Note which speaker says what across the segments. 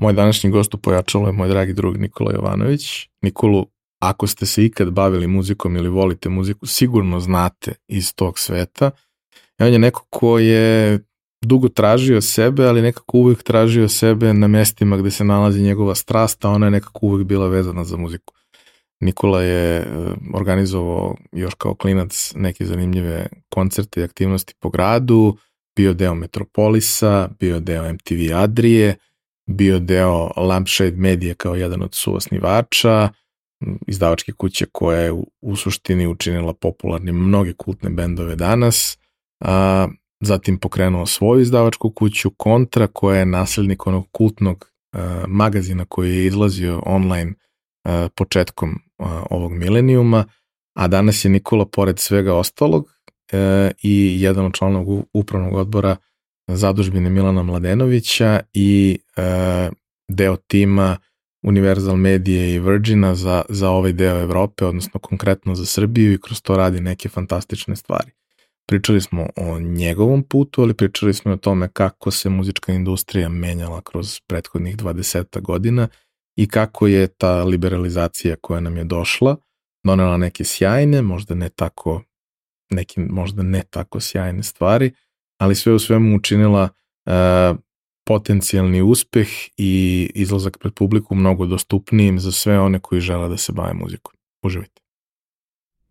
Speaker 1: Moj današnji gost u Pojačalu je moj dragi drug Nikola Jovanović. Nikolu, ako ste se ikad bavili muzikom ili volite muziku, sigurno znate iz tog sveta. I on je neko ko je dugo tražio sebe, ali nekako uvijek tražio sebe na mestima gde se nalazi njegova strast, a ona je nekako uvijek bila vezana za muziku. Nikola je e, organizovao još kao klinac neke zanimljive koncerte i aktivnosti po gradu, bio deo Metropolisa, bio deo MTV Adrije, bio deo Lampshade Media kao jedan od suosnivača, izdavačke kuće koja je u, suštini učinila popularnim mnoge kultne bendove danas, a, zatim pokrenuo svoju izdavačku kuću Kontra koja je nasljednik onog kultnog a, magazina koji je izlazio online a, početkom a, ovog milenijuma, a danas je Nikola pored svega ostalog e, i jedan od članova upravnog odbora zadužbine Milana Mladenovića i e, deo tima Universal Medije i Virgina za, za ovaj deo Evrope, odnosno konkretno za Srbiju i kroz to radi neke fantastične stvari. Pričali smo o njegovom putu, ali pričali smo o tome kako se muzička industrija menjala kroz prethodnih 20 godina i kako je ta liberalizacija koja nam je došla donela neke sjajne, možda ne tako neke možda ne tako sjajne stvari, ali sve u svemu učinila uh, potencijalni uspeh i izlazak pred publiku mnogo dostupnijim za sve one koji žele da se bave muzikom. Uživajte.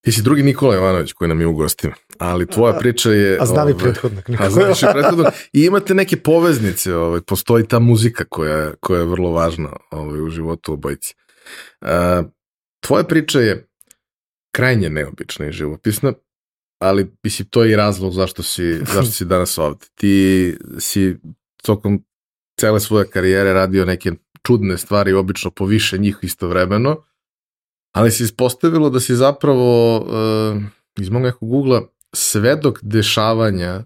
Speaker 1: Ti si drugi Nikola Jovanović koji nam je u gostima, ali tvoja priča je...
Speaker 2: A znam i ovaj, prethodnog.
Speaker 1: A znaš i prethodnog. I imate neke poveznice, ovaj, postoji ta muzika koja, koja je vrlo važna ovaj, u životu obojici. A, tvoja priča je krajnje neobična i živopisna, ali mislim to je i razlog zašto si, zašto si danas ovde. Ti si tokom cele svoje karijere radio neke čudne stvari, obično po više njih istovremeno, ali se ispostavilo da si zapravo uh, iz mog nekog ugla svedok dešavanja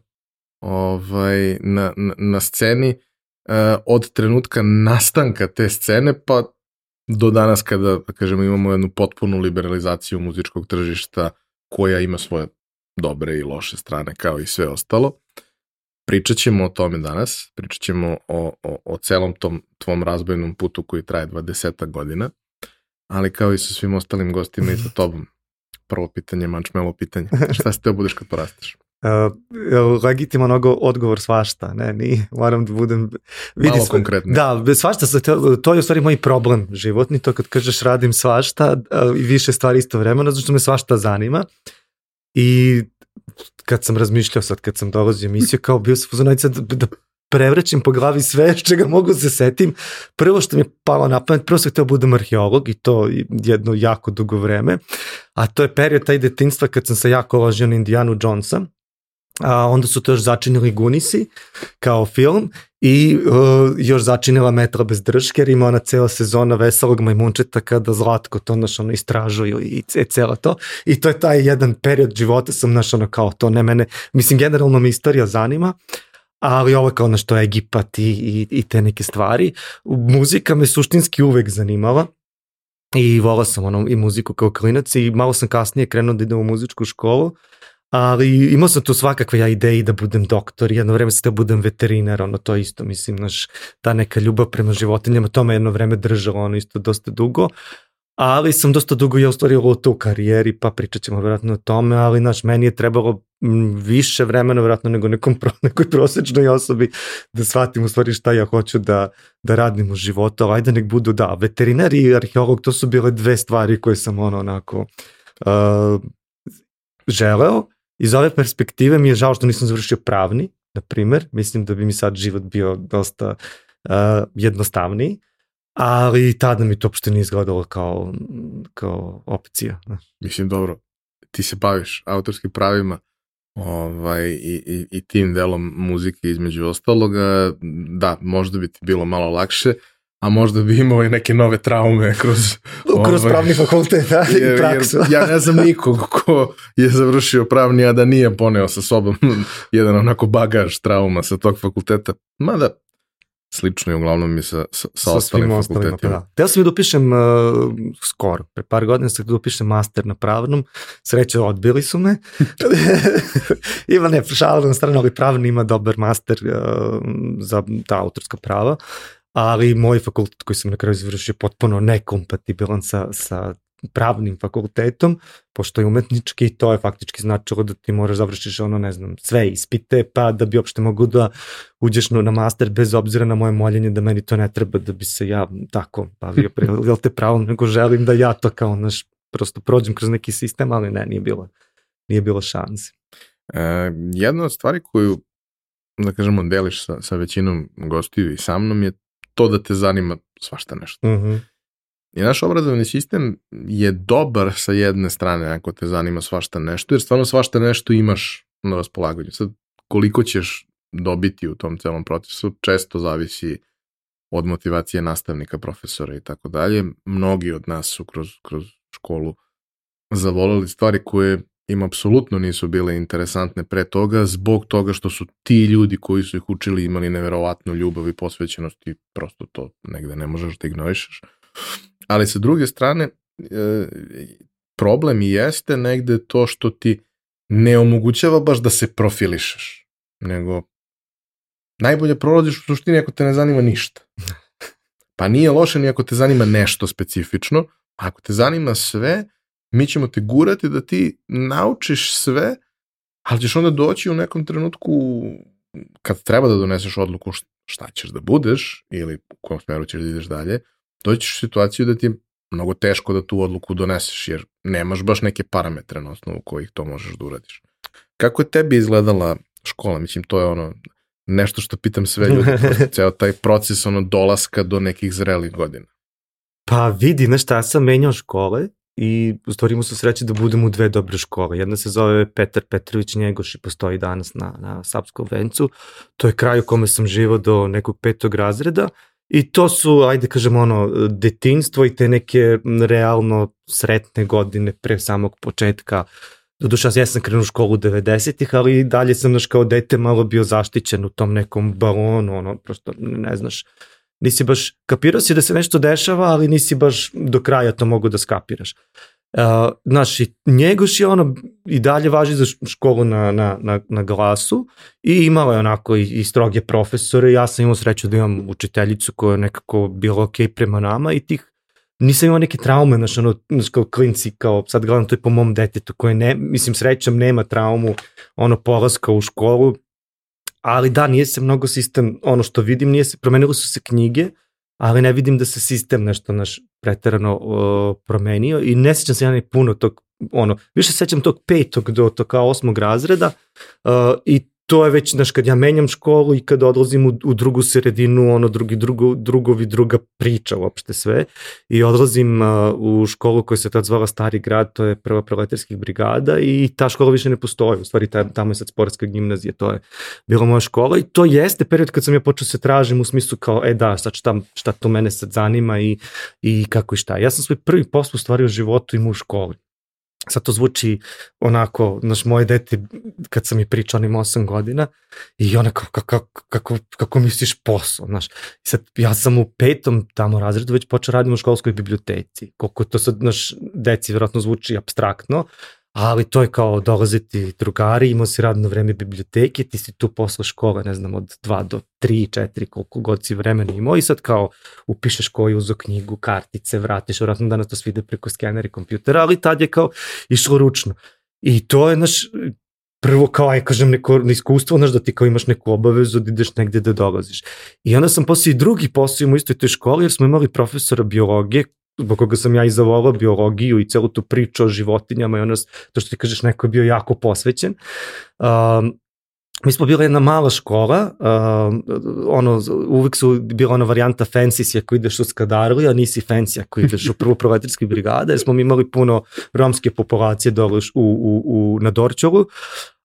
Speaker 1: ovaj, na, na, na sceni uh, od trenutka nastanka te scene pa do danas kada, da kažemo, imamo jednu potpunu liberalizaciju muzičkog tržišta koja ima svoje dobre i loše strane kao i sve ostalo. Pričat ćemo o tome danas, pričat ćemo o, o, o celom tom tvom razbojnom putu koji traje 20 godina ali kao i sa svim ostalim gostima i sa tobom. Prvo pitanje, mančmelo pitanje. Šta si teo budeš kad porasteš?
Speaker 2: Uh, legitiman odgovor svašta, ne, ni, moram da budem...
Speaker 1: Vidi, Malo konkretno.
Speaker 2: Da, svašta, to, je u stvari moj problem životni, to kad kažeš radim svašta i više stvari isto vremena, zato što me svašta zanima i kad sam razmišljao sad, kad sam dolazio emisiju, kao bio sam da, da prevrećem po glavi sve čega mogu da se setim. Prvo što mi je palo na pamet, prvo sam htio da budem arheolog i to jedno jako dugo vreme, a to je period taj detinstva kad sam se jako ložio na Indianu Jonesa, a onda su to još začinili Gunisi kao film i uh, još začinila Metra bez drške jer ima ona cela sezona veselog majmunčeta kada Zlatko to naš ono istražuju i cela to i to je taj jedan period života sam naš ono kao to ne mene, mislim generalno me istorija zanima ali ovo je kao nešto Egipat i, i, i te neke stvari. Muzika me suštinski uvek zanimala i volao sam ono, i muziku kao klinac i malo sam kasnije krenuo da idem u muzičku školu, ali imao sam tu svakakve ja ideje da budem doktor, jedno vreme sam da budem veterinar, ono to isto, mislim, naš, ta neka ljubav prema životinjama, to me jedno vreme držalo, ono isto dosta dugo, ali sam dosta dugo ja ostvario to u karijeri, pa pričat ćemo vjerojatno o tome, ali naš, meni je trebalo više vremena vjerojatno nego nekom nekoj prosečnoj osobi da shvatim u stvari šta ja hoću da, da radim u životu, ali ajde nek budu da, veterinar i arheolog, to su bile dve stvari koje sam ono onako uh, želeo. Iz ove perspektive mi je žao što nisam završio pravni, na primer, mislim da bi mi sad život bio dosta uh, jednostavniji, ali tada mi to uopšte nije izgledalo kao, kao opcija.
Speaker 1: Mislim, dobro, ti se baviš autorskim pravima ovaj, i, i, i tim delom muzike između ostaloga, da, možda bi ti bilo malo lakše, a možda bi imao i neke nove traume kroz...
Speaker 2: kroz ovaj, pravni fakultet, da, jer, i praksu.
Speaker 1: Jer ja ne znam nikog ko je završio pravni, a da nije poneo sa sobom jedan onako bagaž trauma sa tog fakulteta. Mada, slično je uglavnom i sa, sa, sa, sa ostalim fakultetima. Pa da.
Speaker 2: Teo sam i da upišem uh, skoro, pre par godina sam da upišem master na pravnom, sreće odbili su me. ima ne, šalno na stranu, ali pravni ima dobar master uh, za ta autorska prava, ali moj fakultet koji sam na kraju završio potpuno nekompatibilan sa, sa pravnim fakultetom, pošto je umetnički, to je faktički značilo da ti moraš završiš ono, ne znam, sve ispite, pa da bi uopšte mogu da uđeš na master bez obzira na moje moljenje da meni to ne treba da bi se ja tako bavio, jel te pravo, nego želim da ja to kao naš, prosto prođem kroz neki sistem, ali ne, nije bilo, nije bilo šanse.
Speaker 1: E, jedna od stvari koju, da kažemo, deliš sa, sa većinom gostiju i sa mnom je to da te zanima svašta nešto.
Speaker 2: Uh mhm. -huh.
Speaker 1: I naš obrazovni sistem je dobar sa jedne strane ako te zanima svašta nešto, jer stvarno svašta nešto imaš na raspolaganju. Sad, koliko ćeš dobiti u tom celom procesu, često zavisi od motivacije nastavnika, profesora i tako dalje. Mnogi od nas su kroz, kroz školu zavolali stvari koje im apsolutno nisu bile interesantne pre toga, zbog toga što su ti ljudi koji su ih učili imali neverovatnu ljubav i posvećenost i prosto to negde ne možeš da ignorišeš. Ali sa druge strane, e, problem i jeste negde to što ti ne omogućava baš da se profilišeš, nego najbolje prolaziš u suštini ako te ne zanima ništa. Pa nije loše ni ako te zanima nešto specifično, ako te zanima sve, mi ćemo te gurati da ti naučiš sve, ali ćeš onda doći u nekom trenutku kad treba da doneseš odluku šta ćeš da budeš ili u kom smeru ćeš da ideš dalje, doćiš u situaciju da ti je mnogo teško da tu odluku doneseš, jer nemaš baš neke parametre na osnovu kojih to možeš da uradiš. Kako je tebi izgledala škola? Mislim, to je ono nešto što pitam sve ljudi, ceo taj proces ono dolaska do nekih zrelih godina.
Speaker 2: Pa vidi, znaš šta, ja sam menjao škole i u stvari imao sam sreće da budem u dve dobre škole. Jedna se zove Petar Petrović Njegoš i postoji danas na, na Sapskom vencu. To je kraj u kome sam živao do nekog petog razreda I to su, ajde kažemo, ono, detinstvo i te neke realno sretne godine pre samog početka. Doduša, ja sam krenuo u školu 90-ih, ali i dalje sam, naš, kao dete malo bio zaštićen u tom nekom balonu, ono, prosto, ne znaš, nisi baš, kapirao si da se nešto dešava, ali nisi baš do kraja to mogu da skapiraš. Uh, znaš, i Njegoš je ono i dalje važi za školu na, na, na, na glasu i imala je onako i, i stroge profesore. Ja sam imao sreću da imam učiteljicu koja je nekako bila ok prema nama i tih nisam imao neke traume, znaš, ono, znaš, kao klinci, kao sad gledam to je po mom detetu koje ne, mislim, srećam nema traumu, ono, polaska u školu, ali da, nije se mnogo sistem, ono što vidim, nije se, promenilo su se knjige, ali ne vidim da se sistem nešto naš preterano uh, promenio i ne sećam se ja ni puno tog ono, više sećam tog petog do to kao osmog razreda uh, i to je već, znaš, kad ja menjam školu i kad odlazim u, u drugu sredinu, ono, drugi, drugo, drugovi, druga priča uopšte sve. I odlazim uh, u školu koja se tad zvala Stari grad, to je prva proletarskih brigada i ta škola više ne postoji. U stvari, ta, tamo je sad sportska gimnazija, to je bila moja škola i to jeste period kad sam ja počeo se tražim u smislu kao, e da, sad šta, šta to mene sad zanima i, i kako i šta. Ja sam svoj prvi posao u stvari u životu imao u školi sad to zvuči onako, znaš, moje dete, kad sam mi pričao onim 8 godina, i ona kako, kako, kako, kako misliš posao, znaš. I sad, ja sam u petom tamo razredu već počeo radim u školskoj biblioteci. Koliko to sad, znaš, deci vjerojatno zvuči abstraktno, ali to je kao dolaziti drugari, imao si radno vreme biblioteke, ti si tu posle škola, ne znam, od 2 do 3, 4, koliko god si vremena imao i sad kao upišeš koju uzo knjigu, kartice, vratiš, vratno danas to svide preko skenera i kompjutera, ali tad je kao išlo ručno. I to je, naš, prvo kao, aj kažem, neko iskustvo, znaš, da ti kao imaš neku obavezu da ideš negde da dolaziš. I onda sam posle i drugi posao u istoj toj školi, jer smo imali profesora biologije zbog koga sam ja i zavolao biologiju i celu tu priču o životinjama i ono, to što ti kažeš, neko je bio jako posvećen. Um, mi smo bila jedna mala škola, uh, ono, uvek su bila ona varijanta fancy ako ideš u Skadarli, a nisi fancy ako ideš u prvu proletarski brigada, jer smo mi imali puno romske populacije dole u, u, u, na Dorčolu,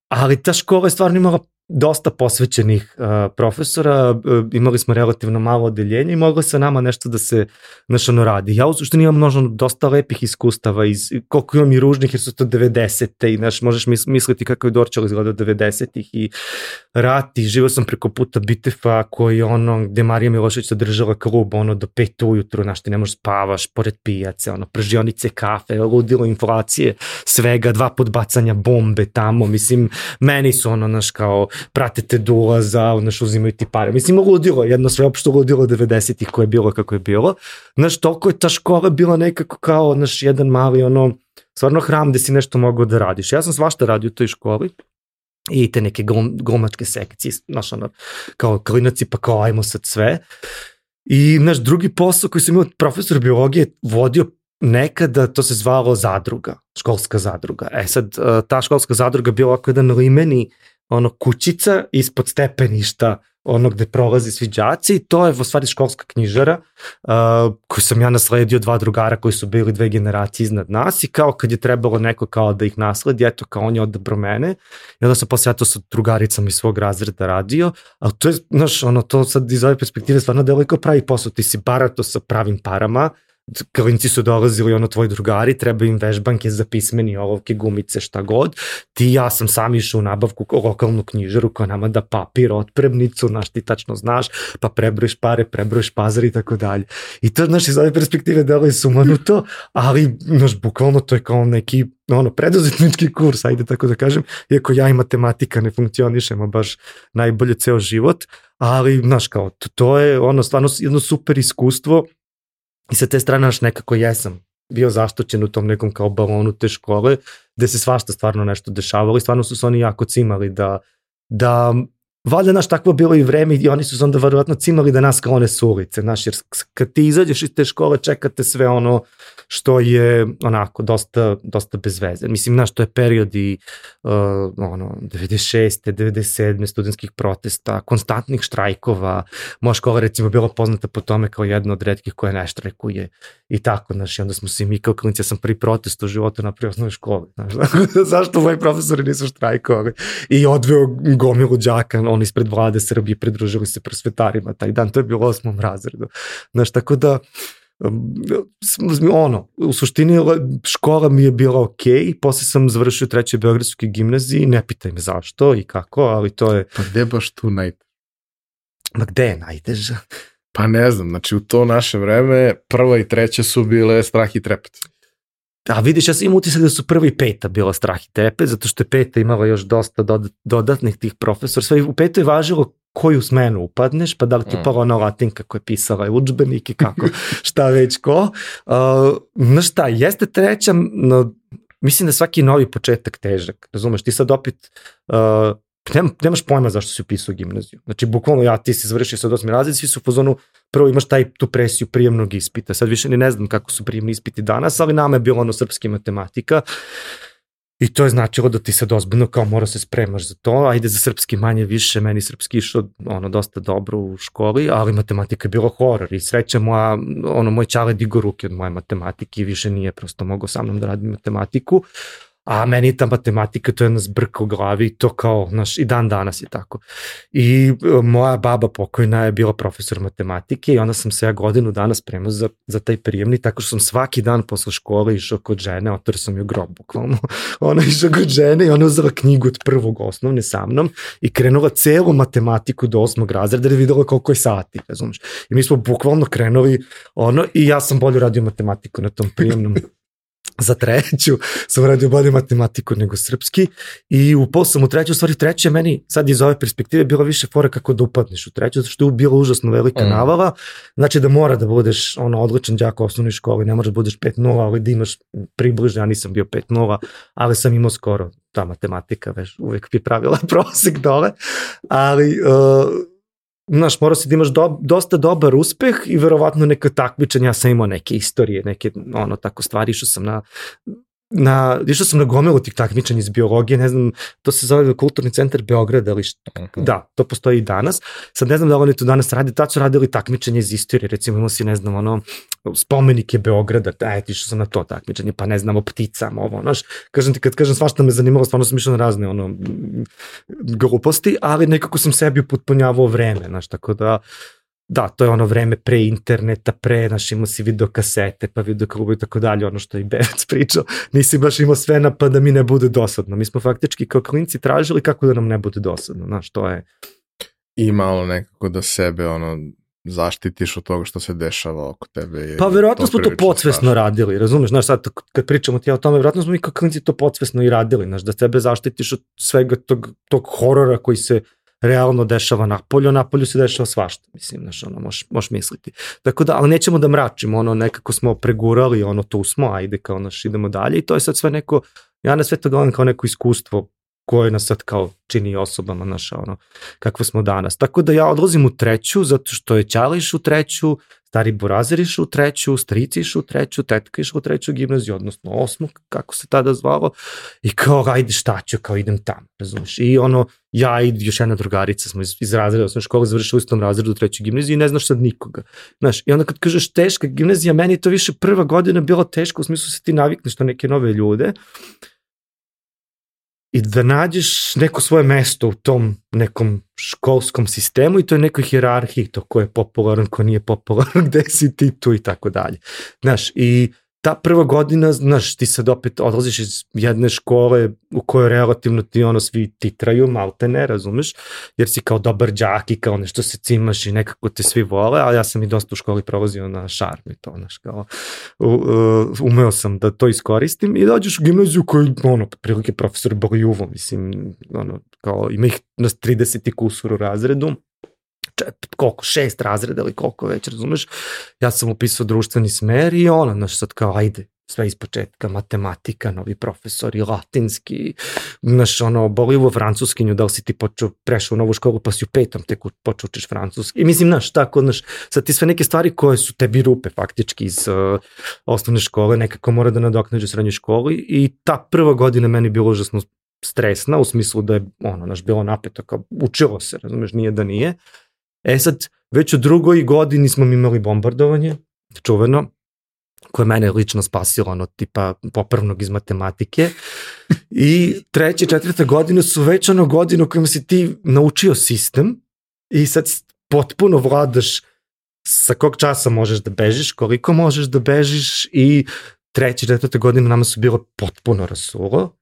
Speaker 2: ali ta škola je stvarno imala dosta posvećenih uh, profesora, uh, imali smo relativno malo odeljenja i moglo se nama nešto da se znaš, ono radi. Ja u suštini imam množno dosta lepih iskustava, iz, koliko imam i ružnih jer su to 90-te i znaš, možeš misliti kako je Dorčal izgledao 90-ih i rat i živo sam preko puta Bitefa koji ono, gde Marija Milošević držala klub ono do pet ujutru, znaš, ti ne možeš spavaš pored pijace, ono, pržionice kafe, ludilo inflacije, svega, dva podbacanja bombe tamo, mislim, meni su ono, znaš, kao prate te do znaš, uzimaju ti pare. Mislim, ludilo, jedno sve opšto ludilo 90-ih koje je bilo kako je bilo. Znaš, toliko je ta škola bila nekako kao, znaš, jedan mali, ono, stvarno hram gde si nešto mogao da radiš. Ja sam svašta radio u toj školi i te neke glum, glumačke sekcije, znaš, ono, kao klinaci, pa kao ajmo sad sve. I naš drugi posao koji sam imao profesor biologije vodio nekada to se zvalo zadruga, školska zadruga. E sad, ta školska zadruga bila ovako jedan limeni ono kućica ispod stepeništa ono gde prolazi svi đaci i to je u stvari školska knjižara uh, koju sam ja nasledio dva drugara koji su bili dve generacije iznad nas i kao kad je trebalo neko kao da ih nasledi, eto kao on je odabro mene. I onda sam posle ja to sa drugaricama iz svog razreda radio, ali to je, znaš, ono, to sad iz ove perspektive stvarno deluje kao pravi posao, ti si barato sa pravim parama, klinci su dolazili ono tvoji drugari, treba im vežbanke za pismeni olovke, gumice, šta god. Ti ja sam sam išao u nabavku lokalnu knjižaru koja nama da papir, otpremnicu, znaš ti tačno znaš, pa prebrojiš pare, prebrojiš pazar i tako dalje. I to, znaš, iz ove perspektive delo je sumanuto, ali, znaš, bukvalno to je kao neki ono, preduzetnički kurs, ajde tako da kažem, iako ja i matematika ne funkcionišemo baš najbolje ceo život, ali, znaš, kao, to, to je ono, stvarno jedno super iskustvo I sa te strane naš nekako jesam bio zaštoćen u tom nekom kao balonu te škole, gde se svašta stvarno nešto dešavalo i stvarno su se oni jako cimali da, da valjda naš takvo bilo i vreme i oni su se onda verovatno cimali da nas sklone s ulice, znaš, jer kad ti izađeš iz te škole čekate sve ono što je onako dosta, dosta bez veze. Mislim, znaš, to je period i uh, ono, 96. 97. studentskih protesta, konstantnih štrajkova, moja škola recimo bila poznata po tome kao jedna od redkih koja ne štrajkuje i tako, znaš, i onda smo se mi kao klinici, ja sam prvi protest u životu na osnovnoj školi, znaš, zašto moji profesori nisu štrajkovali i odveo gomilu džaka, oni ispred vlade Srbije pridružili se prosvetarima taj dan, to je bilo u osmom razredu, znaš, tako da, ono, u suštini škola mi je bila ok, posle sam završio treće Beogradske gimnaziji, ne pitaj me zašto i kako, ali to je...
Speaker 1: Pa gde baš tu najteže?
Speaker 2: Ma gde je najteže?
Speaker 1: Pa ne znam, znači u to naše vreme prva i treća su bile strah i trepet.
Speaker 2: A vidiš, ja sam imam utisak da su prvi i peta bila strah i trepet, zato što je peta imala još dosta dodatnih tih profesora. Sve u petoj je važilo koju smenu upadneš, pa da li ti mm. upala ona latinka koja je pisala i učbenik i kako, šta već ko. Uh, no šta, jeste treća, no, mislim da svaki novi početak težak, razumeš, ti sad opet uh, nem, nemaš pojma zašto si upisao gimnaziju. Znači, bukvalno ja, ti si završio sad osmi razred, svi su u fazonu, prvo imaš taj, tu presiju prijemnog ispita. Sad više ni ne znam kako su prijemni ispiti danas, ali nama je bilo ono srpski matematika. I to je značilo da ti sad ozbiljno kao mora se spremaš za to, ajde za srpski manje više, meni srpski išao ono dosta dobro u školi, ali matematika je bilo horor i sreća moja, ono moj čale digo ruke od moje matematike i više nije prosto mogao sa mnom da radi matematiku, a meni ta matematika to je jedna zbrka u glavi i to kao, znaš, i dan danas je tako. I e, moja baba pokojna je bila profesor matematike i onda sam se ja godinu dana spremao za, za taj prijemni, tako što sam svaki dan posle škole išao kod žene, otor sam ju grob, bukvalno. Ona išao kod žene i ona uzela knjigu od prvog osnovne sa mnom i krenula celu matematiku do osmog razreda da videla koliko je sati, razumiješ. I mi smo bukvalno krenuli ono i ja sam bolje radio matematiku na tom prijemnom za treću sam radio bolje matematiku nego srpski i upao sam u treću, u stvari treće je meni sad iz ove perspektive bilo više fora kako da upadneš u treću, zato što je bilo užasno velika mm. navala, znači da mora da budeš ono odličan đak u osnovnoj školi, ne možeš da budeš 5-0, ali da imaš približno, ja nisam bio 5-0, ali sam imao skoro ta matematika, veš, uvek bi pravila prosek dole, ali uh, znaš, mora se da imaš do, dosta dobar uspeh i verovatno neka takmičenja, ja sam imao neke istorije, neke ono tako stvari, išao sam na na, išao sam na gomilu tih takmičenja iz biologije, ne znam, to se zove Kulturni centar Beograda, ali što, uh -huh. da, to postoji i danas. Sad ne znam da li oni to danas radi, tad su radili takmičenje iz istorije, recimo imao si, ne znam, ono, spomenike Beograda, da, išao sam na to takmičenje, pa ne znam, o pticama, ovo, znaš, kažem ti, kad kažem svašta me zanimalo, stvarno sam išao na razne, ono, gluposti, ali nekako sam sebi upotpunjavao vreme, znaš, tako da, da, to je ono vreme pre interneta, pre, znaš, imao si video kasete, pa video klubu i tako dalje, ono što je i Bevac pričao, nisi baš imao sve na pa da mi ne bude dosadno. Mi smo faktički kao klinci tražili kako da nam ne bude dosadno, znaš, to je...
Speaker 1: I malo nekako da sebe, ono, zaštitiš od toga što se dešava oko tebe.
Speaker 2: Pa verovatno smo to podsvesno strašno. radili, razumeš, znaš, sad kad pričamo ti o tome, verovatno smo mi kao klinci to podsvesno i radili, znaš, da tebe zaštitiš od svega tog, tog horora koji se realno dešava na polju, na polju se dešava svašta, mislim, znaš, ono, možeš, možeš misliti. Tako da, ali nećemo da mračimo, ono, nekako smo pregurali, ono, tu smo, ajde, kao, naš, idemo dalje i to je sad sve neko, ja na sve to gledam kao neko iskustvo koje nas sad kao čini osobama, naša, ono, kakve smo danas. Tako da ja odlazim u treću, zato što je Ćališ u treću, stari Burazir išao u treću, strici išao u treću, tetka išao u treću gimnaziju, odnosno osmu, kako se tada zvalo, i kao, ajde šta ću, kao idem tamo, razumiješ? I ono, ja i još jedna drugarica smo iz, iz razreda osnovne škole završili u istom razredu u trećoj gimnaziji i ne znaš sad nikoga. Znaš, i onda kad kažeš teška gimnazija, meni to više prva godina bila teška, u smislu se ti navikneš na neke nove ljude, i da nađeš neko svoje mesto u tom nekom školskom sistemu i to je nekoj hirarhiji, to ko je popularan, ko nije popularan, gde si ti tu i tako dalje. Znaš, i ta prva godina, znaš, ti sad opet odlaziš iz jedne škole u kojoj relativno ti ono svi titraju, malte ne, razumeš, jer si kao dobar džak i kao nešto se cimaš i nekako te svi vole, ali ja sam i dosta u školi prolazio na šarm i to, znaš, kao uh, umeo sam da to iskoristim i dođeš u gimnaziju koji, ono, prilike profesor Bogjuvo, mislim, ono, kao ima ih na 30 i kusur u razredu, čet, koliko, šest razreda ili koliko već, razumeš? Ja sam upisao društveni smer i ono, znaš, sad kao, ajde, sve iz početka, matematika, novi profesori, latinski, znaš, ono, bolivo francuskinju, da li si ti počeo, prešao u novu školu, pa si u petom tek počeo učiš francuski. I mislim, znaš, tako, znaš, sad ti sve neke stvari koje su tebi rupe faktički iz uh, osnovne škole, nekako mora da nadoknađe u srednjoj školi i ta prva godina meni bilo užasno stresna, u smislu da je, ono, naš, bilo napeto, kao učilo se, razumeš, nije da nije, E sad, već u drugoj godini smo mi imali bombardovanje, čuveno, koje mene lično spasilo, ono, tipa popravnog iz matematike. I treće, četvrta godina su već ono godinu kojima si ti naučio sistem i sad potpuno vladaš sa kog časa možeš da bežiš, koliko možeš da bežiš i treće, četvrte godine nama su bilo potpuno rasulo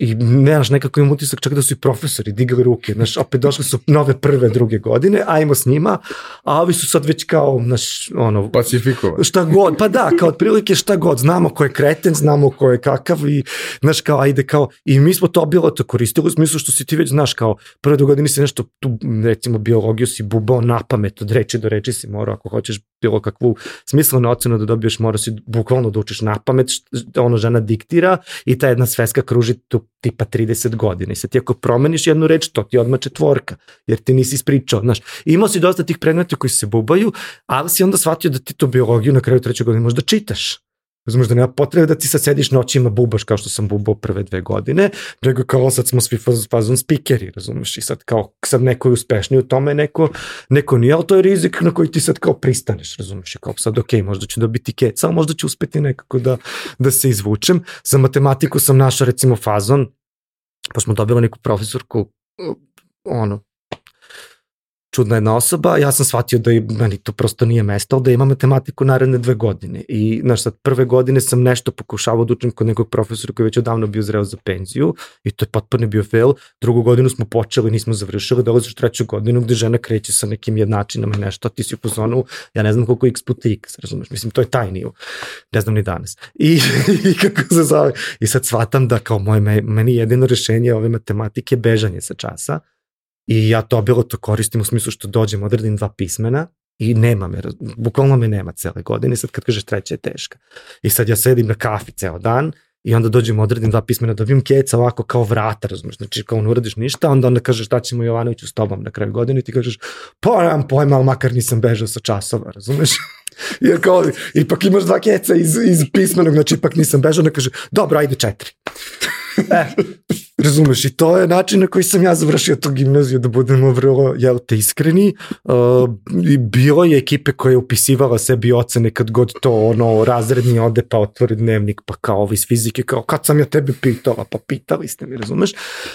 Speaker 2: i nemaš nekako imam utisak čak da su i profesori digli ruke, znaš, opet došli su nove prve, druge godine, ajmo s njima, a ovi su sad već kao, znaš, ono...
Speaker 1: Pacifikovan.
Speaker 2: Šta god, pa da, kao otprilike šta god, znamo ko je kreten, znamo ko je kakav i, znaš, kao, ajde, kao, i mi smo to bilo to koristili u smislu što si ti već, znaš, kao, prve do godine si nešto, tu, recimo, biologiju si bubao na pamet, od reči do reči si morao, ako hoćeš bilo kakvu smislenu ocenu da dobiješ, morao si bukvalno da učiš na pamet, ono žena diktira i ta jedna sveska kruži tu tipa 30 godina i sad ti ako promeniš jednu reč, to ti odmah četvorka, jer ti nisi ispričao, znaš. Imao si dosta tih predmeta koji se bubaju, ali si onda shvatio da ti to biologiju na kraju treće godine možda čitaš. Razumeš da nema potrebe da ti sad sediš noćima bubaš kao što sam bubao prve dve godine, nego kao sad smo svi fazon spikeri, razumeš, i sad kao sad neko je uspešniji u tome, neko, neko nije, ali to je rizik na koji ti sad kao pristaneš, razumeš, i kao sad ok, možda ću dobiti keca, ali možda ću uspeti nekako da, da se izvučem. Za matematiku sam našao recimo fazon, pa smo dobili neku profesorku, ono, čudna jedna osoba, ja sam shvatio da je, meni to prosto nije mesto, da ima matematiku naredne dve godine. I, znaš, sad, prve godine sam nešto pokušavao da učim kod nekog profesora koji je već odavno bio zreo za penziju i to je potpuno bio fail. Drugu godinu smo počeli, nismo završili, dolaziš treću godinu gde žena kreće sa nekim jednačinama i nešto, ti si u pozonu, ja ne znam koliko x puta x, razumeš, mislim, to je taj nivo, ne znam ni danas. I, i kako se zove, i sad shvatam da kao moje, meni jedino rešenje ove matematike je bežanje sa časa, I ja to bilo to koristim u smislu što dođem, odredim dva pismena i nema me, bukvalno me nema cele godine, sad kad kažeš treća je teška. I sad ja sedim na kafi ceo dan i onda dođem, odredim dva pismena, dobijem keca ovako kao vrata, razumeš, znači kao ne uradiš ništa, onda onda kažeš šta ćemo Jovanoviću s tobom na kraju godine i ti kažeš, pa nemam pojma, ali makar nisam bežao sa časova, razumeš? Jer kao, ipak imaš dva keca iz, iz pismenog, znači ipak nisam bežao, onda kaže, dobro, ajde četiri. E, Razumeš, i to je način na koji sam ja završio tu gimnaziju, da budemo vrlo, jel te, iskreni. Uh, bilo je ekipe koja je upisivala sebi ocene kad god to, ono, razredni ode pa otvori dnevnik, pa kao ovi iz fizike, kao kad sam ja tebe pitala, pa pitali ste mi, razumeš?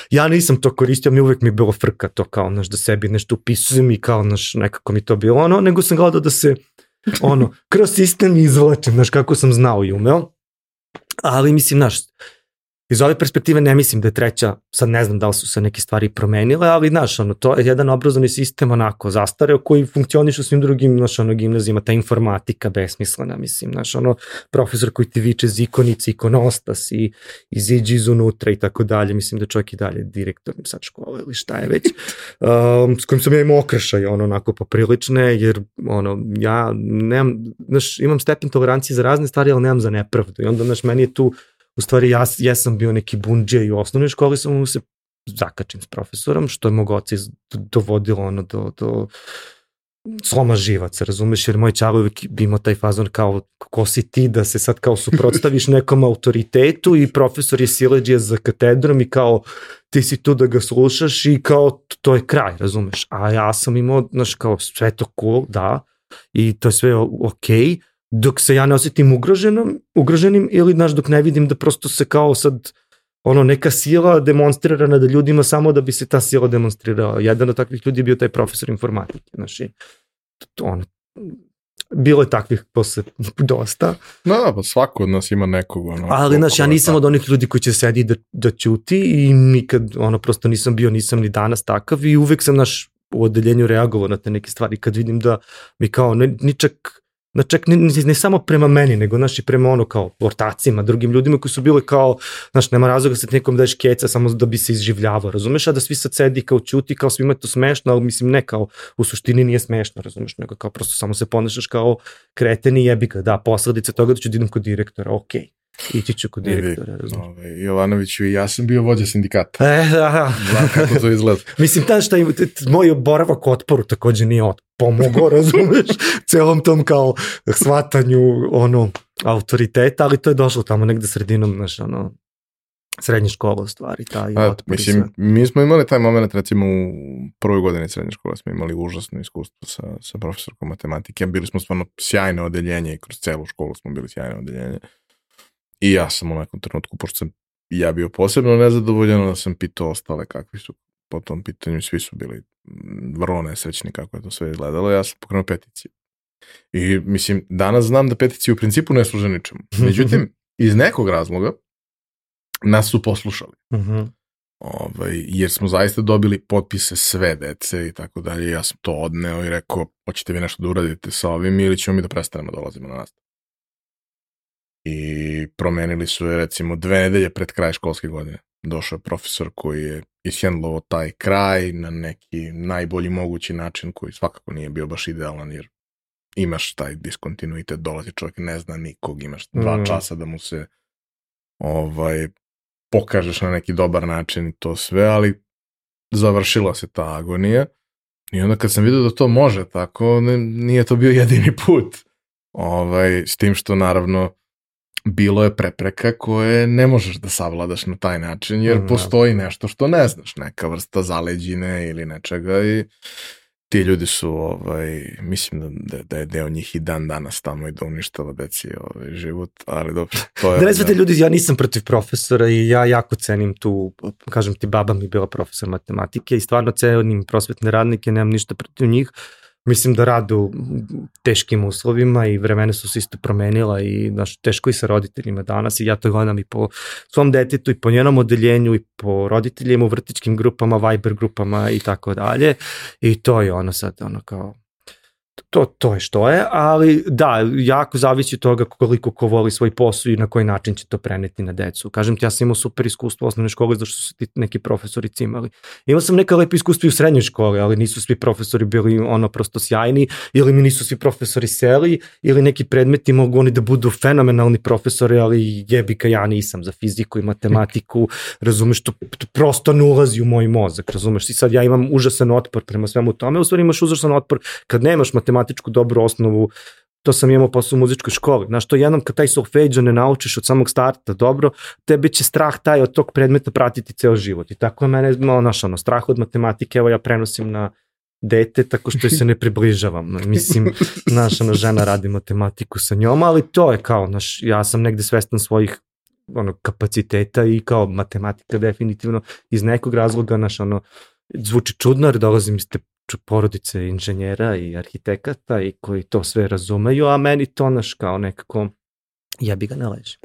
Speaker 2: Ja nisam to koristio, mi uvek mi je bilo frka to kao, znaš, da sebi nešto upisujem i kao, znaš, nekako mi to bilo ono, nego sam gledao da se, ono, kroz sistem izvlačim, znaš, kako sam znao i umeo. Ali, mislim, znaš, Iz ove perspektive ne mislim da je treća, sad ne znam da li su se neke stvari promenile, ali znaš, ono, to je jedan obrazovni sistem onako zastareo koji funkcioniš u svim drugim, znaš, ono, gimnazijima, ta informatika besmislena, mislim, znaš, ono, profesor koji ti viče zikonici, ikonostas i, i ziđi iz unutra i tako dalje, mislim da čovjek i dalje direktor sad škole ili šta je već, um, s kojim sam ja imao okrešaj, ono, onako poprilične, jer, ono, ja nemam, znaš, imam stepen tolerancije za razne stvari, ali nemam za nepravdu i onda, znaš, meni je tu u stvari ja jesam bio neki bunđe i u osnovnoj školi sam se zakačim s profesorom, što je mog oca dovodilo ono do, do sloma živaca, razumeš, jer moj čavo uvijek bi imao taj fazon kao ko si ti da se sad kao suprotstaviš nekom autoritetu? I profesor je sileđija za katedrom i kao ti si tu da ga slušaš i kao to je kraj, razumeš, a ja sam imao, znaš, kao sve to cool, da, i to je sve okej, okay, dok se ja ne osetim ugroženom, ugroženim ili znaš dok ne vidim da prosto se kao sad ono neka sila demonstrira nad ljudima samo da bi se ta sila demonstrirala. Jedan od takvih ljudi je bio taj profesor informatike, znaš, i ono, bilo je takvih posle dosta.
Speaker 1: Da, da, pa svako od nas ima nekog. Ono,
Speaker 2: Ali, znaš, ja nisam od onih ljudi koji će sedi da, da ćuti i nikad, ono, prosto nisam bio, nisam ni danas takav i uvek sam, naš, u odeljenju reagovao na te neke stvari kad vidim da mi kao, ne, ni čak na čak ne, ne, samo prema meni, nego naši prema ono kao ortacima, drugim ljudima koji su bili kao, znaš, nema razloga se nekom daješ keca samo da bi se izživljavao, razumeš, a da svi sad sedi kao čuti, kao svima je to smešno, ali mislim ne kao, u suštini nije smešno, razumeš, nego kao prosto samo se ponašaš kao kreten i jebi ga, da, posledice toga da ću da idem kod direktora, okej. Okay. Ići ću kod direktora, razumiješ.
Speaker 1: Ove, Jovanoviću i ja sam bio vođa sindikata.
Speaker 2: E, da, da.
Speaker 1: Znam kako to izgleda.
Speaker 2: Mislim, ta šta im, moj boravak otporu takođe nije od, pomogao, razumeš, celom tom kao shvatanju, ono, autoriteta, ali to je došlo tamo negde sredinom, znaš, ono, srednje škole u stvari, taj A, otpor
Speaker 1: Mislim, sve. mi smo imali taj moment, recimo u prvoj godini srednje škole smo imali užasno iskustvo sa, sa profesorkom matematike, bili smo stvarno sjajne odeljenje i kroz celu školu smo bili sjajne odeljenje. I ja sam u nekom trenutku, pošto sam ja bio posebno nezadovoljan, da sam pitao ostale kakvi su po tom pitanju, svi su bili vrlo nesrećni kako je to sve izgledalo, ja sam pokrenuo peticiju. I mislim, danas znam da peticije u principu ne služe ničemu. Međutim, iz nekog razloga nas su poslušali. Uh mhm. -huh. ovaj, jer smo zaista dobili potpise sve dece i tako dalje. Ja sam to odneo i rekao, hoćete vi nešto da uradite sa ovim ili ćemo mi da prestanemo da dolazimo na nastavu i promenili su je recimo dve nedelje pred kraj školske godine. Došao je profesor koji je ishendlovao taj kraj na neki najbolji mogući način koji svakako nije bio baš idealan jer imaš taj diskontinuitet, dolazi čovjek, ne zna nikog, imaš dva mm. časa da mu se ovaj, pokažeš na neki dobar način i to sve, ali završila se ta agonija i onda kad sam vidio da to može tako, ne, nije to bio jedini put. Ovaj, s tim što naravno bilo je prepreka koje ne možeš da savladaš na taj način, jer mm, postoji nešto što ne znaš, neka vrsta zaleđine ili nečega i ti ljudi su, ovaj, mislim da, da je deo njih i dan danas tamo i da uništava deci ovaj, život, ali dobro, to je...
Speaker 2: Da ne ljudi, ja nisam protiv profesora i ja jako cenim tu, kažem ti, baba mi je bila profesor matematike i stvarno cenim prosvetne radnike, nemam ništa protiv njih, mislim da rade u teškim uslovima i vremena su se isto promenila i znaš, teško i sa roditeljima danas i ja to gledam i po svom detetu i po njenom odeljenju i po roditeljima u vrtičkim grupama, Viber grupama i tako dalje i to je ono sad ono kao to, to je što je, ali da, jako zavisi od toga koliko ko voli svoj posao i na koji način će to preneti na decu. Kažem ti, ja sam imao super iskustvo u osnovnoj školi zašto su ti neki profesori cimali. Imao sam neka lepa iskustva i u srednjoj školi, ali nisu svi profesori bili ono prosto sjajni, ili mi nisu svi profesori seli, ili neki predmeti mogu oni da budu fenomenalni profesori, ali jebika ja nisam za fiziku i matematiku, razumeš, to, to prosto ne ulazi u moj mozak, razumeš, i sad ja imam užasan otpor prema svemu tome, u stvari imaš užasan otpor kad nemaš matematičku dobru osnovu, to sam imao posle u muzičkoj školi. Znaš, to jednom kad taj solfeđo ne naučiš od samog starta dobro, tebi će strah taj od tog predmeta pratiti ceo život. I tako je mene, malo, znaš, ono, strah od matematike, evo ja prenosim na dete tako što se ne približavam. Mislim, naša ono, žena radi matematiku sa njom, ali to je kao, znaš, ja sam negde svestan svojih ono, kapaciteta i kao matematika definitivno iz nekog razloga, naš ono, zvuči čudno jer dolazim iz te porodice inženjera i arhitekata i koji to sve razumeju, a meni to naš kao nekako ja bi ga ne leži.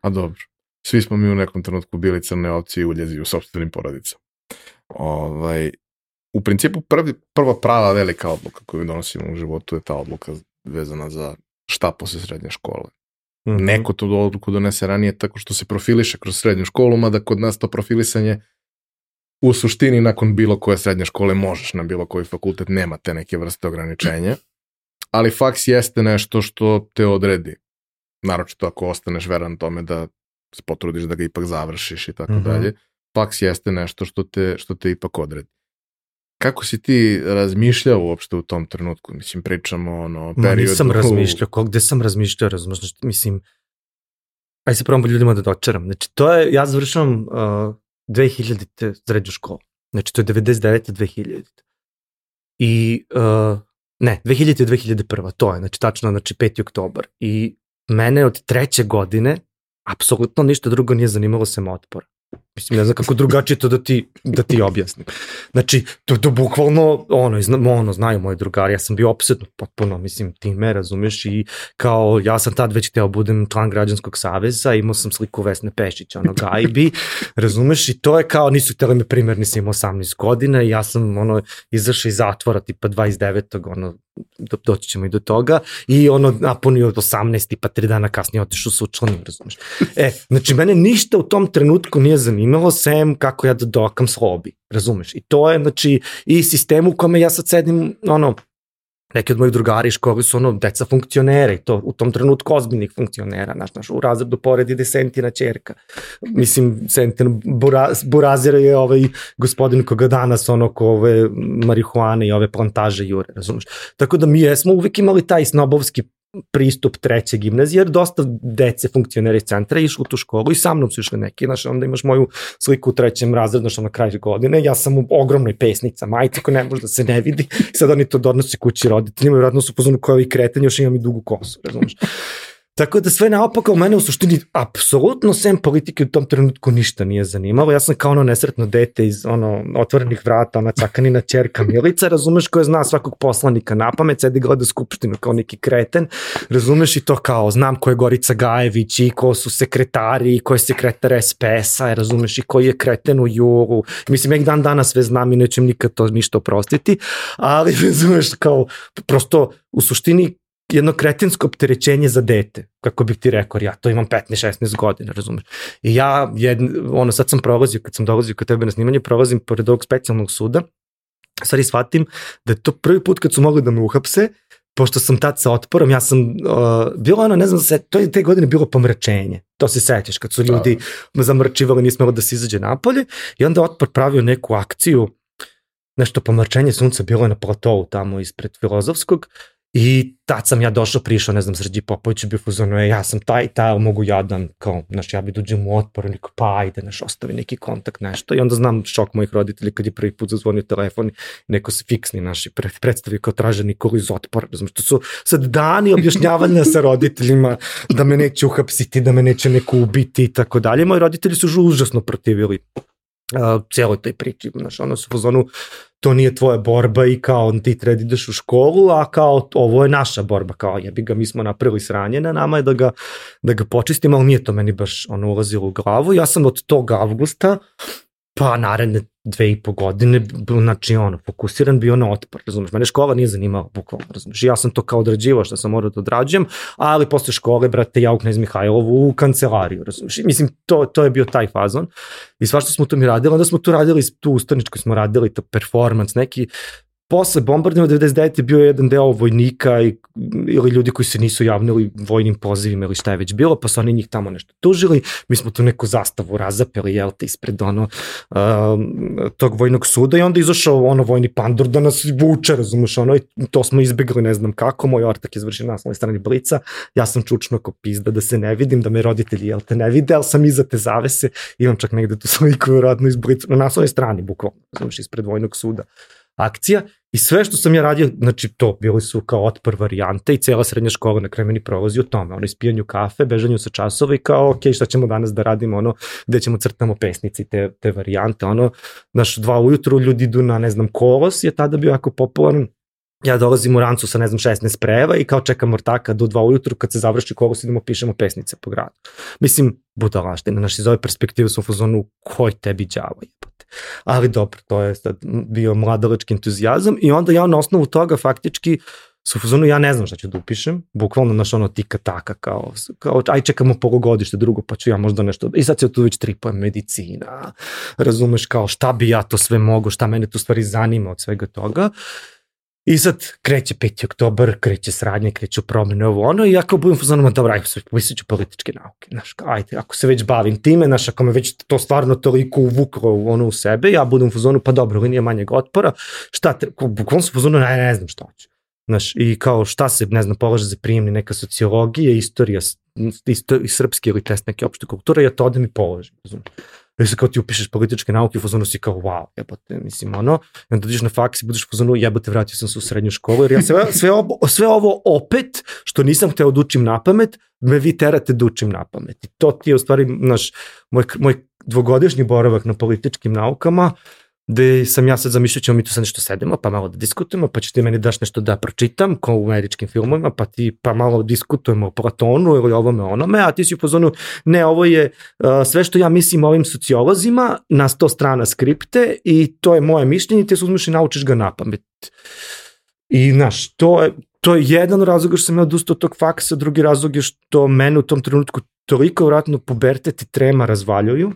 Speaker 1: A dobro. Svi smo mi u nekom trenutku bili crne ovci i uljezi u sobstvenim porodicama. Ovaj, u principu prvi, prva prava velika odluka koju donosimo u životu je ta odluka vezana za šta posle srednje škole. Mm -hmm. Neko tu odluku donese ranije tako što se profiliše kroz srednju školu, mada kod nas to profilisanje u suštini nakon bilo koje srednje škole možeš na bilo koji fakultet, nema te neke vrste ograničenja, ali faks jeste nešto što te odredi. Naročito ako ostaneš veran tome da se potrudiš da ga ipak završiš i tako mm -hmm. dalje. Faks jeste nešto što te, što te ipak odredi. Kako si ti razmišljao uopšte u tom trenutku? Mislim, pričamo ono, o periodu... Ma
Speaker 2: nisam razmišljao, ko, gde sam razmišljao, razmišljao, mislim, aj se probam ljudima da dočaram. Znači, to je, ja završavam uh, 2000. srednju školu. Znači, to je 99. 2000. I, uh, ne, 2000. 2001. To je, znači, tačno, znači, 5. oktobar. I mene od treće godine apsolutno ništa drugo nije zanimalo sem otpora. Mislim, ne znam kako drugačije to da ti, da ti objasnim. Znači, to, to bukvalno, ono, zna, ono, znaju moji drugari, ja sam bio opsedno potpuno, mislim, time, razumeš, i kao, ja sam tad već hteo budem član građanskog saveza, imao sam sliku Vesne Pešića, ono, gajbi, razumeš, i to je kao, nisu hteli me primjer, nisam imao 18 godina i ja sam, ono, izašao iz zatvora, tipa 29. ono, do, doći ćemo i do toga, i ono, napunio 18. pa tri dana kasnije otišao sa učlanom, razumeš. E, znači, mene ništa u tom trenutku nije zanimalo sem kako ja da dokam slobi, razumeš? I to je, znači, i sistem u kome ja sad sedim, ono, neki od mojih drugari školi su ono deca funkcionera i to u tom trenutku ozbiljnih funkcionera, znaš, znaš, u razredu pored ide Sentina čerka. Mislim, Sentin Buraz, Burazir je ovaj gospodin koga danas ono ko ove marihuane i ove plantaže jure, razumeš? Tako da mi jesmo uvek imali taj snobovski pristup treće gimnazije, jer dosta dece funkcionera iz centra išlo u tu školu i sa mnom su išli neki, znaš, onda imaš moju sliku u trećem razredu, znaš, na kraju godine, ja sam u ogromnoj pesnica, majica koja ne može da se ne vidi, sad oni to donose kući roditeljima i vratno su pozvani koji ovi kretanje, još imam i dugu kosu, razumiješ. Tako da sve naopako mene u suštini apsolutno sem politike u tom trenutku ništa nije zanimalo. Ja sam kao ono nesretno dete iz ono otvorenih vrata, ona cakanina čerka Milica, razumeš koja zna svakog poslanika na pamet, sedi gleda skupštinu kao neki kreten, razumeš i to kao znam ko je Gorica Gajević i ko su sekretari i ko je sekretar SPS-a, razumeš i koji je kreten u juru. Mislim, ja dan danas sve znam i nećem nikad to ništa oprostiti, ali razumeš kao prosto u suštini jedno kretinsko opterećenje za dete, kako bih ti rekao, ja to imam 15-16 godina, razumeš. I ja, jedn, ono, sad sam prolazio, kad sam dolazio kod tebe na snimanje, prolazim pored ovog specijalnog suda, stvari shvatim da je to prvi put kad su mogli da me uhapse, pošto sam tad sa otporom, ja sam, uh, bilo ono, ne znam, se, to je te godine bilo pomračenje, to se sećaš, kad su da. ljudi da. zamrčivali, nismelo da se izađe napolje, i onda otpor pravio neku akciju, nešto pomračenje sunca bilo je na platovu tamo ispred filozofskog, I tad sam ja došao, prišao, ne znam, Srđi Popović bio fuzonu, e, ja sam taj, taj, mogu ja da, kao, znaš, ja bi dođem u otpor, niko, pa ajde, znaš, ostavi neki kontakt, nešto. I onda znam šok mojih roditelja kad je prvi put zazvonio telefon, neko se fiksni naši predstavi kao traže Nikolu iz otpora, znaš, to su sad dani objašnjavanja sa roditeljima da me neće uhapsiti, da me neće neko ubiti i tako dalje. Moji roditelji su užasno protivili uh, cijeloj toj priči, znaš, ono su u to nije tvoja borba i kao ti treba da ideš u školu, a kao ovo je naša borba, kao jebi ga, mi smo napravili sranje na nama je da ga, da ga počistimo, ali nije to meni baš ono ulazilo u glavu. Ja sam od tog avgusta pa naredne dve i po godine, znači ono, fokusiran bio na otpor, razumeš, mene škola nije zanimala, bukvalno, razumeš, ja sam to kao odrađivao što sam morao da odrađujem, ali posle škole, brate, ja u Knez Mihajlovu u kancelariju, razumeš, mislim, to, to je bio taj fazon. I svašta smo to mi radili, onda smo tu radili, tu ustaničko smo radili, to performance, neki, posle bombardima 99. je bio jedan deo vojnika i, ili ljudi koji se nisu javnili vojnim pozivima ili šta je već bilo, pa su oni njih tamo nešto tužili, mi smo tu neku zastavu razapeli, jel te, ispred ono, uh, tog vojnog suda i onda izašao ono vojni pandur da nas vuče, razumeš, ono, i to smo izbegli ne znam kako, moj ortak je izvršio naslovnoj strani blica, ja sam čučno ko pizda da se ne vidim, da me roditelji, jel te, ne vide, ali sam iza te zavese, imam čak negde tu sliku vjerojatno iz blica, na naslovnoj strani, bukvalno, razumeš, ispred vojnog suda akcija i sve što sam ja radio, znači to, bili su kao otpor varijante i cela srednja škola na kraju meni prolazi u tome, ono ispijanju kafe, bežanju sa časova i kao, ok, šta ćemo danas da radimo, ono, gde ćemo crtamo pesnici te, te varijante, ono, znaš, dva ujutru ljudi idu na, ne znam, kolos je tada bio jako popularan, ja dolazim u rancu sa, ne znam, 16 spreva i kao čekam ortaka do dva ujutru kad se završi kolos idemo pišemo pesnice po gradu. Mislim, budalaština, znaš, iz ove perspektive sam u fazonu, koj tebi djavo jebote. Ali dobro, to je sad bio mladalački entuzijazam i onda ja na osnovu toga faktički su fazonu ja ne znam šta ću da upišem, bukvalno naš ono tika taka kao, kao aj čekamo polugodište drugo pa ću ja možda nešto, i sad se tu već tripujem medicina, razumeš kao šta bi ja to sve mogo, šta mene tu stvari zanima od svega toga I sad kreće 5. oktobar, kreće sradnje, kreću promene ovo ono i ja kao budem fazonama, dobro, ajde, pisat ću političke nauke, znaš, ajde, ako se već bavim time, znaš, ako me već to stvarno toliko uvuklo ono u sebe, ja budem u pa dobro, linija manjeg otpora, šta, bukvalno su fazonu, ne, ne znam šta hoću. Znaš, i kao šta se, ne znam, polaže za prijemni neka sociologija, istorija, isto, i srpski ili test neke opšte kulture, ja to da mi položim, razumiješ. I se kao ti upišeš političke nauke, u fazonu si kao, wow, jebote, mislim, ono, i onda dođeš na faks i budeš u fazonu, jebote, vratio sam se u srednju školu, jer ja sve, sve, ovo, sve ovo opet, što nisam hteo da učim na pamet, me vi terate da učim na pamet. I to ti je u stvari, naš, moj, moj dvogodišnji boravak na političkim naukama, gde sam ja sad zamišljao ćemo mi tu sad nešto sedemo, pa malo da diskutujemo, pa će ti meni daš nešto da pročitam, kao u američkim filmovima, pa ti pa malo diskutujemo o Platonu ili ovome onome, a ti si u pozonu, ne, ovo je uh, sve što ja mislim o ovim sociolozima, na sto strana skripte i to je moje mišljenje, ti se uzmeš i naučiš ga na pamet. I, znaš, to je, to je jedan razlog što sam ja odustao od tog faksa, drugi razlog je što mene u tom trenutku toliko vratno pubertet i trema razvaljuju,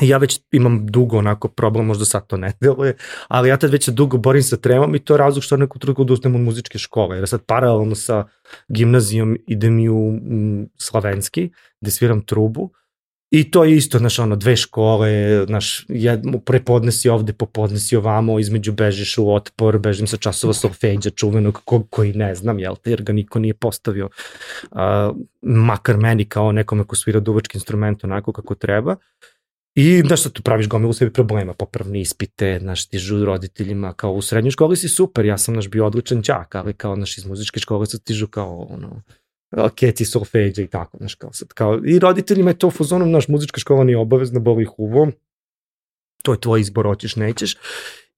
Speaker 2: ja već imam dugo onako problem, možda sad to ne deluje, ali ja tad već se dugo borim sa tremom i to je razlog što neku trugu da ustanem od muzičke škole, jer sad paralelno sa gimnazijom idem i u slavenski, gde sviram trubu, I to je isto, znaš, ono, dve škole, znaš, jed, prepodne si ovde, popodne si ovamo, između bežiš u otpor, bežim sa časova solfeđa čuvenog, ko, koji ne znam, jel te, jer ga niko nije postavio, uh, makar meni kao nekome ko svira duvački instrument onako kako treba. I znaš šta tu praviš gomilu sebi problema, popravni ispite, znaš stižu roditeljima, kao u srednjoj školi si super, ja sam naš bio odličan đak, ali kao naš iz muzičke škole sad stižu kao ono, keci solfeđa i tako, znaš, kao sad, kao, i roditeljima je to fuzonom, naš muzička škola nije obavezna, boli ih uvo, to je tvoj izbor, hoćeš, nećeš.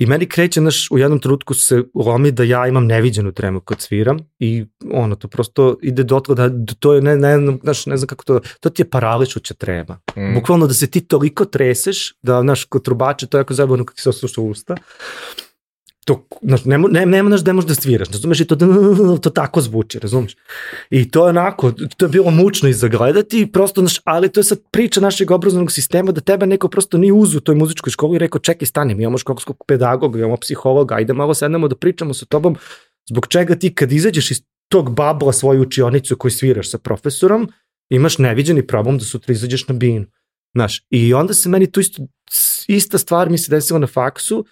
Speaker 2: I meni kreće, naš, u jednom trenutku se lomi da ja imam neviđenu tremu kad sviram i ono, to prosto ide dotle da to je, ne, ne, znaš, ne znam kako to, to ti je parališuća trema. Mm. Bukvalno da se ti toliko treseš, da, znaš, kod trubače, to je jako zabavno kako se osluša usta, to, znaš, nema, nema, nema naš gde možeš da sviraš, razumeš, i to, to tako zvuči, razumeš. I to je onako, to je bilo mučno i zagledati, prosto, znaš, ali to je sad priča našeg obrazovnog sistema da tebe neko prosto nije uzu u toj muzičkoj školi i rekao, čekaj, stani, mi imamo školskog pedagoga, imamo psihologa, ajde malo sednemo da pričamo sa tobom, zbog čega ti kad izađeš iz tog babla svoju učionicu koju sviraš sa profesorom, imaš neviđeni problem da sutra izađeš na binu. Znaš, i onda se meni tu isto, ista stvar mi se desila na faksu,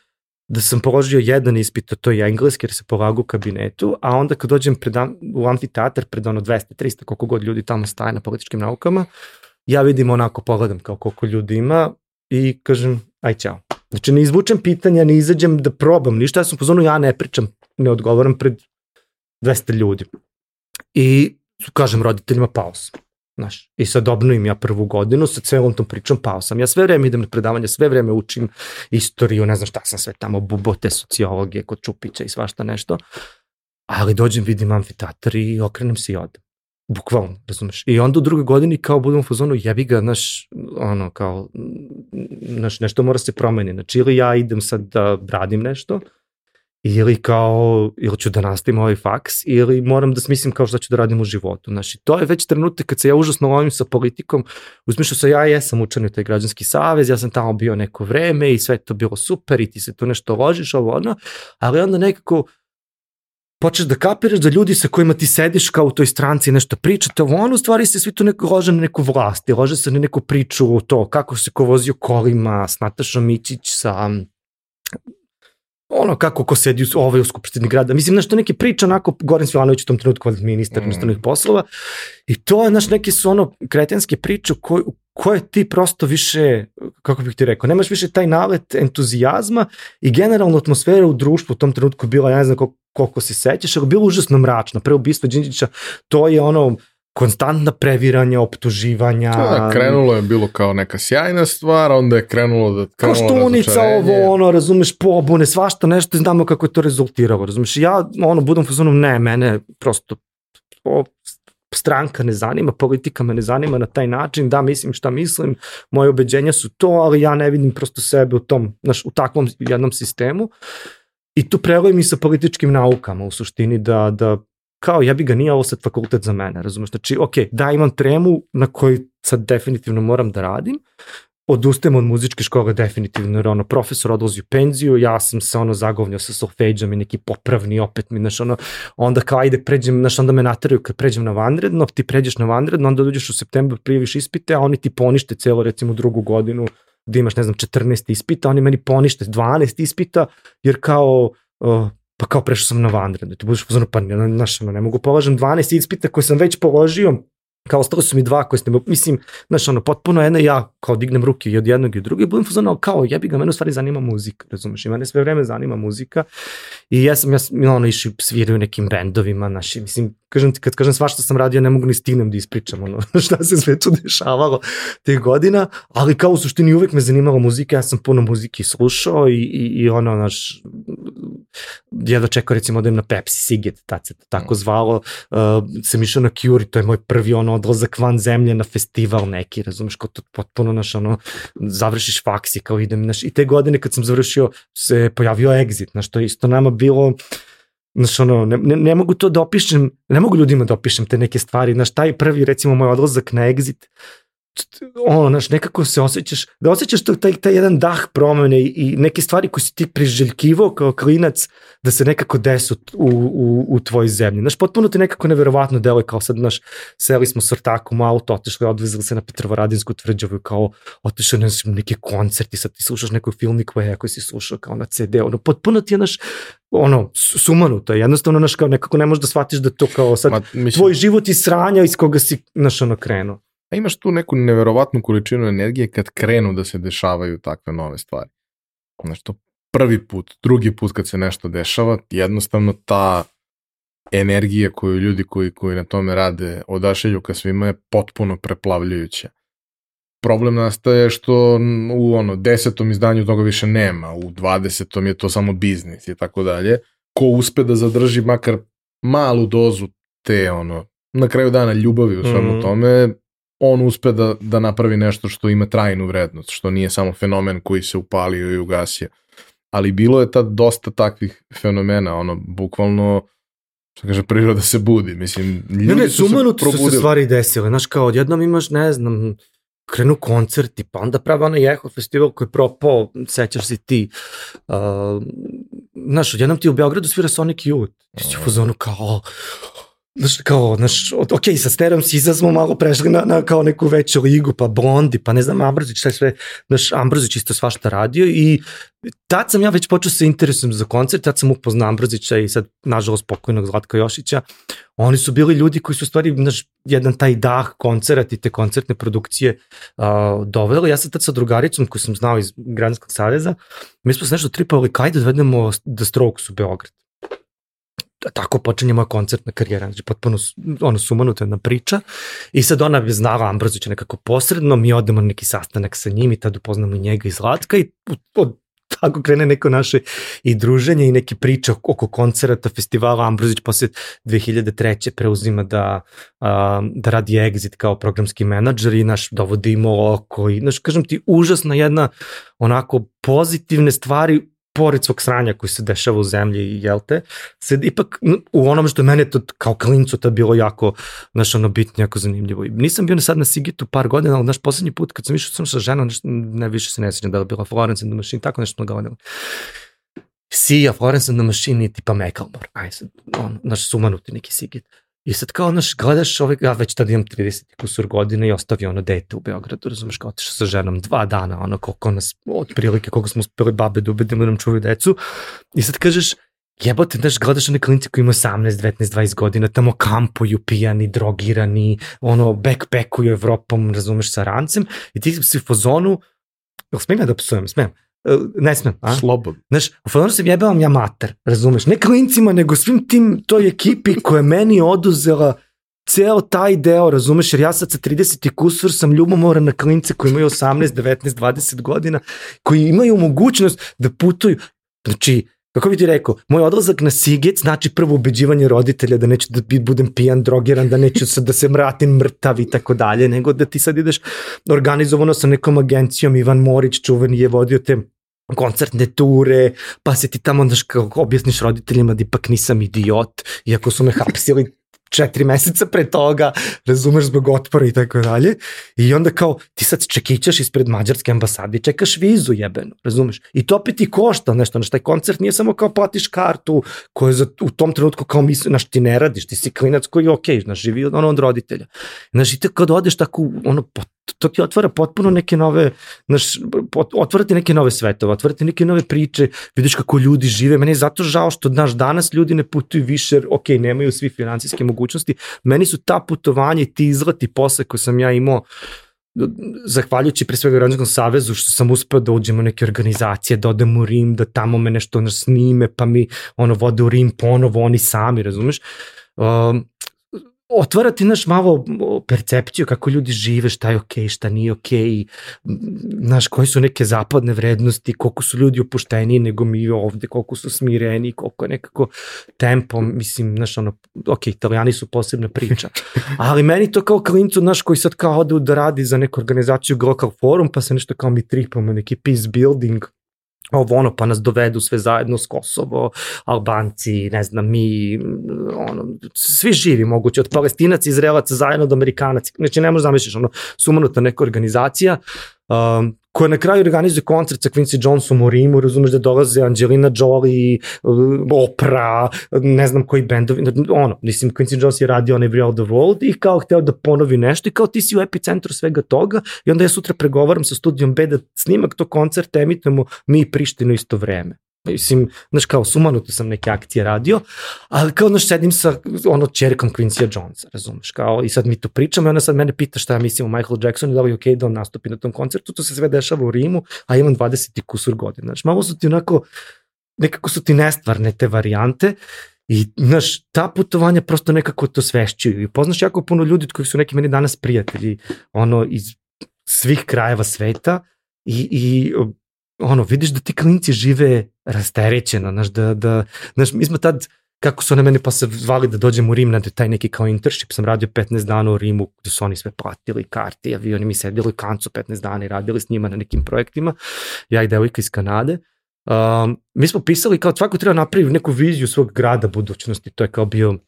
Speaker 2: da sam položio jedan ispit, a to je engleski jer se polagu u kabinetu, a onda kad dođem pred, u amfiteatar pred ono 200, 300, koliko god ljudi tamo staje na političkim naukama, ja vidim onako, pogledam kao koliko ljudi ima i kažem, aj čao. Znači ne izvučem pitanja, ne izađem da probam ništa, ja sam pozvano, ja ne pričam, ne odgovaram pred 200 ljudi. I kažem roditeljima pao. Znaš, I sad obnovim ja prvu godinu sa celom tom pričom, pao sam. Ja sve vreme idem na predavanje, sve vreme učim istoriju, ne znam šta sam sve tamo, bubote, sociologije, kod Čupića i svašta nešto. Ali dođem, vidim amfiteatar i okrenem se i odem. Bukvalno, razumeš? I onda u drugoj godini kao budem u fazonu, jebi ga, znaš, ono, kao, znaš, nešto mora se promeni. Znači, ili ja idem sad da radim nešto, ili kao, ili ću da nastavim ovaj faks, ili moram da smislim kao šta ću da radim u životu. Znači, to je već trenutak kad se ja užasno lovim sa politikom, uzmišljao sam ja jesam učan u taj građanski savez, ja sam tamo bio neko vreme i sve to bilo super i ti se tu nešto ložiš, ovo ono, ali onda nekako počeš da kapiraš da ljudi sa kojima ti sediš kao u toj stranci nešto pričate, ovo ono, u stvari se svi tu neko lože na neku vlast, lože se na neku priču o to kako se ko vozio kolima, s Natašom Mićić, sa ono kako ko sedi u, ovaj u Skupštini grada. Mislim, znaš, to neke priče onako, Goran Svilanović u tom trenutku ministar mm. poslova i to je, znaš, neke su ono kretenske priče koje, koje ti prosto više, kako bih ti rekao, nemaš više taj nalet entuzijazma i generalno atmosfera u društvu u tom trenutku bila, ja ne znam koliko, koliko se sećaš, ali bilo užasno mračno. Pre ubistva Đinđića, to je ono, konstantna previranja, optuživanja.
Speaker 1: Da, krenulo je bilo kao neka sjajna stvar, onda je krenulo da...
Speaker 2: Krenulo kao štunica, ovo, ono, razumeš, pobune, svašta nešto i znamo kako je to rezultiralo, razumeš. Ja, ono, budem fazonom, ne, mene prosto o, stranka ne zanima, politika me ne zanima na taj način, da mislim šta mislim, moje obeđenja su to, ali ja ne vidim prosto sebe u tom, znaš, u takvom jednom sistemu. I tu prelojim i sa političkim naukama u suštini da, da kao ja bi ga nije ovo sad fakultet za mene, razumeš? Znači, ok, da imam tremu na kojoj sad definitivno moram da radim, odustajem od muzičke škole definitivno, jer ono, profesor odlazi u penziju, ja sam se ono zagovnio sa solfeđom i neki popravni opet mi, znaš, ono, onda kao ajde pređem, znaš, onda me nataraju kad pređem na vanredno, ti pređeš na vanredno, onda dođeš u septembru, prijaviš ispite, a oni ti ponište celo, recimo, drugu godinu, gde imaš, ne znam, 14 ispita, oni meni ponište 12 ispita, jer kao, uh, pa kao prešao sam na vanredno, ti budeš pozorno, pa ne, znaš, ne mogu polažem 12 ispita koje sam već položio, kao ostalo su mi dva koje ste, mislim, znaš, ono, potpuno jedna ja kao dignem ruke i od jednog i od druge, budem fuzonao kao, jebi ga, mene u stvari zanima muzika, razumeš, i mene sve vreme zanima muzika i ja sam, ja sam, ono, išli sviraju nekim bendovima, naši, mislim, kažem ti, kad kažem svašta sam radio, ne mogu ni stignem da ispričam, ono, šta se sve tu dešavalo tih godina, ali kao u suštini uvek me zanimala muzika, ja sam puno muzike slušao i, i, i ono, naš, jedva čekao recimo da im na Pepsi Siget, tad se to tako zvalo, uh, sam išao na Cure, to je moj prvi ono odlazak van zemlje na festival neki, razumeš, kao to potpuno, naš, ono, završiš faks i kao idem, naš, i te godine kad sam završio se pojavio Exit, znaš, to je isto nama bilo, Znaš, ono, ne, ne, ne mogu to da opišem, ne mogu ljudima da opišem te neke stvari, znaš, taj prvi, recimo, moj odlazak na Exit, ono, znaš, nekako se osjećaš, da osjećaš to, taj, taj jedan dah promene i, i neke stvari koje si ti priželjkivo kao klinac da se nekako desu u, u, u tvojoj zemlji. Znaš, potpuno ti nekako neverovatno deluje kao sad, znaš, seli smo s ortakom u auto, otišli, odvezali se na Petrovaradinsku tvrđavu kao otišli na neki koncerti, sad ti slušaš nekoj filmni koje koji si slušao kao na CD, ono, potpuno ti je, naš, ono, sumanuto, jednostavno, znaš, kao nekako ne možeš da shvatiš da to kao sad, Ma, mislim... tvoj život je sranja iz koga si, znaš, ono, krenuo.
Speaker 1: A imaš tu neku neverovatnu količinu energije kad krenu da se dešavaju takve nove stvari. Znaš, to prvi put, drugi put kad se nešto dešava, jednostavno ta energija koju ljudi koji, koji na tome rade odašelju ka svima je potpuno preplavljujuća. Problem nastaje što u ono desetom izdanju toga više nema, u dvadesetom je to samo biznis i tako dalje. Ko uspe da zadrži makar malu dozu te ono na kraju dana ljubavi u svemu mm. tome, on uspe da, da napravi nešto što ima trajnu vrednost, što nije samo fenomen koji se upalio i ugasio. Ali bilo je tad dosta takvih fenomena, ono, bukvalno, što kaže, priroda se budi, mislim, ljudi ne, ne, su se probudili.
Speaker 2: su se stvari desile, znaš, kao odjednom imaš, ne znam, krenu koncerti, pa onda pravi onaj Eho festival koji je propao, sećaš se ti, uh, znaš, odjednom ti u Beogradu svira Sonic Youth, ti si u fazonu kao, znaš, kao, znaš, ok, sa Sterom Siza smo malo prešli na, na kao neku veću ligu, pa Bondi, pa ne znam, Ambrozić, šta sve, znaš, Ambrozić isto svašta radio i tad sam ja već počeo se interesujem za koncert, tad sam upoznao Ambrozića i sad, nažalost, pokojnog Zlatka Jošića. Oni su bili ljudi koji su stvari, znaš, jedan taj dah koncert i te koncertne produkcije uh, doveli. Ja sam tad sa drugaricom koju sam znao iz Granskog saveza, mi smo se nešto tripali, kaj da dovedemo The Strokes u Beograd tako počinje moja koncertna karijera, znači potpuno ono sumanuta jedna priča. I sad ona je znala Ambrozića nekako posredno, mi odemo na neki sastanak sa njim i tad upoznamo njega iz Zlatka i od tako krene neko naše i druženje i neke priče oko koncerata festivala. Ambrozić posle 2003. preuzima da, da radi Exit kao programski menadžer i naš dovodimo oko i znaš kažem ti užasna jedna onako pozitivne stvari pored svog sranja koji se dešava u zemlji, jel te, se ipak u onom što mene to kao klincu to bilo jako, znaš, ono bitno, jako zanimljivo. I nisam bio sad na Sigitu par godina, ali naš poslednji put kad sam išao sam sa ženom, nešto, ne više se ne sjećam da je bila Florence and the Machine, tako nešto smo govorili. Sija, Florence and the Machine i tipa Macklemore, aj sad, on, naš sumanuti neki Sigit. I sad kao, znaš, gledaš ovaj, ja već tada imam 30 kusur godina i ostavio ono dete u Beogradu, razumeš, kao otišao sa ženom dva dana, ono koliko nas, otprilike koliko smo uspeli babe da ubedimo da nam čuvaju decu. I sad kažeš, jebote, znaš, gledaš one klinci koji imaju 18, 19, 20 godina, tamo kampuju, pijani, drogirani, ono, backpackuju Evropom, razumeš, sa rancem, i ti si u fazonu, smijem ja da psujem, smijem, ne smem, a?
Speaker 1: Slobodno.
Speaker 2: Znaš, u fazonu se jebavam ja mater, razumeš? Ne klincima, nego svim tim toj ekipi koja je meni oduzela ceo taj deo, razumeš, jer ja sad sa 30 i kusur sam ljubomoran na klince koji imaju 18, 19, 20 godina, koji imaju mogućnost da putuju. Znači, kako bi ti rekao, moj odlazak na Siget znači prvo ubeđivanje roditelja da neću da budem pijan, drogiran, da neću sad da se mratim mrtav i tako dalje, nego da ti sad ideš organizovano sa nekom agencijom, Ivan Morić čuveni je vodio te koncertne ture, pa se ti tamo onda objasniš roditeljima da ipak nisam idiot, iako su me hapsili četiri meseca pre toga, razumeš zbog otpora i tako dalje. I onda kao ti sad čekićaš ispred mađarske ambasade i čekaš vizu jebenu, razumeš? I to opet ti košta nešto, znaš, taj koncert nije samo kao platiš kartu koju za, u tom trenutku kao misli, znaš, ti ne radiš, ti si klinac koji je okej, okay, znaš, živi ono od roditelja. Znaš, i te kad odeš tako, ono, to ti otvara potpuno neke nove, znaš, otvarate neke nove svetove, otvarate neke nove priče, vidiš kako ljudi žive. Meni je zato žao što, znaš, danas ljudi ne putuju više, ok, nemaju svi financijske mogućnosti. Meni su ta putovanja i ti izlati posle koje sam ja imao, zahvaljujući pre svega Rodničkom savezu što sam uspeo da uđem u neke organizacije, da odem u Rim, da tamo me nešto nas snime, pa mi ono vode u Rim ponovo oni sami, razumeš? Um, otvara ti naš malo percepciju kako ljudi žive, šta je okej, okay, šta nije okej, okay, znaš, koje su neke zapadne vrednosti, koliko su ljudi opušteniji nego mi ovde, koliko su smireni, koliko je nekako tempo, mislim, znaš, ono, ok, italijani su posebna priča, ali meni to kao klincu, znaš, koji sad kao ode da radi za neku organizaciju Global Forum, pa se nešto kao mi tripamo, neki peace building, ovo ono, pa nas dovedu sve zajedno s Kosovo, Albanci, ne znam, mi, ono, svi živi moguće, od palestinaca, izraelaca, zajedno do amerikanaca, znači ne možeš zamišljaš, ono, sumanuta neka organizacija, um, koja na kraju organizuje koncert sa Quincy Johnsonom u Rimu, razumeš da dolaze Angelina Jolie, Oprah, ne znam koji bendovi, ono, mislim, Quincy Jones je radio on Every All the World i kao hteo da ponovi nešto i kao ti si u epicentru svega toga i onda ja sutra pregovaram sa studijom B da snimak tog koncerta emitujemo mi i Prištinu isto vreme. Mislim, znaš, kao sumanuto sam neke akcije radio, ali kao, znaš, sedim sa ono čerkom Quincy Jonesa, razumeš, kao, i sad mi to pričamo i ona sad mene pita šta ja mislim o Michael Jacksonu da li je okej okay da on nastupi na tom koncertu, to se sve dešava u Rimu, a imam 20 i kusur godina, znaš, malo su ti onako, nekako su ti nestvarne te varijante, I, znaš, ta putovanja prosto nekako to svešćuju. I poznaš jako puno ljudi koji su neki meni danas prijatelji, ono, iz svih krajeva sveta i, i ono, vidiš da ti klinci žive rasterećeno, znaš, da, da, znaš, mi smo tad, kako su na mene pa se zvali da dođem u Rim na taj neki kao internship, sam radio 15 dana u Rimu gde su oni sve platili, karti, avioni, mi sedeli kancu 15 dana i radili s njima na nekim projektima, ja i devojka iz Kanade. Um, mi smo pisali kao svako treba napraviti neku viziju svog grada budućnosti, to je kao bio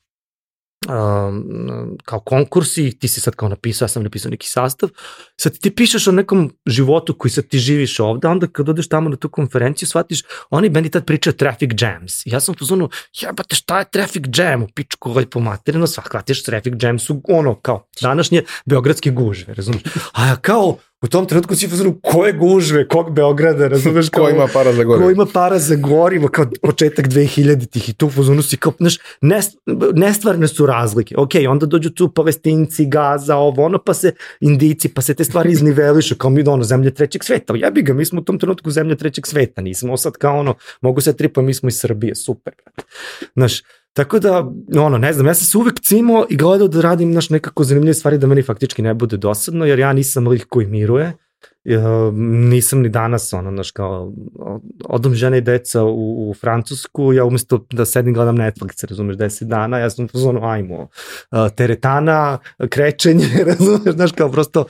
Speaker 2: um, kao konkursi, ti si sad kao napisao, ja sam napisao neki sastav, sad ti pišeš o nekom životu koji sad ti živiš ovde, onda kad odeš tamo na tu konferenciju, shvatiš, oni meni tad pričaju traffic jams. Ja sam pozvano, jebate šta je traffic jam u pičku ovaj po materinu, shvatiš traffic jam su ono kao današnje beogradske gužve, razumiješ? A ja kao, u tom trenutku si fazonu koje gužve, kog Beograda, razumeš?
Speaker 1: ko ima para za gorivo.
Speaker 2: Ko ima para za gorivo, kao početak 2000-ih i tu fazonu si kao, znaš, nestvarne su razlike. Ok, onda dođu tu palestinci, Gaza, ovo, ono, pa se indici, pa se te stvari iznivelišu, kao mi ono, zemlje trećeg sveta. Jebi ga, mi smo u tom trenutku zemlje trećeg sveta, nismo sad kao ono, mogu se tripa, mi smo iz Srbije, super. Znaš, Tako da, ono, ne znam, ja sam se uvek cimao i gledao da radim naš nekako zanimljive stvari da meni faktički ne bude dosadno, jer ja nisam lik koji miruje, nisam ni danas, ono, znaš, kao, odom žene i deca u, u Francusku, ja umesto da sedim gledam Netflix, razumeš, 10 dana, ja sam ono, ajmo, teretana, krećenje, razumeš, znaš, kao, prosto,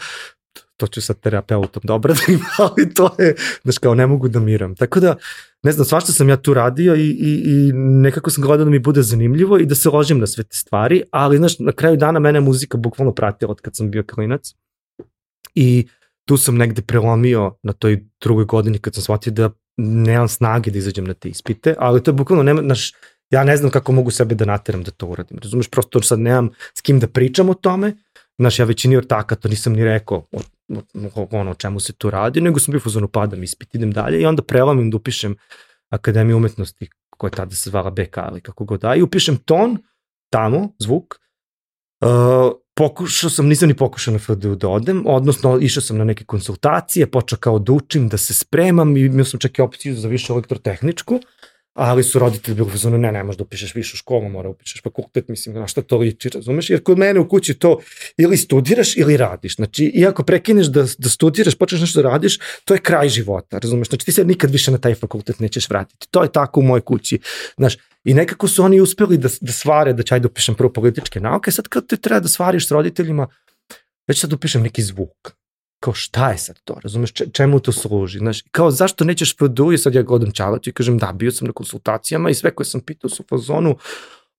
Speaker 2: to ću sa terapeutom da ima, ali to je, znaš, kao, ne mogu da miram. Tako da, ne znam, svašta sam ja tu radio i, i, i nekako sam gledao da mi bude zanimljivo i da se ložim na sve te stvari, ali znaš, na kraju dana mene muzika bukvalno pratila od kad sam bio klinac i tu sam negde prelomio na toj drugoj godini kad sam shvatio da nemam snage da izađem na te ispite, ali to je bukvalno, nema, naš, ja ne znam kako mogu sebe da nateram da to uradim. Razumeš, prosto sad nemam s kim da pričam o tome, znaš, ja većini ortaka to nisam ni rekao ono, čemu se tu radi, nego sam bio fuzonu padam ispit, idem dalje i onda prelamim da upišem Akademiju umetnosti koja je tada se zvala BK ili kako god da, i upišem ton tamo, zvuk, uh, pokušao sam, nisam ni pokušao na FDU da odem, odnosno išao sam na neke konsultacije, počeo kao da učim, da se spremam i imao sam čak i opciju za više elektrotehničku, ali su roditelji bili fazonu, ne, ne, možeš da upišeš višu školu, mora da upišeš fakultet, mislim, na šta to liči, razumeš? Jer kod mene u kući to ili studiraš ili radiš. Znači, iako prekineš da, da studiraš, počneš nešto da radiš, to je kraj života, razumeš? Znači, ti se nikad više na taj fakultet nećeš vratiti. To je tako u mojoj kući. Znaš, I nekako su oni uspeli da, da svare, da ćaj da upišem prvo političke nauke, sad kad te treba da svariš s roditeljima, već sad upišem neki zvuk kao šta je sad to, razumeš, čemu to služi, znaš, kao zašto nećeš i sad ja godam čavatu i kažem da, bio sam na konsultacijama i sve koje sam pitao su u fazonu,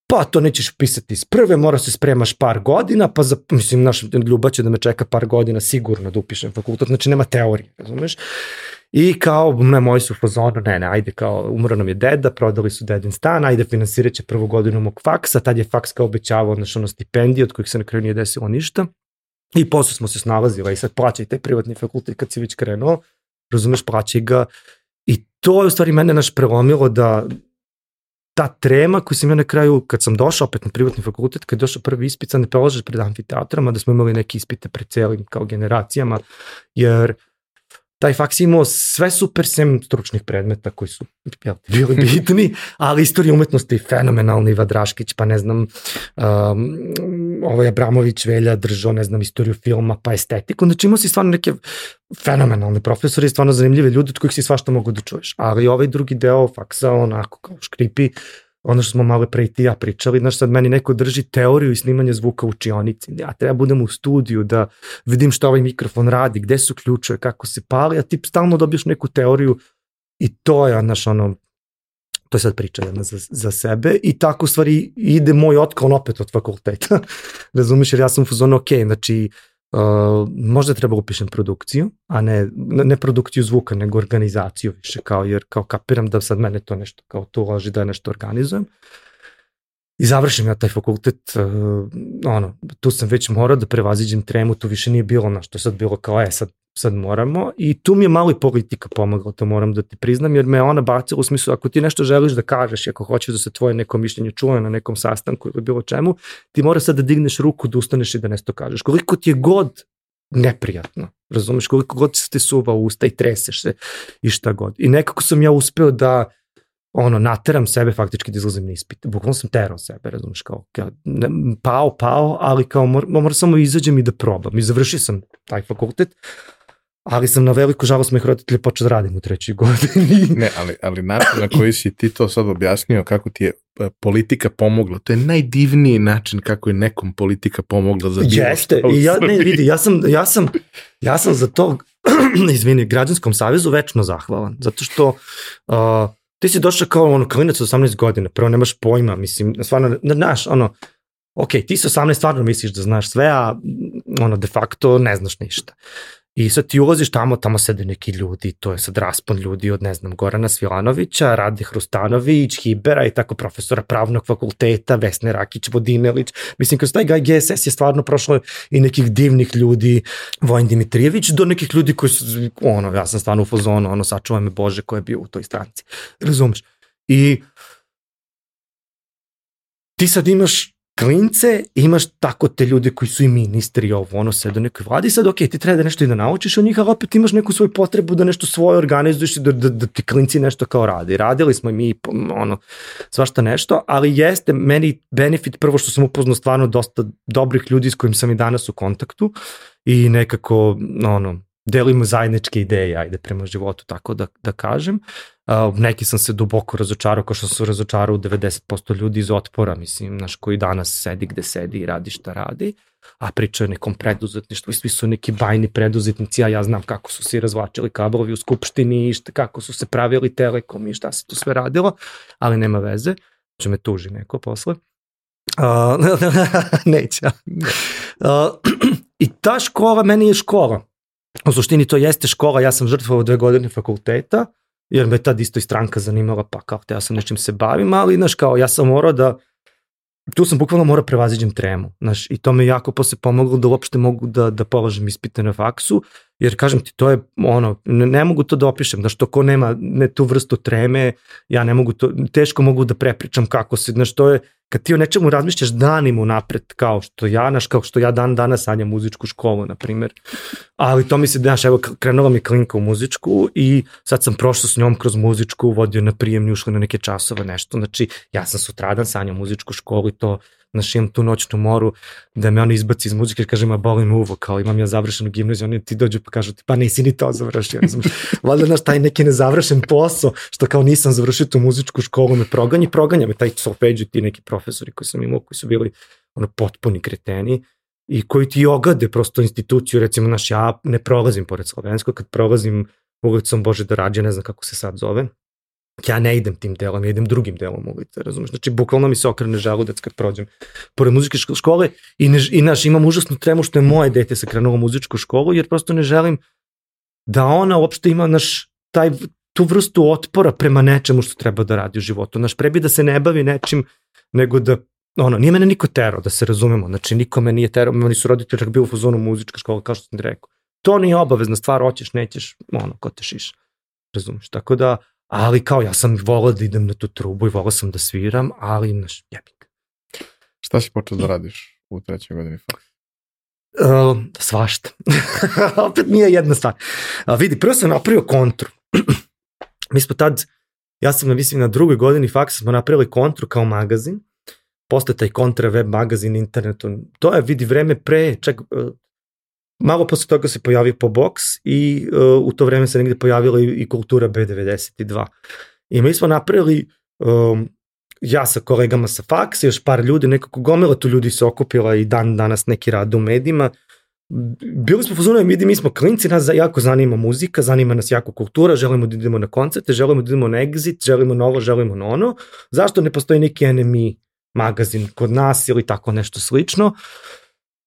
Speaker 2: pa to nećeš pisati iz prve, mora se spremaš par godina, pa za, mislim, naš ljubav će da me čeka par godina sigurno da upišem fakultet, znači nema teorije, razumeš? I kao, ne, moji su u fazonu, ne, ne, ajde, kao, umro nam je deda, prodali su dedin stan, ajde, finansirat će prvu godinu mog faksa, tad je faks kao obećavao, znaš, ono, stipendije, od kojih se na kraju nije desilo ništa. I posle smo se snalazili i sad plaćaj taj privatni fakultet kad si već krenuo, razumeš, plaćaj ga. I to je u stvari mene naš prelomilo da ta trema koju sam ja na kraju, kad sam došao opet na privatni fakultet, kad je došao prvi ispit, sad ne prelažeš pred amfiteatrama, da smo imali neke ispite pred celim kao generacijama, jer uh, taj faks imao sve super sem stručnih predmeta koji su jel, bili bitni, ali istorija umetnosti fenomenalni, Iva Draškić, pa ne znam, um, ovaj Abramović Velja držao, ne znam, istoriju filma, pa estetiku, znači imao si stvarno neke fenomenalne profesori, stvarno zanimljive ljudi od kojih si svašta mogu da čuješ, ali ovaj drugi deo faksa onako kao škripi, ono što smo malo pre i ti ja pričali, znaš sad meni neko drži teoriju i snimanje zvuka u učionici, ja treba budem u studiju da vidim šta ovaj mikrofon radi, gde su ključeve, kako se pali, a ti stalno dobiješ neku teoriju i to je, znaš, ono, to je sad priča jedna za, za sebe i tako u stvari ide moj otklon opet od fakulteta, razumiješ, jer ja sam u fazonu, ok, znači, Uh, možda treba upišem produkciju, a ne, ne produkciju zvuka, nego organizaciju više, kao, jer kao kapiram da sad mene to nešto kao to loži da nešto organizujem. I završim ja taj fakultet, uh, ono, tu sam već morao da prevaziđem tremu, tu više nije bilo na što sad bilo kao, e, sad sad moramo i tu mi je malo i politika pomagla, to moram da ti priznam, jer me ona bacila u smislu, ako ti nešto želiš da kažeš ako hoćeš da se tvoje neko mišljenje čuje na nekom sastanku ili bilo čemu, ti mora sad da digneš ruku, da ustaneš i da nešto kažeš. Koliko ti je god neprijatno, razumeš, koliko god se ti suva usta i treseš se i šta god. I nekako sam ja uspeo da ono, nateram sebe faktički da izlazim na ispit. Bukvalno sam terao sebe, razumeš, kao, kao ne, pao, pao, ali kao mor, moram samo izađem i da probam. I završio sam taj fakultet, ali sam na veliku žalost mojih roditelja počeo da radim u trećoj godini.
Speaker 1: ne, ali, ali način na koji si ti to sad objasnio, kako ti je e, politika pomogla, to je najdivniji način kako je nekom politika pomogla za bilo
Speaker 2: Jeste, i ja, ne, vidi, ja sam, ja sam, ja sam za to, izvini, građanskom savezu večno zahvalan, zato što uh, ti si došao kao ono klinac od 18 godina, prvo nemaš pojma, mislim, stvarno, znaš, ono, ok, ti sa 18 stvarno misliš da znaš sve, a ono, de facto ne znaš ništa. I sad ti ulaziš tamo, tamo sede neki ljudi, to je sad raspon ljudi od, ne znam, Gorana Svilanovića, Rade Hrustanović, Hibera i tako profesora pravnog fakulteta, Vesne Rakić, Vodinelić. Mislim, kroz taj GSS je stvarno prošlo i nekih divnih ljudi, Vojn Dimitrijević, do nekih ljudi koji su, ono, ja sam stvarno u fazonu, ono, sačuvaj me Bože ko je bio u toj stranci. Razumeš? I ti sad imaš klince, imaš tako te ljude koji su i ministri, ovo, ono, sve do nekoj vladi, sad, ok, ti treba da nešto i da naučiš od njih, ali opet imaš neku svoju potrebu da nešto svoje organizuješ i da, da, da ti klinci nešto kao radi. Radili smo i mi, ono, svašta nešto, ali jeste meni benefit prvo što sam upoznao stvarno dosta dobrih ljudi s kojim sam i danas u kontaktu i nekako, ono, delimo zajedničke ideje, ajde, prema životu, tako da, da kažem. Uh, neki sam se duboko razočarao, kao što sam se razočarao u 90% ljudi iz otpora, mislim, naš koji danas sedi gde sedi i radi šta radi, a pričaju o nekom preduzetništvu i svi su neki bajni preduzetnici, a ja znam kako su se razvlačili kablovi u skupštini i šta, kako su se pravili telekom i šta se tu sve radilo, ali nema veze, će me tuži neko posle. Uh, neće. Uh, I ta škola meni je škola U suštini to jeste škola, ja sam žrtvovao dve godine fakulteta, jer me tad isto i stranka zanimala, pa kao te ja sam nečim se bavim, ali znaš kao ja sam morao da, tu sam bukvalno morao prevaziđem tremu, znaš, i to me jako posle pomoglo da uopšte mogu da, da položim ispite na faksu, jer kažem ti, to je ono, ne, ne mogu to da opišem, znaš, to ko nema ne tu vrstu treme, ja ne mogu to, teško mogu da prepričam kako se, znaš, to je, kad ti o nečemu razmišljaš danima napred, kao što ja, naš, kao što ja dan danas sanjam muzičku školu, na primjer. Ali to mi se, znaš, evo, krenula mi klinka u muzičku i sad sam prošao s njom kroz muzičku, vodio na prijemni, ušli na neke časove, nešto. Znači, ja sam sutradan sanjam muzičku školu i to znaš, imam tu noćnu moru, da me oni izbaci iz muzike, kaže, ma boli me uvo, kao imam ja završenu gimnaziju, oni ti dođu pa kažu ti, pa nisi ni to završio. Valjda, znaš, taj neki nezavršen posao, što kao nisam završio tu muzičku školu, me proganja, proganja me taj solfeđu, ti neki profesori koji sam imao, koji su bili ono potpuni kreteni, i koji ti ogade prosto instituciju, recimo, naš, ja ne prolazim pored slovenskog, kad prolazim ulicom Bože da rađe, ne znam kako se sad zove, ja ne idem tim delom, ja idem drugim delom ulice, razumeš? Znači, bukvalno mi se okrene želudac kad prođem pored muzičke škole i, ne, i naš, imam užasnu tremu što je moje dete sa krenulo muzičku školu, jer prosto ne želim da ona uopšte ima naš, taj, tu vrstu otpora prema nečemu što treba da radi u životu. Naš, prebi da se ne bavi nečim, nego da ono, nije mene niko terao, da se razumemo, znači niko me nije terao, oni su roditelji čak bio u fazonu muzička škola, kao što sam ti rekao. To nije obavezna stvar, hoćeš, nećeš, ono, ko te šiš. Razumeš, tako da, ali kao ja sam volao da idem na tu trubu i volao sam da sviram, ali naš jebik.
Speaker 1: Šta si počeo da radiš u trećoj godini faksa?
Speaker 2: Uh, svašta. Opet nije jedna stvar. Uh, vidi, prvo sam napravio kontru. Mi smo tad, ja sam na, mislim, na drugoj godini faksa smo napravili kontru kao magazin. Posle taj kontra web magazin internetu. To je, vidi, vreme pre, čak uh, Malo posle toga se pojavio po box i uh, u to vreme se negde pojavila i, i kultura B92. I mi smo napravili, um, ja sa kolegama sa faksa, još par ljudi, nekako gomila tu ljudi se okupila i dan danas neki rad u medijima. Bili smo fuzonu, vidi, mi smo klinci, nas jako zanima muzika, zanima nas jako kultura, želimo da idemo na koncerte, želimo da idemo na exit, želimo na ovo, želimo na ono. Zašto ne postoji neki NME magazin kod nas ili tako nešto slično? Uh,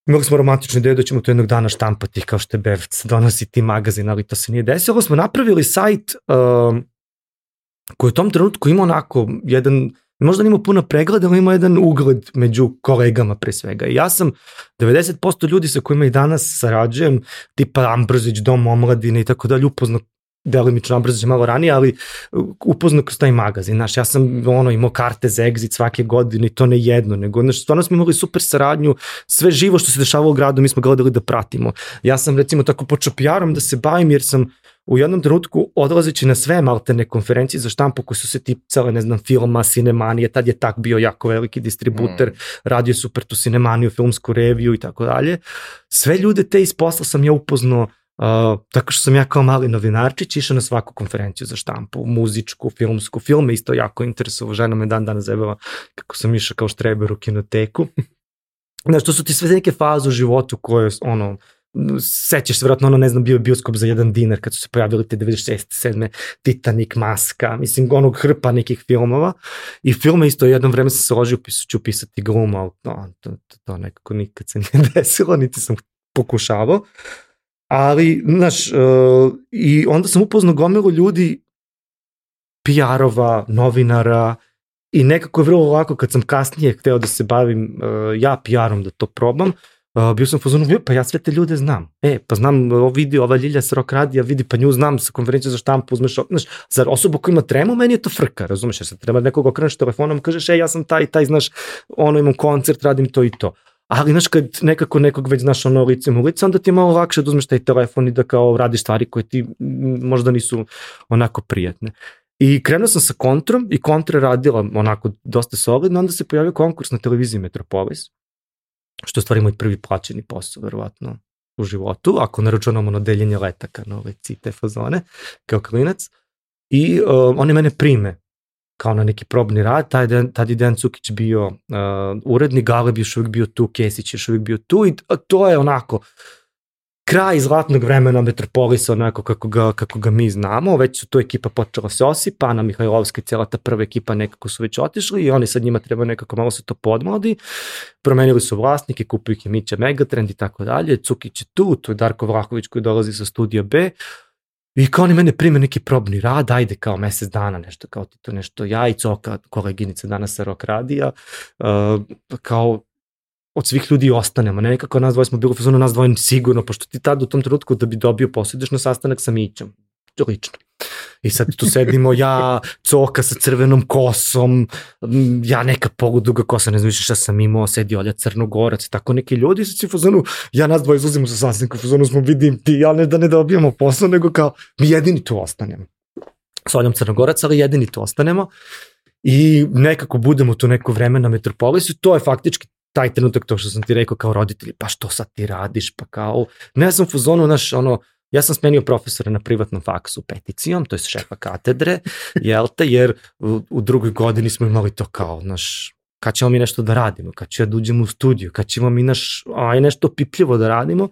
Speaker 2: Imali smo romantičnu ideju da ćemo to jednog dana štampati kao što je Bevc donosi ti magazin, ali to se nije desilo. Smo napravili sajt uh, koji u tom trenutku ima onako jedan, možda nima puno pregleda, ali ima jedan ugled među kolegama pre svega. I ja sam 90% ljudi sa kojima i danas sarađujem, tipa Ambrozić, Dom omladine i tako dalje, upoznao delimično Ambrosić malo ranije, ali uh, upoznao kroz taj magazin. Znaš, ja sam ono, imao karte za exit svake godine i to ne jedno, nego znaš, stvarno smo imali super saradnju, sve živo što se dešavalo u gradu mi smo gledali da pratimo. Ja sam recimo tako počeo PR-om da se bavim jer sam u jednom trenutku odlazeći na sve maltene konferencije za štampu koje su se ticale, ne znam, filma, sinemanije, tad je tak bio jako veliki distributer, mm. radio super tu sinemaniju, filmsku reviju i tako dalje. Sve ljude te iz posla sam ja upoznao Uh, tako što sam ja kao mali novinarčić išao na svaku konferenciju za štampu, muzičku, filmsku, film me isto jako interesovao, žena me dan dana zebava kako sam išao kao štreber u kinoteku. Znaš, to su ti sve neke faze u životu koje, ono, sećaš se vjerojatno ono, ne znam, bio bioskop za jedan dinar kad su se pojavili te 96. 7. Titanic, Maska, mislim, onog hrpa nekih filmova i filme isto jednom vreme sam se ložio, ću pisati glumu, ali no, to, to, to nekako nikad se nije desilo, niti sam pokušavao. Ali, znaš, uh, i onda sam upoznao gomilu ljudi, PR-ova, novinara, i nekako je vrlo lako kad sam kasnije hteo da se bavim uh, ja PR-om da to probam, uh, bio sam fazonu, pa ja sve te ljude znam. E, pa znam, ovo vidi, ova Ljilja s rok radija, vidi, pa nju znam sa konferencije za štampu, uzmeš, znaš, za osobu koja ima tremu, meni je to frka, razumeš, jer se treba nekog okreneš telefonom, kažeš, e, ja sam taj, taj, znaš, ono, imam koncert, radim to i to. Ali, znaš, kad nekako nekog već znaš ono licem u lice, onda ti je malo lakše da uzmeš taj telefon i da kao radiš stvari koje ti možda nisu onako prijatne. I krenuo sam sa kontrom i kontra radila onako dosta solidno, onda se pojavio konkurs na televiziji Metropolis, što je stvari moj prvi plaćeni posao, verovatno, u životu, ako ne računamo na deljenje letaka na ove cite fazone, kao klinac. I uh, oni mene prime kao na neki probni rad, taj dan, tad je Dejan Cukić bio uh, urednik, Galeb još uvijek bio tu, Kesić još uvijek bio tu i to je onako, kraj zlatnog vremena Metropolisa onako kako ga, kako ga mi znamo, već su to ekipa počela se osipa, Ana Mihajlovska i cijela ta prva ekipa nekako su već otišli i oni sad njima treba nekako malo se to podmladi, promenili su vlasnike, kupuju ih je Mića Megatrend i tako dalje, Cukić je tu, tu je Darko Vlahović koji dolazi sa studija B, I kao oni mene prime neki probni rad, ajde kao mesec dana nešto, kao ti to nešto, ja i Coka, koleginica danas sa Rok radija, uh, kao od svih ljudi ostanemo, ne nekako nas dvoje smo bili u nas dvoje sigurno, pošto ti tad u tom trenutku da bi dobio posljediš na sastanak sa Mićom, lično. I sad tu sedimo ja, coka sa crvenom kosom, ja neka pogoduga kosa, ne znam više šta sam imao, sedi Olja Crnogorac, tako neki ljudi sa si fazonu, ja nas dvoje izlazimo sa sastanka, fazonu smo vidim ti, ja ne da ne dobijamo posao, nego kao mi jedini tu ostanemo. S Oljom Crnogorac, ali jedini tu ostanemo i nekako budemo tu neko vreme na Metropolisu, to je faktički taj trenutak to što sam ti rekao kao roditelji, pa što sad ti radiš, pa kao, ne znam fuzonu, naš, ono, ja sam smenio profesora na privatnom faksu peticijom, to je šefa katedre, jel te, jer u, u drugoj godini smo imali to kao, naš, kad ćemo mi nešto da radimo, kad ćemo da uđemo u studiju, kad ćemo mi naš, aj nešto pipljivo da radimo,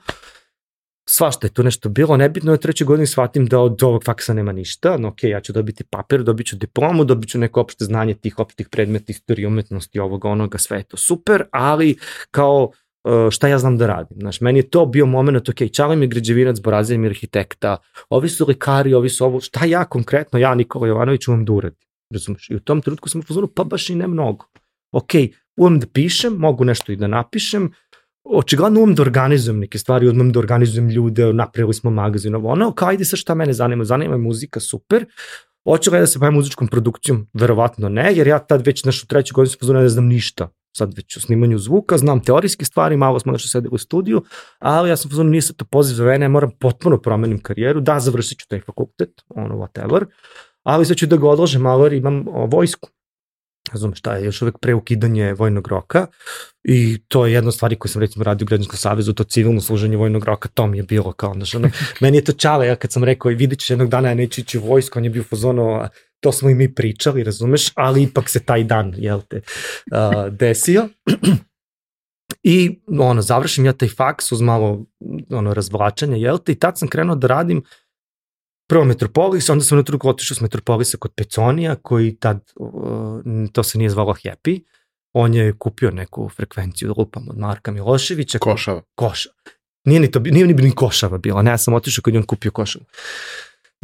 Speaker 2: svašta je tu nešto bilo, nebitno je treće godine shvatim da od ovog faksa nema ništa, no ok, ja ću dobiti papir, dobit ću diplomu, dobit ću neko opšte znanje tih opštih predmeta, istorije, umetnosti, ovoga, onoga, sve je to super, ali kao šta ja znam da radim. Znaš, meni je to bio moment, ok, čalim je građevinac, borazir mi arhitekta, ovi su lekari, ovi su ovo, šta ja konkretno, ja Nikola Jovanović umem da uradim. Razumeš? I u tom trenutku sam pozorno, pa baš i ne mnogo. Ok, umem da pišem, mogu nešto i da napišem, očigledno umem da organizujem neke stvari, umem da organizujem ljude, napravili smo magazin, ovo ono, kao ajde sa šta mene zanima, zanima me muzika, super, Hoću li da se bavim muzičkom produkcijom? Verovatno ne, jer ja tad već našu treću godinu sam pozorno ne znam ništa. Sad već u snimanju zvuka, znam teorijske stvari, malo smo nešto sedeli u studiju, ali ja sam pozorno nije se to poziv za mene, moram potpuno promenim karijeru, da, završit ću taj fakultet, ono, whatever, ali sad ću da ga odložem malo jer imam o, vojsku. Razumeš šta je, još uvek preukidanje vojnog roka i to je jedna od stvari koju sam recimo radio u Građanskom savezu, to civilno služenje vojnog roka, to mi je bilo kao, znaš, ono, meni je to čale, ja kad sam rekao vidit ćeš jednog dana ja neću ići u vojsku, on je bio fazono, to smo i mi pričali, razumeš, ali ipak se taj dan, jel te, uh, desio. I ono, završim ja taj faks uz malo ono, razvlačanja, jel te, i tad sam krenuo da radim uh, prvo Metropolis, onda sam na truku otišao s Metropolisa kod Peconija, koji tad, uh, to se nije zvalo Happy, on je kupio neku frekvenciju, lupam, od Marka Miloševića.
Speaker 1: Košava.
Speaker 2: Košava. Nije ni, to, nije ni, ni Košava bila, ne, ja sam otišao kod je on kupio Košavu.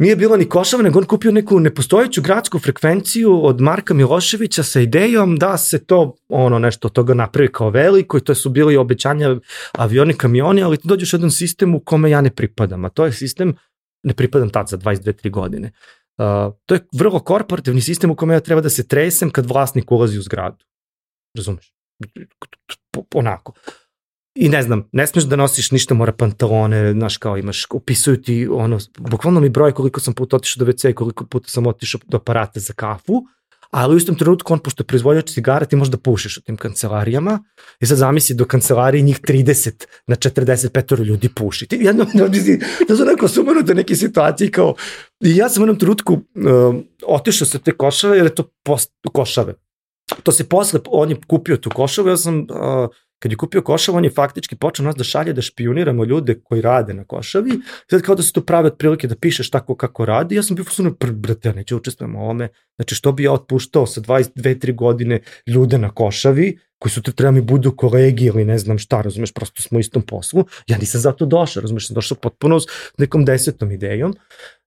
Speaker 2: Nije bila ni Košava, nego on kupio neku nepostojeću gradsku frekvenciju od Marka Miloševića sa idejom da se to, ono, nešto od toga napravi kao veliko i to su bili obećanja avioni, kamioni, ali ti dođeš u jedan sistem u kome ja ne pripadam, a to je sistem ne pripadam tad za 22-3 godine. Uh, to je vrlo korporativni sistem u kome ja treba da se tresem kad vlasnik ulazi u zgradu. Razumeš? Onako. I ne znam, ne smeš da nosiš ništa mora pantalone, znaš kao imaš, upisuju ti ono, bukvalno mi broj koliko sam puta otišao do WC, koliko puta sam otišao do aparata za kafu, ali u istom trenutku on, pošto je proizvođač cigara, ti možda pušiš u tim kancelarijama i sad zamisli do kancelarije njih 30 na 45 ljudi puši. Ti jedno, to su neko sumanuto neke situacije kao, i ja sam u jednom trenutku uh, otišao sa te košave, jer je to post, košave. To se posle, on je kupio tu košavu, ja sam uh, kad je kupio Košav, on je faktički počeo nas da šalje da špioniramo ljude koji rade na Košavi, sad kao da se to prave otprilike da pišeš tako kako radi, ja sam bio fusuno, brate, ja neću učestvujem u ovome, znači što bi ja otpuštao sa 22-3 godine ljude na Košavi, koji su te treba mi budu kolegi ili ne znam šta, razumeš, prosto smo u istom poslu, ja nisam zato došao, razumeš, sam došao potpuno s nekom desetom idejom,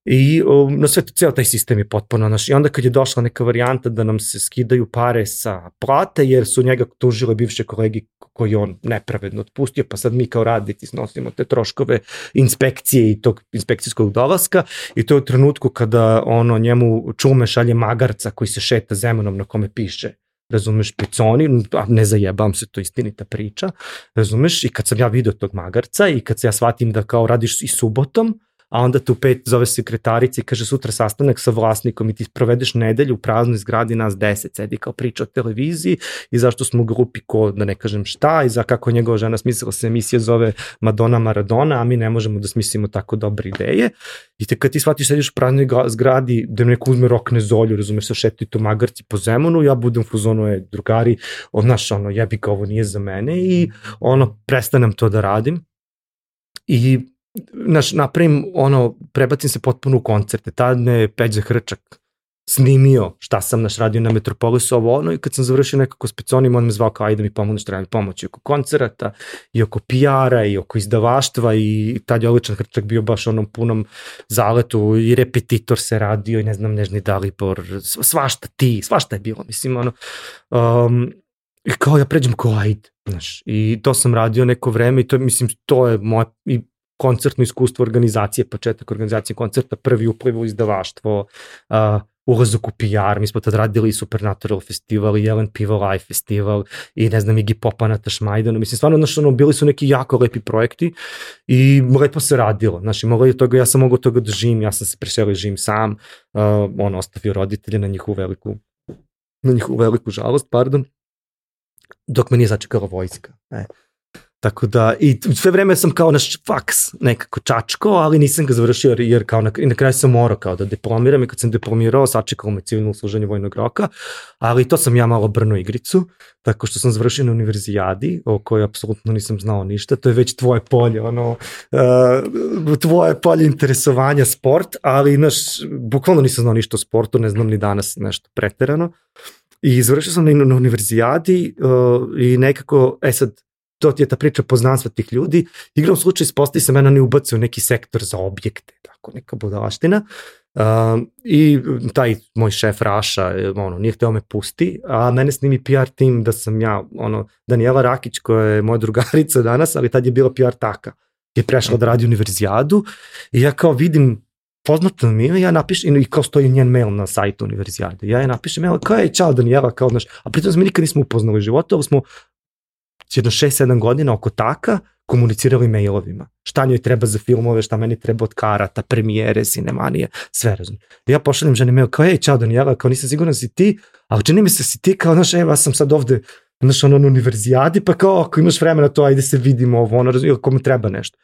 Speaker 2: I um, na sve to, ceo taj sistem je potpuno naš. I onda kad je došla neka varijanta da nam se skidaju pare sa plate, jer su njega tužile bivše kolegi koji on nepravedno otpustio, pa sad mi kao radnici snosimo te troškove inspekcije i tog inspekcijskog dolaska i to je u trenutku kada ono njemu čume šalje magarca koji se šeta zemunom na kome piše razumeš, piconi, a ne zajebam se, to istinita priča, razumeš, i kad sam ja video tog magarca i kad se ja shvatim da kao radiš i subotom, a onda tu pet zove sekretarica i kaže sutra sastanak sa vlasnikom i ti provedeš nedelju u praznoj zgradi nas deset, sedi kao priča o televiziji i zašto smo u grupi ko, da ne kažem šta i za kako njegova žena smislila se emisija zove Madonna Maradona, a mi ne možemo da smislimo tako dobre ideje. I te kad ti shvatiš sediš u praznoj zgradi da neko uzme rok ne zolju, razumeš se šetu to magarci po zemunu, ja budem u je drugari, od naš ono jebi ga ovo nije za mene i ono prestanem to da radim. I naš, napravim ono, prebacim se potpuno u koncerte, tad me Peđa Hrčak snimio šta sam naš radio na Metropolisu, ovo ono, i kad sam završio nekako s peconim, on me zvao kao ajde mi pomogneš, treba mi pomoći oko koncerata, i oko PR-a, i oko izdavaštva, i tad je Oličan Hrčak bio baš onom punom zaletu, i repetitor se radio, i ne znam, Nežni Dalibor, svašta ti, svašta je bilo, mislim, ono, um, i kao ja pređem kao ajde, znaš, i to sam radio neko vreme i to, mislim, to je moje, i koncertno iskustvo organizacije, početak organizacije koncerta, prvi upliv u izdavaštvo, uh, ulazak u PR, mi smo tad radili i Supernatural festival, i Jelen Pivo Live festival, i ne znam, Iggy Popa na Tašmajdanu, mislim, stvarno, znaš, ono, bili su neki jako lepi projekti i lepo se radilo, znaš, i mogla je toga, ja sam mogao toga da živim, ja sam se preselio živim sam, uh, on ostavio roditelje na njihovu veliku, na njihovu veliku žalost, pardon, dok me nije začekala vojska. E. Tako da, i sve vreme sam kao naš faks nekako čačko, ali nisam ga završio jer, jer kao na, i na kraju sam morao kao da diplomiram i kad sam diplomirao sačekao me civilno služenje vojnog roka, ali to sam ja malo brno igricu, tako što sam završio na univerzijadi, o kojoj apsolutno nisam znao ništa, to je već tvoje polje, ono, uh, tvoje polje interesovanja sport, ali naš, bukvalno nisam znao ništa o sportu, ne znam ni danas nešto preterano. I završio sam na, na univerzijadi uh, i nekako, e sad, to ti je ta priča poznanstva tih ljudi. Igrom slučaj ispostavi se mene oni ubace u neki sektor za objekte, tako neka budalaština. Uh, I taj moj šef Raša, ono, nije hteo me pusti, a mene snimi PR tim da sam ja, ono, Daniela Rakić koja je moja drugarica danas, ali tad je bila PR taka, je prešla da radi univerzijadu i ja kao vidim poznato mi je, ja napišem, i kao stoji njen mail na sajtu univerzijade, ja je napišem mail, kao je, čao Daniela, kao, znaš, a pritom se mi nikad nismo upoznali u životu, ali smo jedno 6-7 godina oko taka komunicirali mailovima. Šta njoj treba za filmove, šta meni treba od karata, premijere, sinemanije, sve razum. Ja pošaljem ženi mail kao, ej, čao Daniela, kao nisam siguran da si ti, ali čini mi se da si ti kao, znaš, evo, ja sam sad ovde, znaš, ono, na univerzijadi, pa kao, ako imaš vremena to, ajde se vidimo ovo, ono, ili ako mi treba nešto.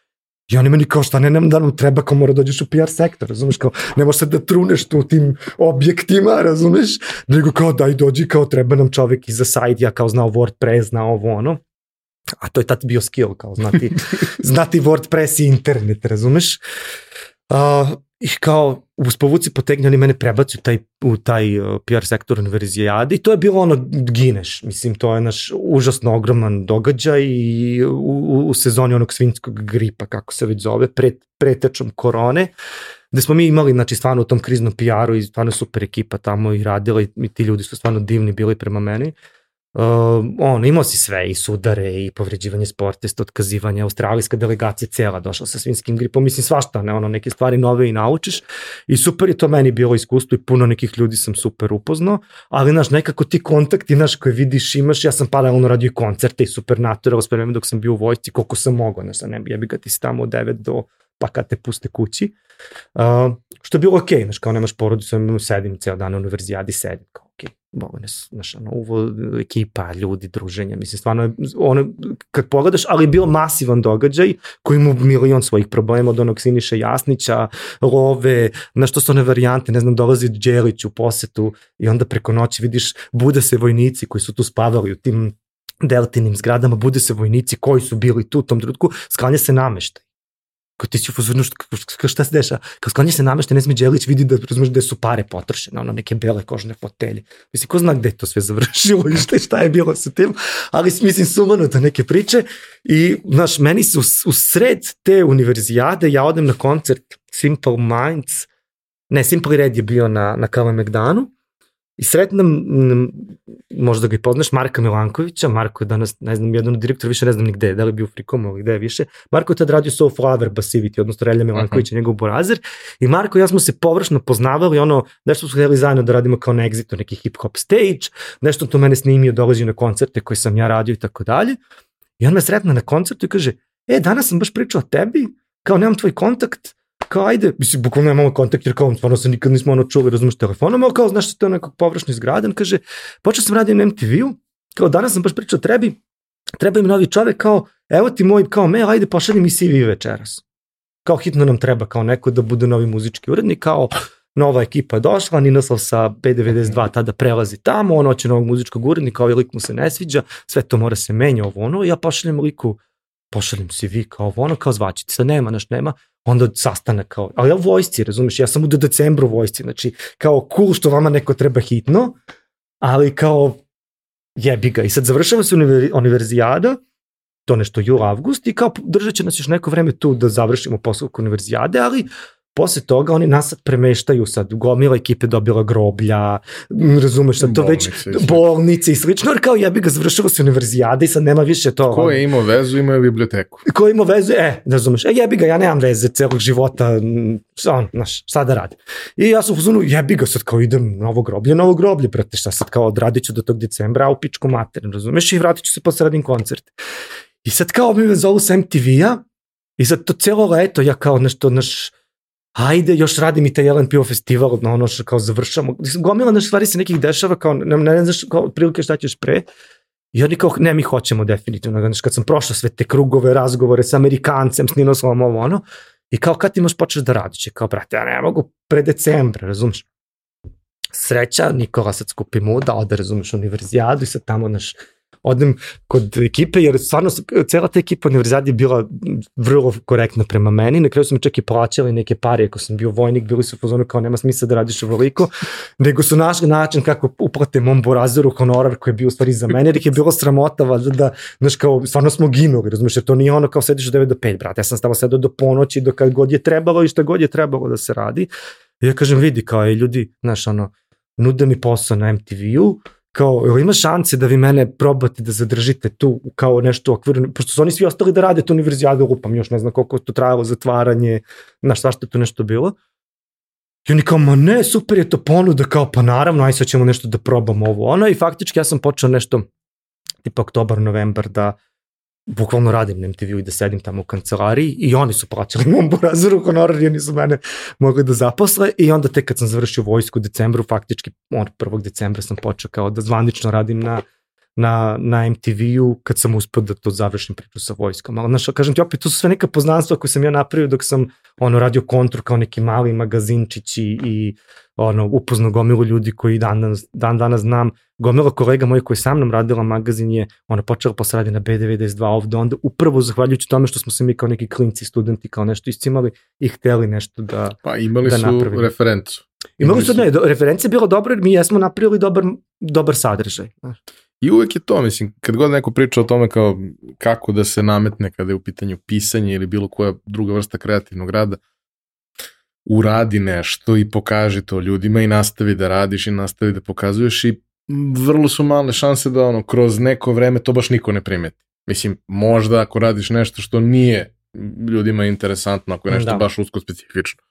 Speaker 2: I oni meni kao šta ne, nema da nam treba kao mora da dođeš u PR sektor, razumeš, kao ne možeš da truneš tu tim objektima, razumeš, nego kao daj dođi, kao treba nam čovek iza sajt, ja kao znao WordPress, znao ovo ono, a to je tad bio skill, kao znati, znati WordPress i internet, razumeš? Uh, I kao, uz povuci potegnje, oni mene prebacuju taj, u taj uh, PR sektor univerzijade i to je bilo ono, gineš, mislim, to je naš užasno ogroman događaj i u, u, u sezoni onog svinskog gripa, kako se već zove, pred, pretečom korone, gde smo mi imali, znači, stvarno u tom kriznom PR-u i stvarno super ekipa tamo i radila i, i ti ljudi su stvarno divni bili prema meni. Uh, Uh, on, imao si sve, i sudare, i povređivanje sportista, otkazivanje, australijska delegacija cela došla sa svinskim gripom, mislim svašta, ne, ono, neke stvari nove i naučiš i super je to meni bilo iskustvo i puno nekih ljudi sam super upoznao, ali, znaš, nekako ti kontakti, znaš, koje vidiš, imaš, ja sam paralelno radio koncerte i Supernatural, s dok sam bio u vojci, koliko sam mogao, znaš, ne bi, ga ti tamo od 9 do pa kad te puste kući. Uh, što je bilo okej, okay, znaš, kao nemaš porodicu, sedim ceo dan na univerzijadi, sedim, kao mogu ne, znaš, ono, uvo, ekipa, ljudi, druženje, mislim, stvarno, ono, kad pogledaš, ali je bio masivan događaj koji ima milion svojih problema od onog Siniša Jasnića, Love, na što su one varijante, ne znam, dolazi Đelić u posetu i onda preko noći vidiš, bude se vojnici koji su tu spavali u tim deltinim zgradama, bude se vojnici koji su bili tu u tom trenutku, sklanja se nameštaj. Kao ti si u fazonu, šta, se deša? Kao sklanja se nameštaj, ne smije Đelić vidi da, razumeš, da su pare potrošene, ono, neke bele kožne fotelje. Mislim, ko zna gde je to sve završilo i šta, šta je bilo sa tim, ali mislim, sumanuto neke priče. I, znaš, meni su u sred te univerzijade, ja odem na koncert Simple Minds, ne, Simple Red je bio na, na Kalemegdanu, I sretnem, možda ga i poznaš, Marka Milankovića, Marko je danas, ne znam, jedan od direktora, više ne znam ni gde, da li bi u Frikomu ili gde je više. Marko je tad radio Soulflower Basivity, odnosno Relja Milankovića, uh -huh. njegov borazer. I Marko i ja smo se površno poznavali, ono, nešto smo htjeli zajedno da radimo kao na Exitu, neki hip-hop stage, nešto to mene snimio, dolazi na koncerte koje sam ja radio i tako dalje. I on me sretna na koncertu i kaže, e, danas sam baš pričao o tebi, kao nemam tvoj kontakt, kao ajde, mislim, bukvalno nemamo kontakt, jer kao, stvarno se nikad nismo ono čuli, razumeš, telefonom, ali kao, znaš što je nekog površno izgradan, kaže, počeo sam radim na MTV-u, kao danas sam baš pričao, trebi, treba im novi čovek, kao, evo ti moj, kao mail, ajde pošalji mi CV večeras. Kao hitno nam treba kao neko da bude novi muzički urednik, kao nova ekipa je došla, Ninoslav sa B92 tada prelazi tamo, ono će novog muzičkog urednika, ovaj lik mu se ne sviđa, sve to mora se menja ovo ono, ja pošaljem liku, pošaljem CV kao ovo ono, kao zvaćiti, sad nema, naš nema, onda sastanak kao, ali ja u vojsci, razumeš, ja sam u decembru u vojsci, znači kao cool što vama neko treba hitno, ali kao jebi ga. I sad završava se univerzijada, to nešto jul, avgust i kao držat će nas još neko vreme tu da završimo posao univerzijade, ali posle toga oni nas premeštaju sad, gomila ekipe dobila groblja, razumeš sad to već, bolnice i slično, jer kao ja bih ga završilo se univerzijade i sad nema više to.
Speaker 1: Ko je imao vezu, imao je biblioteku.
Speaker 2: Ko je imao vezu, e, razumeš, e jebi ga, ja nemam veze celog života, on, znaš, šta da radim. I ja sam u fuzonu, jebi ga sad kao idem na ovo groblje, na ovo groblje, brate, šta sad kao odradit ću do tog decembra, a u pičku mater, razumeš, i vratit ću se posle radim koncert. I sad kao mi me zovu sa MTV-a, i sad to celo leto ja kao nešto, naš, ajde, još radim i taj LNPO festival, no ono što kao završamo. Gomila nešto stvari se nekih dešava, kao ne, ne znaš kao prilike šta ćeš pre. I oni kao, ne, mi hoćemo definitivno. Znači, kad sam prošao sve te krugove, razgovore sa Amerikancem, s Ninoslavom, ovo ono, i kao kad ti možeš počeš da radiš? kao, brate, ja ne mogu pre decembra, razumiješ? Sreća, Nikola sad skupi muda, ode, razumiješ, univerzijadu i sad tamo, naš, odem kod ekipe, jer stvarno cela ta ekipa univerzijade je bila vrlo korektna prema meni, na kraju su mi čak i plaćali neke pare, ako sam bio vojnik, bili su u fazonu kao nema smisla da radiš ovoliko, nego su našli način kako uplate mom borazeru honorar koji je bio u stvari za mene, jer je bilo sramota, valjda da, znaš, kao, stvarno smo ginuli, razumiješ, jer to nije ono kao sediš od 9 do 5, brate, ja sam stava sedao do ponoći, do kad god je trebalo i šta god je trebalo da se radi. I ja kažem, vidi, kao, i ljudi, znaš, ono, nude mi posao na MTV-u, kao, jel ima šanse da vi mene probate da zadržite tu kao nešto u okviru, pošto su oni svi ostali da rade tu univerzijadu, lupam još ne znam koliko to trajalo, zatvaranje, znaš šta što tu nešto bilo. I oni kao, ma ne, super je to ponuda, kao, pa naravno, aj sad ćemo nešto da probamo ovo, ono, i faktički ja sam počeo nešto, tipa oktobar, novembar, da bukvalno radim na MTV-u i da sedim tamo u kancelariji i oni su plaćali mom burazeru honorar i oni su mene mogli da zaposle i onda tek kad sam završio vojsku u decembru, faktički on 1. decembra sam počeo kao da zvanično radim na na, na MTV-u kad sam uspio da to završim priču sa vojskom. Ali, znaš, kažem ti opet, to su sve neka poznanstva koje sam ja napravio dok sam ono, radio kontru kao neki mali magazinčić i, i ono, upoznao gomilu ljudi koji dan, dan, dan danas znam. Gomila kolega moj koji sam nam radila magazin je ona počela posle radi na B92 ovde onda upravo zahvaljujući tome što smo se mi kao neki klinci, studenti kao nešto iscimali i hteli nešto da
Speaker 1: Pa imali
Speaker 2: da
Speaker 1: su
Speaker 2: napravimo.
Speaker 1: referencu.
Speaker 2: Imali su, ne, do, referencija je bila dobra jer mi jesmo napravili dobar, dobar sadržaj. Znaš.
Speaker 1: I uvek je to, mislim, kad god neko priča o tome kao kako da se nametne kada je u pitanju pisanje ili bilo koja druga vrsta kreativnog rada, uradi nešto i pokaži to ljudima i nastavi da radiš i nastavi da pokazuješ i vrlo su male šanse da ono, kroz neko vreme to baš niko ne primeti. Mislim, možda ako radiš nešto što nije ljudima interesantno, ako je nešto
Speaker 2: Da.
Speaker 1: baš usko specifično.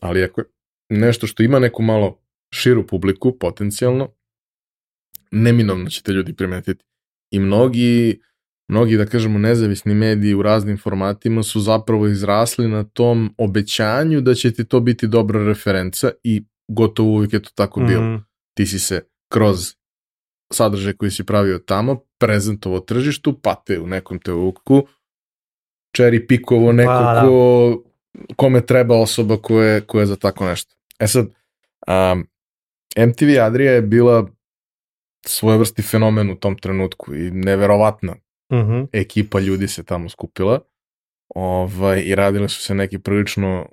Speaker 1: Ali ako je nešto što ima neku malo širu publiku, potencijalno, neminovno ćete ljudi primetiti. I mnogi, mnogi, da kažemo, nezavisni mediji u raznim formatima su zapravo izrasli na tom obećanju da će ti to biti dobra referenca i gotovo uvijek je to tako bilo.
Speaker 2: Mhm.
Speaker 1: Ti si se kroz sadržaj koji si pravio tamo prezentovao tržištu, pa te u nekom trenutku cherry pikovo neko
Speaker 2: Pa, da.
Speaker 1: ko, kome treba osoba koja je, koja je za tako nešto. E sad, um, MTV Adria je bila svojevrsni fenomen u tom trenutku i neverovatna
Speaker 2: Uh -huh.
Speaker 1: ekipa ljudi se tamo skupila ovaj, i radile su se neke prilično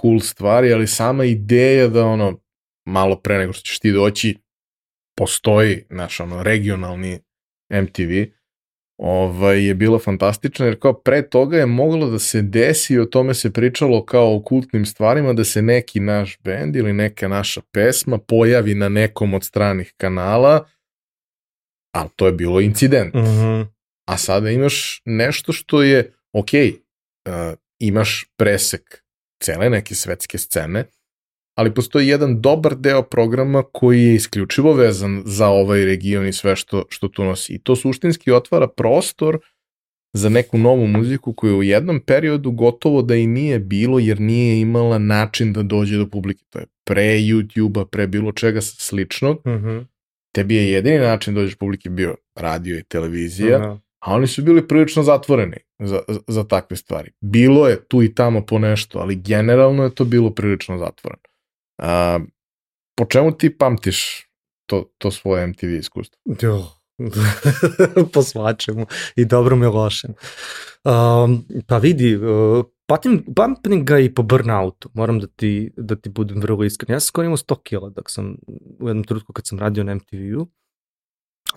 Speaker 1: cool stvari, ali sama ideja da ono, malo pre nego što ćeš ti doći, postoji naš ono, regionalni MTV, ovaj, je bila fantastična, jer kao pre toga je moglo da se desi i o tome se pričalo kao o kultnim stvarima, da se neki naš bend ili neka naša pesma pojavi na nekom od stranih kanala, ali to je bilo incident.
Speaker 2: Uh -huh.
Speaker 1: A sada imaš nešto što je, ok, uh, imaš presek cele neke svetske scene, ali postoji jedan dobar deo programa koji je isključivo vezan za ovaj region i sve što, što tu nosi. I to suštinski otvara prostor za neku novu muziku koju u jednom periodu gotovo da i nije bilo jer nije imala način da dođe do publike. To je pre YouTube-a, pre bilo čega sličnog.
Speaker 2: Uh -huh.
Speaker 1: Tebi je jedini način da dođeš do publike bio radio i televizija,
Speaker 2: Uh -huh.
Speaker 1: a oni su bili prilično zatvoreni za, za, za takve stvari. Bilo je tu i tamo po nešto, ali generalno je to bilo prilično zatvoreno. A, po čemu ti pamtiš to, to svoje MTV iskustvo?
Speaker 2: Jo. po svačemu i dobrom i lošem. Um, pa vidi, uh, patim, pamtim ga i po burnoutu, moram da ti, da ti budem vrlo iskren. Ja sam skoro imao 100 kila dok sam, u jednom trenutku kad sam radio na MTV-u.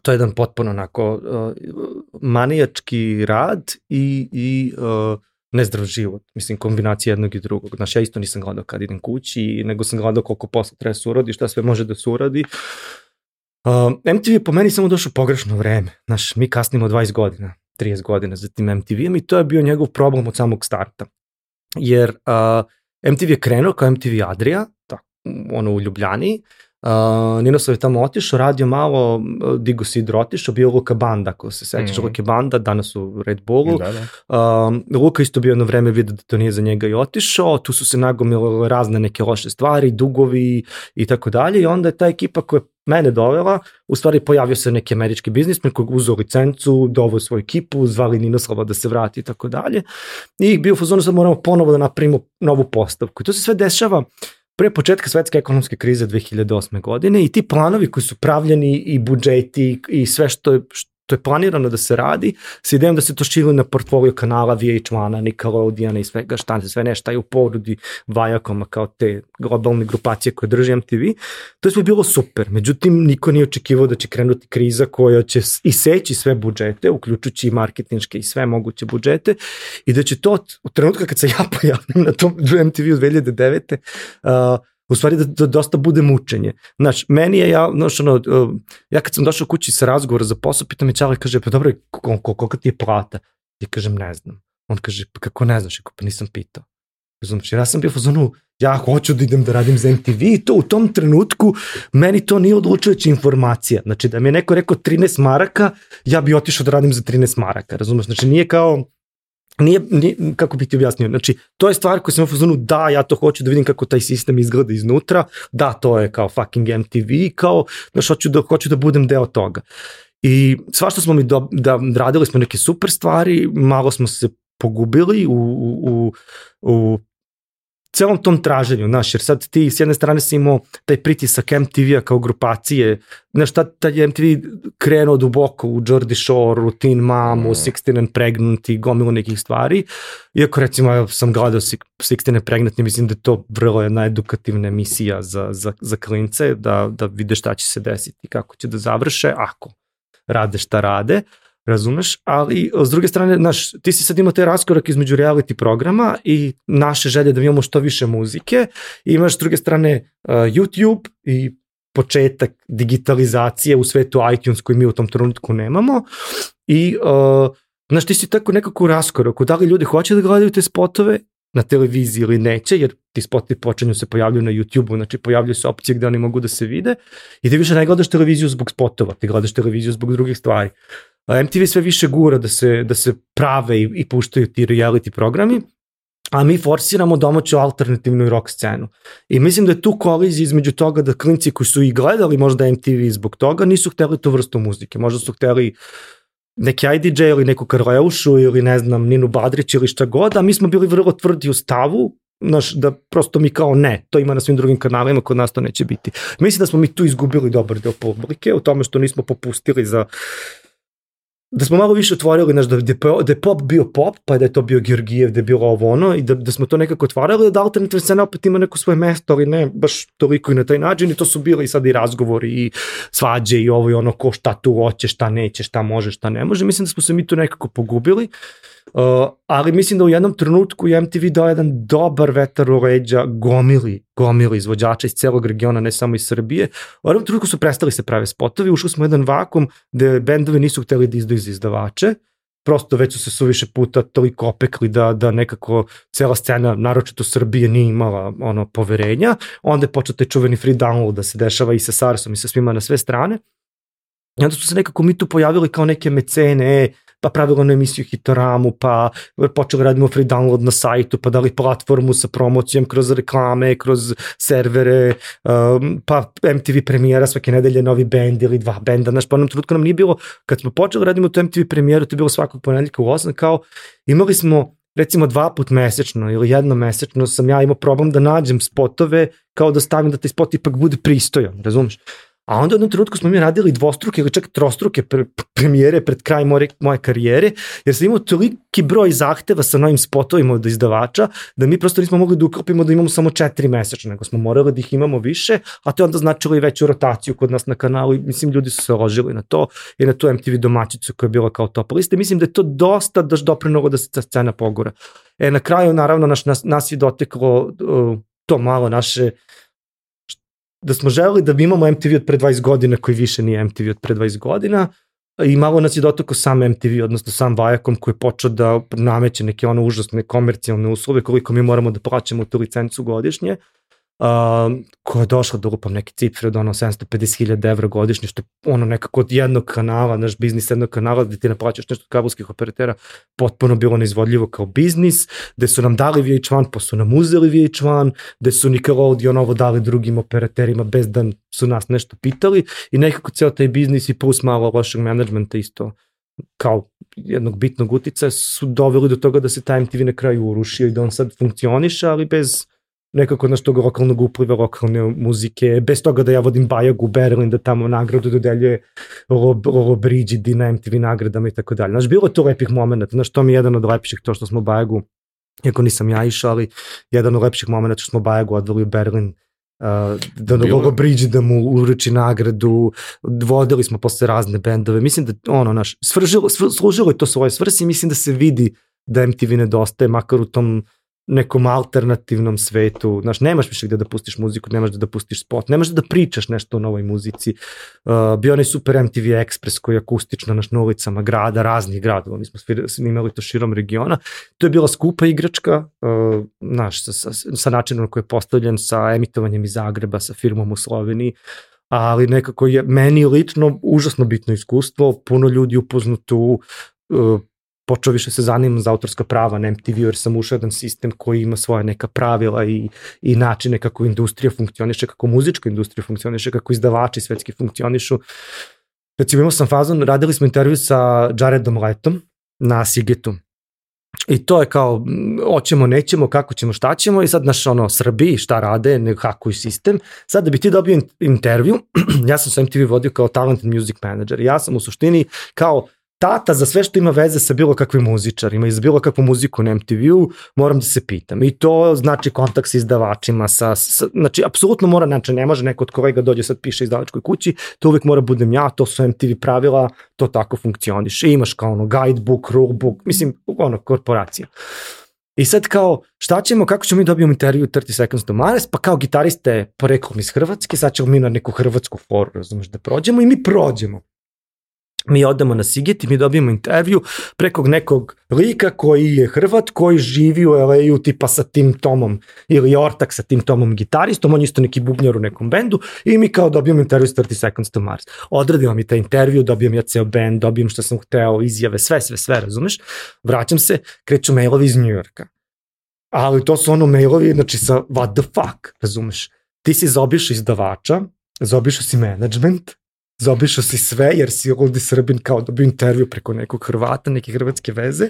Speaker 2: To je jedan potpuno onako uh, manijački rad i, i uh, nezdrav život. Mislim, kombinacija jednog i drugog. Znaš, ja isto nisam gledao kad idem kući, nego sam gledao koliko posla treba se uradi, šta sve može da se uradi. Uh, MTV je po meni samo došao pogrešno vreme. Znaš, mi kasnimo 20 godina, 30 godina za tim MTV-em i to je bio njegov problem od samog starta. Jer uh, MTV je krenuo kao MTV Adria, tako, ono u Ljubljani, Uh, Ninoslav je tamo otišao, radio malo, Digo Sidro otišao, bio Luka Banda, ako se sećaš, mm. Luka Banda, danas u Red Bullu.
Speaker 1: Da, da.
Speaker 2: Um, Luka isto bio jedno vreme vidio da to nije za njega i otišao, tu su se nagomile razne neke loše stvari, dugovi i tako dalje i onda je ta ekipa koja je mene dovela, u stvari pojavio se neki američki biznismen koji uzeo licencu, doveo svoju ekipu, zvali Ninoslava da se vrati i tako dalje i bio u fazonu sad moramo ponovo da napravimo novu postavku i to se sve dešava pre početka svetske ekonomske krize 2008. godine i ti planovi koji su pravljeni i budžeti i sve što je, što je planirano da se radi, sa idejom da se to šili na portfolio kanala VH1-a, Nickelodeona i svega šta, sve nešto je u porudi Vajakoma kao te globalne grupacije koje drži MTV. To je bilo super, međutim niko nije očekivao da će krenuti kriza koja će iseći sve budžete, uključujući i marketinške i sve moguće budžete i da će to od trenutka kad se ja pojavim na tom MTV u 2009. Uh, u stvari da, da dosta bude mučenje. Znaš, meni je, ja, znaš, ono, uh, ja kad sam došao kući sa razgovora za posao, pita me Čale, kaže, pa dobro, koliko, koliko ti je plata? Ja kažem, ne znam. On kaže, pa kako ne znaš? Pa nisam pitao. Razumiješ, ja sam bio u zonu, ja hoću da idem da radim za MTV i to u tom trenutku meni to nije odlučujuća informacija. Znači da mi je neko rekao 13 maraka, ja bi otišao da radim za 13 maraka, razumeš? Znači nije kao, nije, nije, kako bih ti objasnio, znači to je stvar koju sam u fazonu, da, ja to hoću da vidim kako taj sistem izgleda iznutra, da, to je kao fucking MTV, kao, znaš, hoću da, hoću da budem deo toga. I svašta smo mi do, da radili smo neke super stvari, malo smo se pogubili u, u, u celom tom traženju, znaš, jer sad ti s jedne strane si imao taj pritisak MTV-a kao grupacije, znaš, tad, tad je MTV krenuo duboko u Jordi Shore, u Teen Mom, u
Speaker 1: Mm.
Speaker 2: 16 and Pregnant i gomilu nekih stvari, iako recimo ja sam gledao Six- 16 and Pregnant i mislim da je to vrlo jedna edukativna emisija za, za, za klince, da, da vide šta će se desiti, kako će da završe, ako rade šta rade, razumeš, ali s druge strane, znaš, ti si sad imao taj raskorak između reality programa i naše želje da imamo što više muzike, i imaš s druge strane uh, YouTube i početak digitalizacije u svetu iTunes koji mi u tom trenutku nemamo. I uh, znaš ti si tako nekako u raskoraku, da li ljudi hoće da gledaju te spotove na televiziji ili neće, jer ti spotovi počinju se pojavljuju na YouTube-u, znači pojavljuju se opcije gde oni mogu da se vide i ti više ne gledaš televiziju zbog spotova, ti gledaš televiziju zbog drugih stvari. MTV sve više gura da se, da se prave i, i puštaju ti reality programi, a mi forsiramo domaću alternativnu rock scenu. I mislim da je tu kolizija između toga da klinci koji su i gledali možda MTV zbog toga nisu hteli tu vrstu muzike. Možda su hteli neki IDJ ili neku Karleušu ili ne znam Ninu Badrić ili šta god, a mi smo bili vrlo tvrdi u stavu naš, da prosto mi kao ne, to ima na svim drugim kanalima, kod nas to neće biti. Mislim da smo mi tu izgubili dobar deo publike u tome što nismo popustili za da smo malo više otvorili, znaš, da, da je pop bio pop, pa da je to bio Georgijev, da je bilo ovo ono, i da, da smo to nekako otvarali, da alternativna scena opet ima neko svoje mesto, ali ne baš toliko i na taj način, i to su bili i sad i razgovori i svađe i ovo i ono, ko šta tu hoće, šta neće, šta može, šta ne može. Mislim da smo se mi tu nekako pogubili. Uh, ali mislim da u jednom trenutku je MTV dao jedan dobar vetar u leđa gomili, gomili izvođača iz celog regiona, ne samo iz Srbije. U jednom trenutku su prestali se prave spotovi, ušli smo u jedan vakum gde bendovi nisu hteli da izdaju za izdavače, prosto već su se suviše puta toliko opekli da, da nekako cela scena, naročito Srbije, nije imala ono poverenja. Onda je počeo taj čuveni free download da se dešava i sa Sarsom i sa svima na sve strane. I onda su se nekako mi tu pojavili kao neke mecene, e, pa pravilo na emisiju Hitoramu, pa počeli radimo free download na sajtu, pa dali platformu sa promocijom kroz reklame, kroz servere, um, pa MTV premijera svake nedelje novi bend ili dva benda, znaš, pa onom trenutku nam nije bilo, kad smo počeli radimo tu MTV premijeru, to je bilo svakog ponedljika u 8, kao imali smo recimo dva put mesečno ili jedno mesečno sam ja imao problem da nađem spotove kao da stavim da taj spot ipak bude pristojan, razumeš? A onda u jednom trenutku smo mi radili dvostruke ili čak trostruke pre, premijere pred kraj moje, moje karijere, jer sam imao toliki broj zahteva sa novim spotovima od izdavača, da mi prosto nismo mogli da uklopimo da imamo samo četiri mesečno, nego smo morali da ih imamo više, a to je onda značilo i veću rotaciju kod nas na kanalu i mislim ljudi su se ložili na to i na tu MTV domaćicu koja je bila kao top liste. Mislim da je to dosta daš doprinovo da se ta scena pogura. E, na kraju, naravno, naš, nas, nas je doteklo uh, to malo naše da smo želeli da imamo MTV od pre 20 godina koji više nije MTV od pre 20 godina i malo nas je dotoko sam MTV, odnosno sam Viacom koji je počeo da nameće neke ono užasne komercijalne uslove koliko mi moramo da plaćamo tu licencu godišnje. uh, koja je došla da lupam neke cifre od ono 750.000 evra godišnje, što je ono nekako od jednog kanala, naš biznis jednog kanala gde ti naplaćaš nešto od kabelskih operatera, potpuno bilo neizvodljivo kao biznis, gde su nam dali VH1 pa su nam uzeli VH1, gde su Nickelodeon ovo dali drugim operaterima bez da su nas nešto pitali i nekako ceo taj biznis i plus malo lošeg menadžmenta isto kao jednog bitnog utica su doveli do toga da se taj MTV na kraju urušio i da on sad funkcioniše, ali bez nekako naš tog lokalnog upliva, lokalne muzike, bez toga da ja vodim Bajag u Berlin, da tamo nagradu dodeljuje Lolo Brigidi na MTV nagradama i tako dalje. Znaš, bilo je to lepih momenta, znaš, to mi je jedan od lepših, to što smo Bajagu, iako nisam ja išao, ali jedan od lepših momenta što smo Bajagu odveli u Berlin, Uh, da na Lolo Bridge da mu uruči nagradu, vodili smo posle razne bendove, mislim da ono, naš, svržilo, svr, služilo je to svoje svrsi, mislim da se vidi da MTV nedostaje, makar u tom nekom alternativnom svetu, znaš, nemaš više gde da pustiš muziku, nemaš da, da pustiš spot, nemaš da, da pričaš nešto o novoj muzici. Uh, bio onaj super MTV Express koji je akustično naš na ulicama grada, raznih gradova, mi smo snimali to širom regiona. To je bila skupa igračka, uh, znaš, sa, sa, sa načinom koji je postavljen, sa emitovanjem iz Zagreba, sa firmom u Sloveniji, ali nekako je meni lično užasno bitno iskustvo, puno ljudi upoznatu, uh, počeo više se zanimam za autorska prava na MTV jer sam ušao jedan sistem koji ima svoje neka pravila i, i načine kako industrija funkcioniše, kako muzička industrija funkcioniše, kako izdavači svetski funkcionišu. Recimo imao sam fazon, radili smo intervju sa Jaredom Letom na Sigetu. I to je kao, hoćemo, nećemo, kako ćemo, šta ćemo i sad naš ono, Srbi, šta rade, ne hakuju sistem. Sad da bi ti dobio intervju, ja sam sa MTV vodio kao talent music manager. Ja sam u suštini kao tata za sve što ima veze sa bilo kakvim muzičarima i za bilo kakvu muziku na MTV-u, moram da se pitam. I to znači kontakt sa izdavačima, sa, sa, znači, apsolutno mora, znači, ne može neko od kolega dođe sad piše izdavačkoj kući, to uvek mora budem ja, to su MTV pravila, to tako funkcioniše. I imaš kao ono guidebook, rulebook, mislim, ono, korporacija. I sad kao, šta ćemo, kako ćemo mi dobijemo intervju 30 Seconds to Mars, pa kao gitariste poreklom iz Hrvatske, sad ćemo mi na neku hrvatsku foru, razumeš, da prođemo i mi prođemo mi odemo na Siget i mi dobijemo intervju preko nekog lika koji je Hrvat, koji živi u LA-u tipa sa tim Tomom ili Ortak sa tim Tomom gitaristom, on je isto neki bubnjar u nekom bendu i mi kao dobijemo intervju s 30 Seconds to Mars. Odradimo mi taj intervju, dobijem ja ceo band, dobijem što sam hteo, izjave, sve, sve, sve, razumeš? Vraćam se, kreću mailovi iz New Yorka. Ali to su ono mailovi, znači sa what the fuck, razumeš? Ti si zaobišao izdavača, zaobišao si management, zaobišao si sve jer si ovdje Srbin kao dobio intervju preko nekog Hrvata, neke hrvatske veze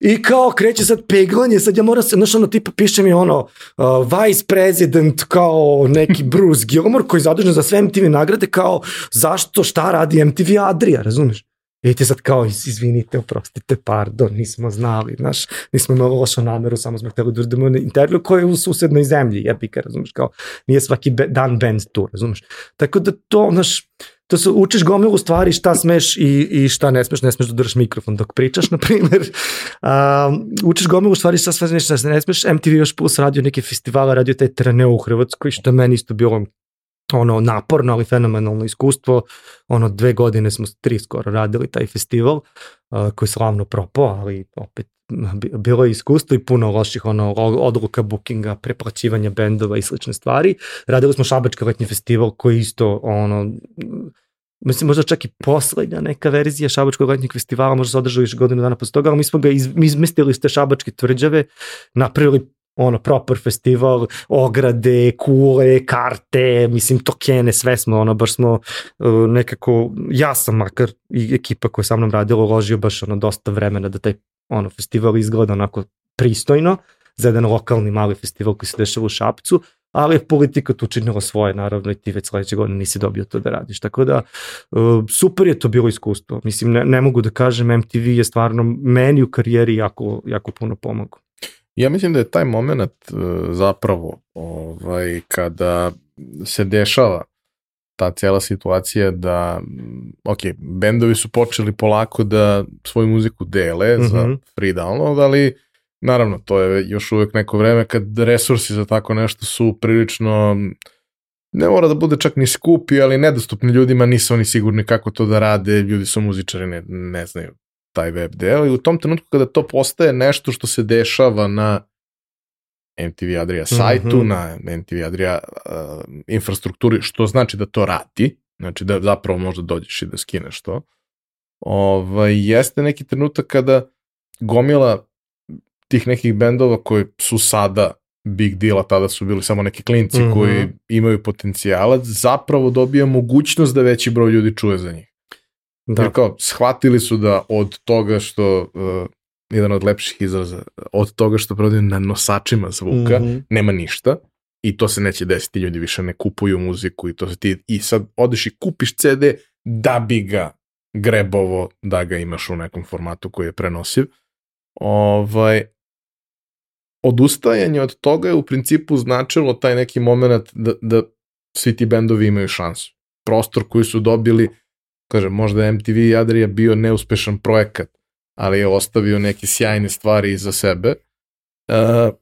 Speaker 2: I kao kreće sad peglanje, sad ja moram se, znaš ono tipa piše mi ono uh, vice president kao neki Bruce Gilmore koji je zadužen za sve MTV nagrade kao zašto šta radi MTV Adria, razumeš? I ti sad kao, izvinite, oprostite, pardon, nismo znali, znaš, nismo imali lošu nameru, samo smo hteli da uradimo intervju koji je u susednoj zemlji, jebi ga, razumeš, kao, nije svaki be, dan band tu, razumeš. Tako da to, znaš, to se učiš gomilu stvari šta smeš i, i šta ne smeš, ne smeš da držiš mikrofon dok pričaš, na primjer. Um, učiš gomilu stvari šta smeš, šta ne smeš. MTV još plus radio neke festivale, radio taj Treneo u Hrvatskoj, što meni isto bilo ono naporno, ali fenomenalno iskustvo. Ono dve godine smo tri skoro radili taj festival uh, koji je slavno propao, ali opet bilo je iskustvo i puno loših ono, odluka bookinga, preplaćivanja bendova i slične stvari. Radili smo Šabački letnji festival koji isto ono, mislim možda čak i poslednja neka verzija Šabačkog letnjeg festivala, možda se održao još godinu dana posle toga, ali mi smo ga iz, izmestili iz te Šabačke tvrđave, napravili ono, proper festival, ograde, kule, karte, mislim, tokene, sve smo, ono, baš smo uh, nekako, ja sam makar i ekipa koja sa mnom radila, uložio baš ono, dosta vremena da taj ono, festival izgleda onako pristojno, za jedan lokalni mali festival koji se dešava u Šapcu, ali je politika tu činila svoje, naravno, i ti već sledeće godine nisi dobio to da radiš. Tako da, uh, super je to bilo iskustvo. Mislim, ne, ne mogu da kažem, MTV je stvarno meni u karijeri jako, jako puno pomogao.
Speaker 1: Ja mislim da je taj moment uh, zapravo ovaj, kada se dešava ta cela situacija da, ok, bendovi su počeli polako da svoju muziku dele mm -hmm. za mhm. free download, ali naravno to je još uvek neko vreme kad resursi za tako nešto su prilično ne mora da bude čak ni skupi, ali nedostupni ljudima, nisu oni sigurni kako to da rade, ljudi su muzičari, ne, ne znaju taj web deo i u tom trenutku kada to postaje nešto što se dešava na MTV Adria sajtu, mm -hmm. na MTV Adria uh, infrastrukturi, što znači da to radi, znači da zapravo možda dođeš i da skineš to. Ovaj, jeste neki trenutak kada gomila tih nekih bendova koji su sada big deal, a tada su bili samo neki klinci mm -hmm. koji imaju potencijalac, zapravo dobija mogućnost da veći broj ljudi čuje za njih. Da. Jer kao, shvatili su da od toga što, uh, jedan od lepših izraza, od toga što prodaju na nosačima zvuka, mm -hmm. nema ništa i to se neće desiti, ljudi više ne kupuju muziku i to se ti, i sad odeš i kupiš CD da bi ga grebovo, da ga imaš u nekom formatu koji je prenosiv. Ovaj, odustajanje od toga je u principu značilo taj neki moment da, da svi ti bendovi imaju šansu. Prostor koji su dobili kažem, možda MTV i Adria bio neuspešan projekat, ali je ostavio neke sjajne stvari iza sebe. Uh,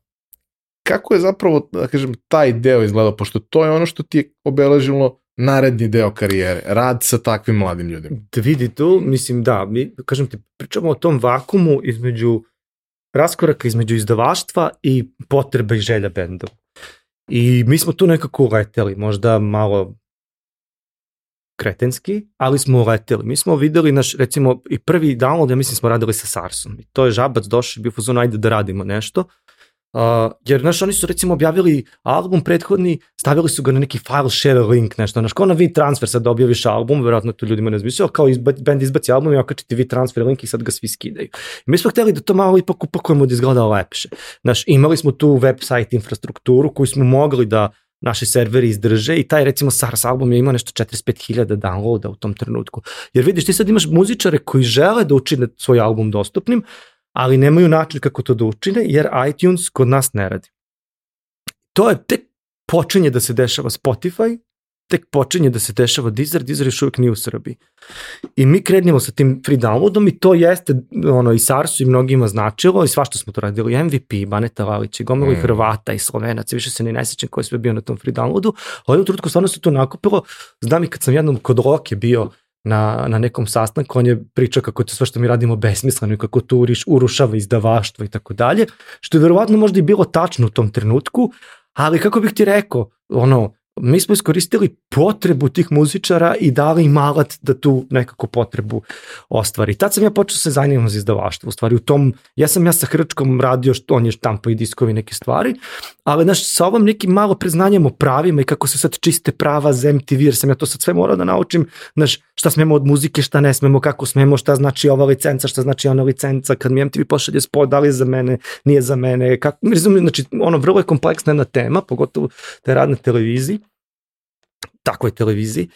Speaker 1: kako je zapravo, da kažem, taj deo izgledao, pošto to je ono što ti je obeležilo naredni deo karijere, rad sa takvim mladim ljudima.
Speaker 2: Da vidi to, mislim da, mi, kažem ti, pričamo o tom vakumu između raskoraka između izdavaštva i potreba i želja bendova. I mi smo tu nekako uleteli, možda malo kretenski, ali smo uleteli. Mi smo videli naš, recimo, i prvi download, ja mislim smo radili sa Sarsom. I to je žabac došao, bio fuzon, ajde da radimo nešto. Uh, jer, znaš, oni su recimo objavili album prethodni, stavili su ga na neki file share link, nešto, znaš, kao na transfer sad objaviš album, verovatno to ljudima ne zmislio, kao izba, band izbaci album i okačiti transfer link i sad ga svi skidaju. I mi smo hteli da to malo ipak upakujemo da izgleda lepše. Znaš, imali smo tu website infrastrukturu koju smo mogli da naši serveri izdrže i taj recimo SARS album je imao nešto 45.000 downloada u tom trenutku. Jer vidiš, ti sad imaš muzičare koji žele da učine svoj album dostupnim, ali nemaju način kako to da učine, jer iTunes kod nas ne radi. To je tek počinje da se dešava Spotify, tek počinje da se dešava Deezer, Deezer još uvijek nije u Srbiji. I mi krenimo sa tim free downloadom i to jeste ono, i Sarsu i mnogima značilo i svašta smo to radili. MVP, Baneta Valić i gomilo mm. i Hrvata i Slovenaca, više se ne nesećam koji sve bio na tom free downloadu, ali u trutku stvarno se to nakupilo. Znam i kad sam jednom kod Loke bio na, na nekom sastanku, on je pričao kako to sve što mi radimo besmisleno i kako to uriš, urušava izdavaštvo i tako dalje, što je verovatno možda i bilo tačno u tom trenutku, ali kako bih ti rekao, ono, mi smo iskoristili potrebu tih muzičara i dali im alat da tu nekako potrebu ostvari. Tad sam ja počeo se zanimati za izdavaštvo, u stvari u tom, ja sam ja sa Hrčkom radio, što on je štampo i diskovi neke stvari, ali znaš, sa ovom nekim malo preznanjem o pravima i kako se sad čiste prava za MTV, jer sam ja to sad sve morao da naučim, znaš, šta smemo od muzike, šta ne smemo, kako smemo, šta znači ova licenca, šta znači ona licenca, kad mi MTV pošalje spod, da li je za mene, nije za mene, kako, razumijem, znači, ono, vrlo je kompleksna jedna tema, pogotovo da je rad na televiziji, takvoj televiziji.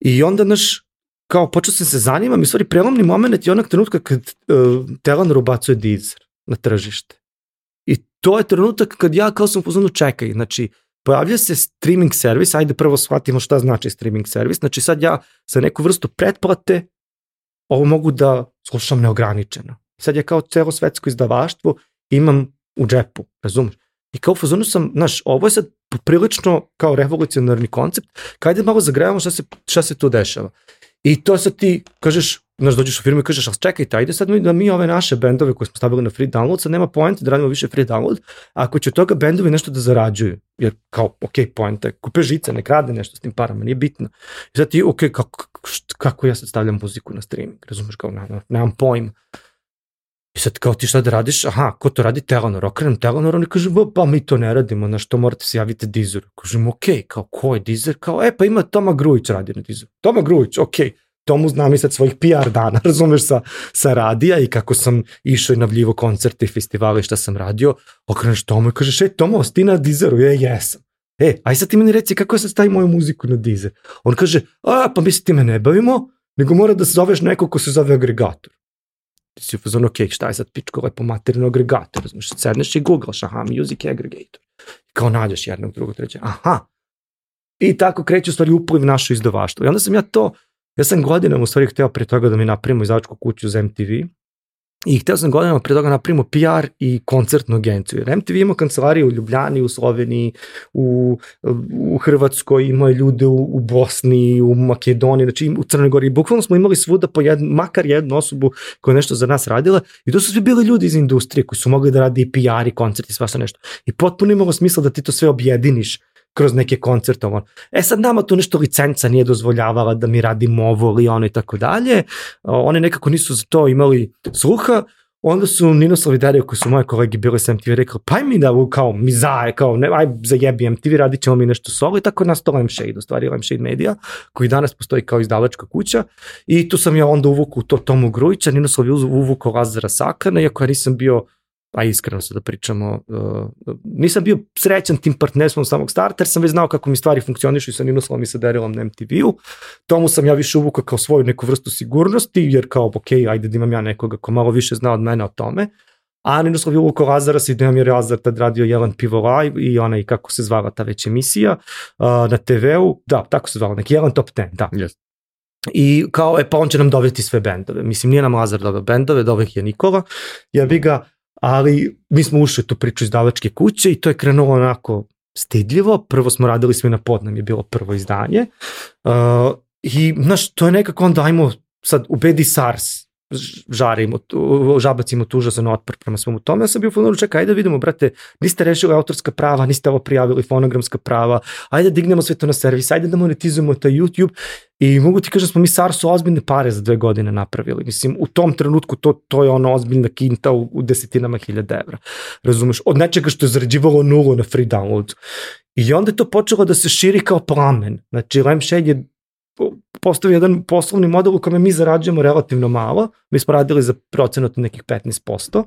Speaker 2: I onda, naš, kao počeo sam se zanimam i stvari prelomni moment je onog trenutka kad uh, Telenor ubacuje Deezer na tržište. I to je trenutak kad ja kao sam pozvano čekaj, znači pojavlja se streaming servis, ajde prvo shvatimo šta znači streaming servis, znači sad ja sa neku vrstu pretplate ovo mogu da slušam neograničeno. Sad ja kao celo svetsko izdavaštvo imam u džepu, razumeš? I kao fazonu sam, znaš, ovo je sad prilično kao revolucionarni koncept, kajde malo zagrevamo šta se, šta se tu dešava. I to sad ti kažeš, znaš, dođeš u firmu i kažeš, ali čekajte, ajde sad mi da mi ove naše bendove koje smo stavili na free download, sad nema poenta da radimo više free download, ako će od toga bendovi nešto da zarađuju, jer kao, ok, poenta je, kupe žice, ne krade nešto s tim parama, nije bitno. I sad ti, ok, kako, kako ja sad stavljam muziku na streaming, razumeš, kao, nemam, nemam pojma. I sad kao ti šta da radiš? Aha, ko to radi? Telenor. Okrenem Telenor, oni kažu, pa mi to ne radimo, na što morate se javiti Dizeru. Kažem, ok, kao ko je Dizer? Kao, e, pa ima Toma Grujić radi na Dizeru. Toma Grujić, ok, tomu znam i sad svojih PR dana, razumeš, sa, sa radija i kako sam išao i navljivo koncerte i festivale i šta sam radio, okreneš Tomo i kažeš, e, Tomo, ti na Dizeru? Je, jesam. E, aj sad ti meni reci kako ja sad stavim moju muziku na Dizer. On kaže, a, pa mi se time ne bavimo, nego mora da se zoveš neko ko se zove agregator ti si u fazonu, ok, šta je sad pičko lepo materino agregator, razumiješ, sedneš i googlaš, aha, music aggregator. Kao nađeš jednog, drugog, trećeg, aha. I tako kreće u stvari upliv naše izdavaštvo. I onda sam ja to, ja sam godinama u stvari hteo pre toga da mi napravimo izdavačku kuću za MTV, I hteo sam godinama pre toga napravimo PR i koncertnu agenciju. Jer MTV ima kancelariju u Ljubljani, u Sloveniji, u, u Hrvatskoj, ima ljude u, u Bosni, u Makedoniji, znači u Crnoj Gori. Bukvalno smo imali svuda po jednu, makar jednu osobu koja nešto za nas radila i to su svi bili ljudi iz industrije koji su mogli da radi i PR i koncert i svašta nešto. I potpuno imalo smisla da ti to sve objediniš kroz neke koncerte. E sad nama tu nešto licenca nije dozvoljavala da mi radimo ovo ili ono i tako dalje. One nekako nisu za to imali sluha. Onda su Ninoslav i Dario, koji su moje kolegi bili sa MTV, rekli, pa mi da, kao, mi zaje, kao, ne, aj zajebi MTV, radit ćemo mi nešto solo i tako je nastao Lamshade, u stvari Lamshade Media, koji danas postoji kao izdavačka kuća i tu sam ja onda uvukao to Tomu Grujića, Ninoslav je uvukao Lazara Sakana, iako ja nisam bio a iskreno se da pričamo, uh, nisam bio srećan tim partnerstvom samog starta, jer sam već znao kako mi stvari funkcionišu i sa Ninoslavom i sa Derilom na MTV-u. Tomu sam ja više uvukao kao svoju neku vrstu sigurnosti, jer kao, ok, ajde da imam ja nekoga ko malo više zna od mene o tome. A Ninoslav je uvukao Lazaras i da je Lazar tad radio Jelan Pivo Live i ona i kako se zvala ta već emisija uh, na TV-u, da, tako se zvala, neki Jelan Top 10, da.
Speaker 1: Yes.
Speaker 2: I kao, e pa on će nam dovesti sve bendove. Mislim, nije nam Lazar doveo bendove, doveo je Nikola. Ja bi ga ali mi smo ušli tu priču izdavačke kuće i to je krenulo onako stidljivo. Prvo smo radili sve na pod, nam je bilo prvo izdanje. Uh, I, znaš, to je nekako onda, ajmo sad, ubedi SARS, žarimo, žabacimo tu užasan otpor prema svemu tome. Ja sam bio fononu, čekaj, ajde da vidimo, brate, niste rešili autorska prava, niste ovo prijavili fonogramska prava, ajde da dignemo sve to na servis, ajde da monetizujemo taj YouTube i mogu ti kažem da smo mi Sarsu ozbiljne pare za dve godine napravili. Mislim, u tom trenutku to, to je ono ozbiljna kinta u, u desetinama hiljada evra. Razumeš? Od nečega što je zarađivalo nulu na free download. I onda je to počelo da se širi kao plamen. Znači, Lampshade je postavio jedan poslovni model u kome mi zarađujemo relativno malo, mi smo radili za procenat nekih 15%,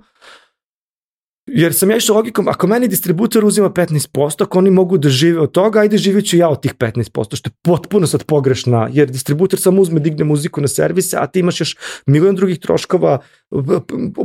Speaker 2: Jer sam ja išao logikom, ako meni distributor uzima 15%, ako oni mogu da žive od toga, ajde živit ću ja od tih 15%, što je potpuno sad pogrešna, jer distributor samo uzme, digne muziku na servise, a ti imaš još milion drugih troškova,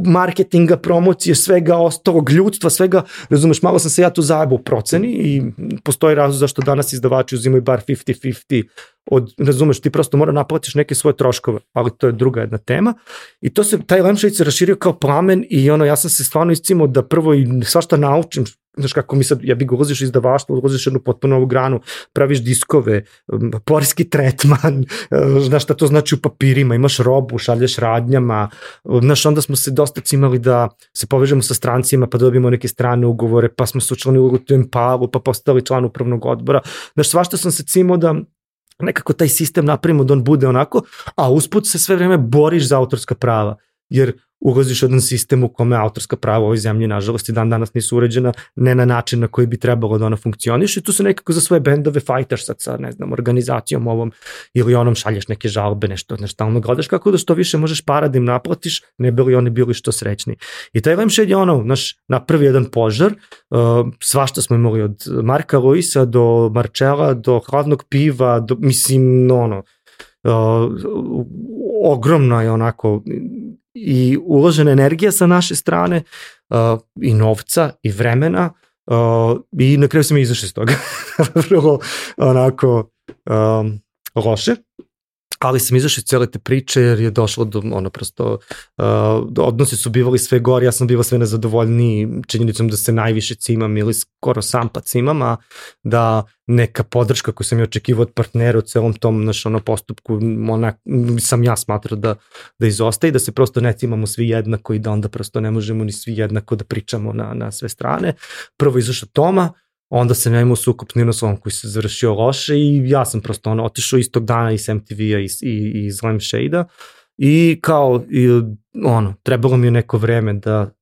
Speaker 2: marketinga, promocije, svega ostalog, ljudstva, svega, razumeš, malo sam se ja tu zajebao u proceni i postoji razlog zašto danas izdavači uzimaju bar 50-50 od, razumeš, ti prosto mora naplatiš neke svoje troškove, ali to je druga jedna tema. I to se, taj lampshade se raširio kao plamen i ono, ja sam se stvarno iscimao da prvo i svašta naučim, znaš kako mi sad, ja bih ulaziš iz davaštva, ulaziš jednu potpuno novu granu, praviš diskove, porijski tretman, znaš šta to znači u papirima, imaš robu, šalješ radnjama, znaš, onda smo se dosta cimali da se povežemo sa strancima, pa dobijemo neke strane ugovore, pa smo se učlani u Empalu, pa postali član upravnog odbora, znaš, svašta sam se cimao da nekako taj sistem napravimo da on bude onako, a usput se sve vreme boriš za autorska prava, jer ulaziš u jedan sistem u kome autorska prava u ovoj zemlji, nažalost, i dan danas nisu uređena ne na način na koji bi trebalo da ona funkcioniš i tu se nekako za svoje bendove fajtaš sad sa, ne znam, organizacijom ovom ili onom šalješ neke žalbe, nešto, nešto stalno gledaš kako da što više možeš para da im naplatiš, ne bili oni bili što srećni. I taj Lemshed je ono, naš, napravi jedan požar, uh, svašta smo imali od Marka Luisa do Marčela, do hladnog piva, do, mislim, ono, uh, ogromna je onako i uložena energija sa naše strane uh, i novca i vremena uh, i na kraju sam izašao iz toga. Vrlo onako um, loše ali sam izašao iz cele te priče jer je došlo do, ono, prosto, uh, odnosi su bivali sve gori, ja sam bivao sve nezadovoljniji činjenicom da se najviše cimam ili skoro sam pa cimam, a da neka podrška koju sam i očekivao od partnera u celom tom naš, ono, postupku, ona, sam ja smatrao da, da izostaje da se prosto ne cimamo svi jednako i da onda prosto ne možemo ni svi jednako da pričamo na, na sve strane. Prvo izašao Toma, onda sam ja imao sukup s Ninosovom koji se završio loše i ja sam prosto ono, otišao istog dana iz MTV-a i, i, iz Lampshade-a i kao, i, ono, trebalo mi je neko vreme da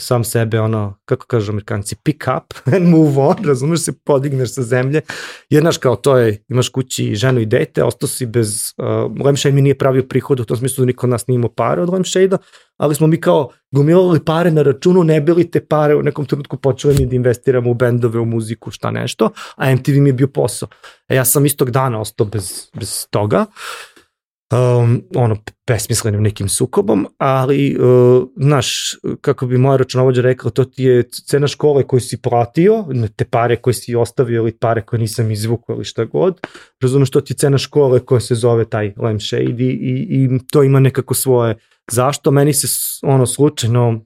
Speaker 2: sam sebe, ono, kako kažu amerikanci, pick up and move on, razumeš se, podigneš sa zemlje. Jednaš kao to je, imaš kući ženu i dete, ostao si bez, uh, Lemshade mi nije pravio prihod, u tom smislu da niko od nas nije imao pare od Lemshade-a, ali smo mi kao gomilali pare na računu, ne bili te pare u nekom trenutku počeli mi da investiramo u bendove, u muziku, šta nešto, a MTV mi je bio posao. E ja sam istog dana ostao bez, bez toga. Um, ono, besmislenim nekim sukobom, ali, uh, znaš, kako bi moja računovođa rekla, to ti je cena škole koju si platio, te pare koje si ostavio ili pare koje nisam izvukao ili šta god, razumeš, to ti je cena škole koja se zove taj lampshade i, i, i to ima nekako svoje zašto, meni se ono slučajno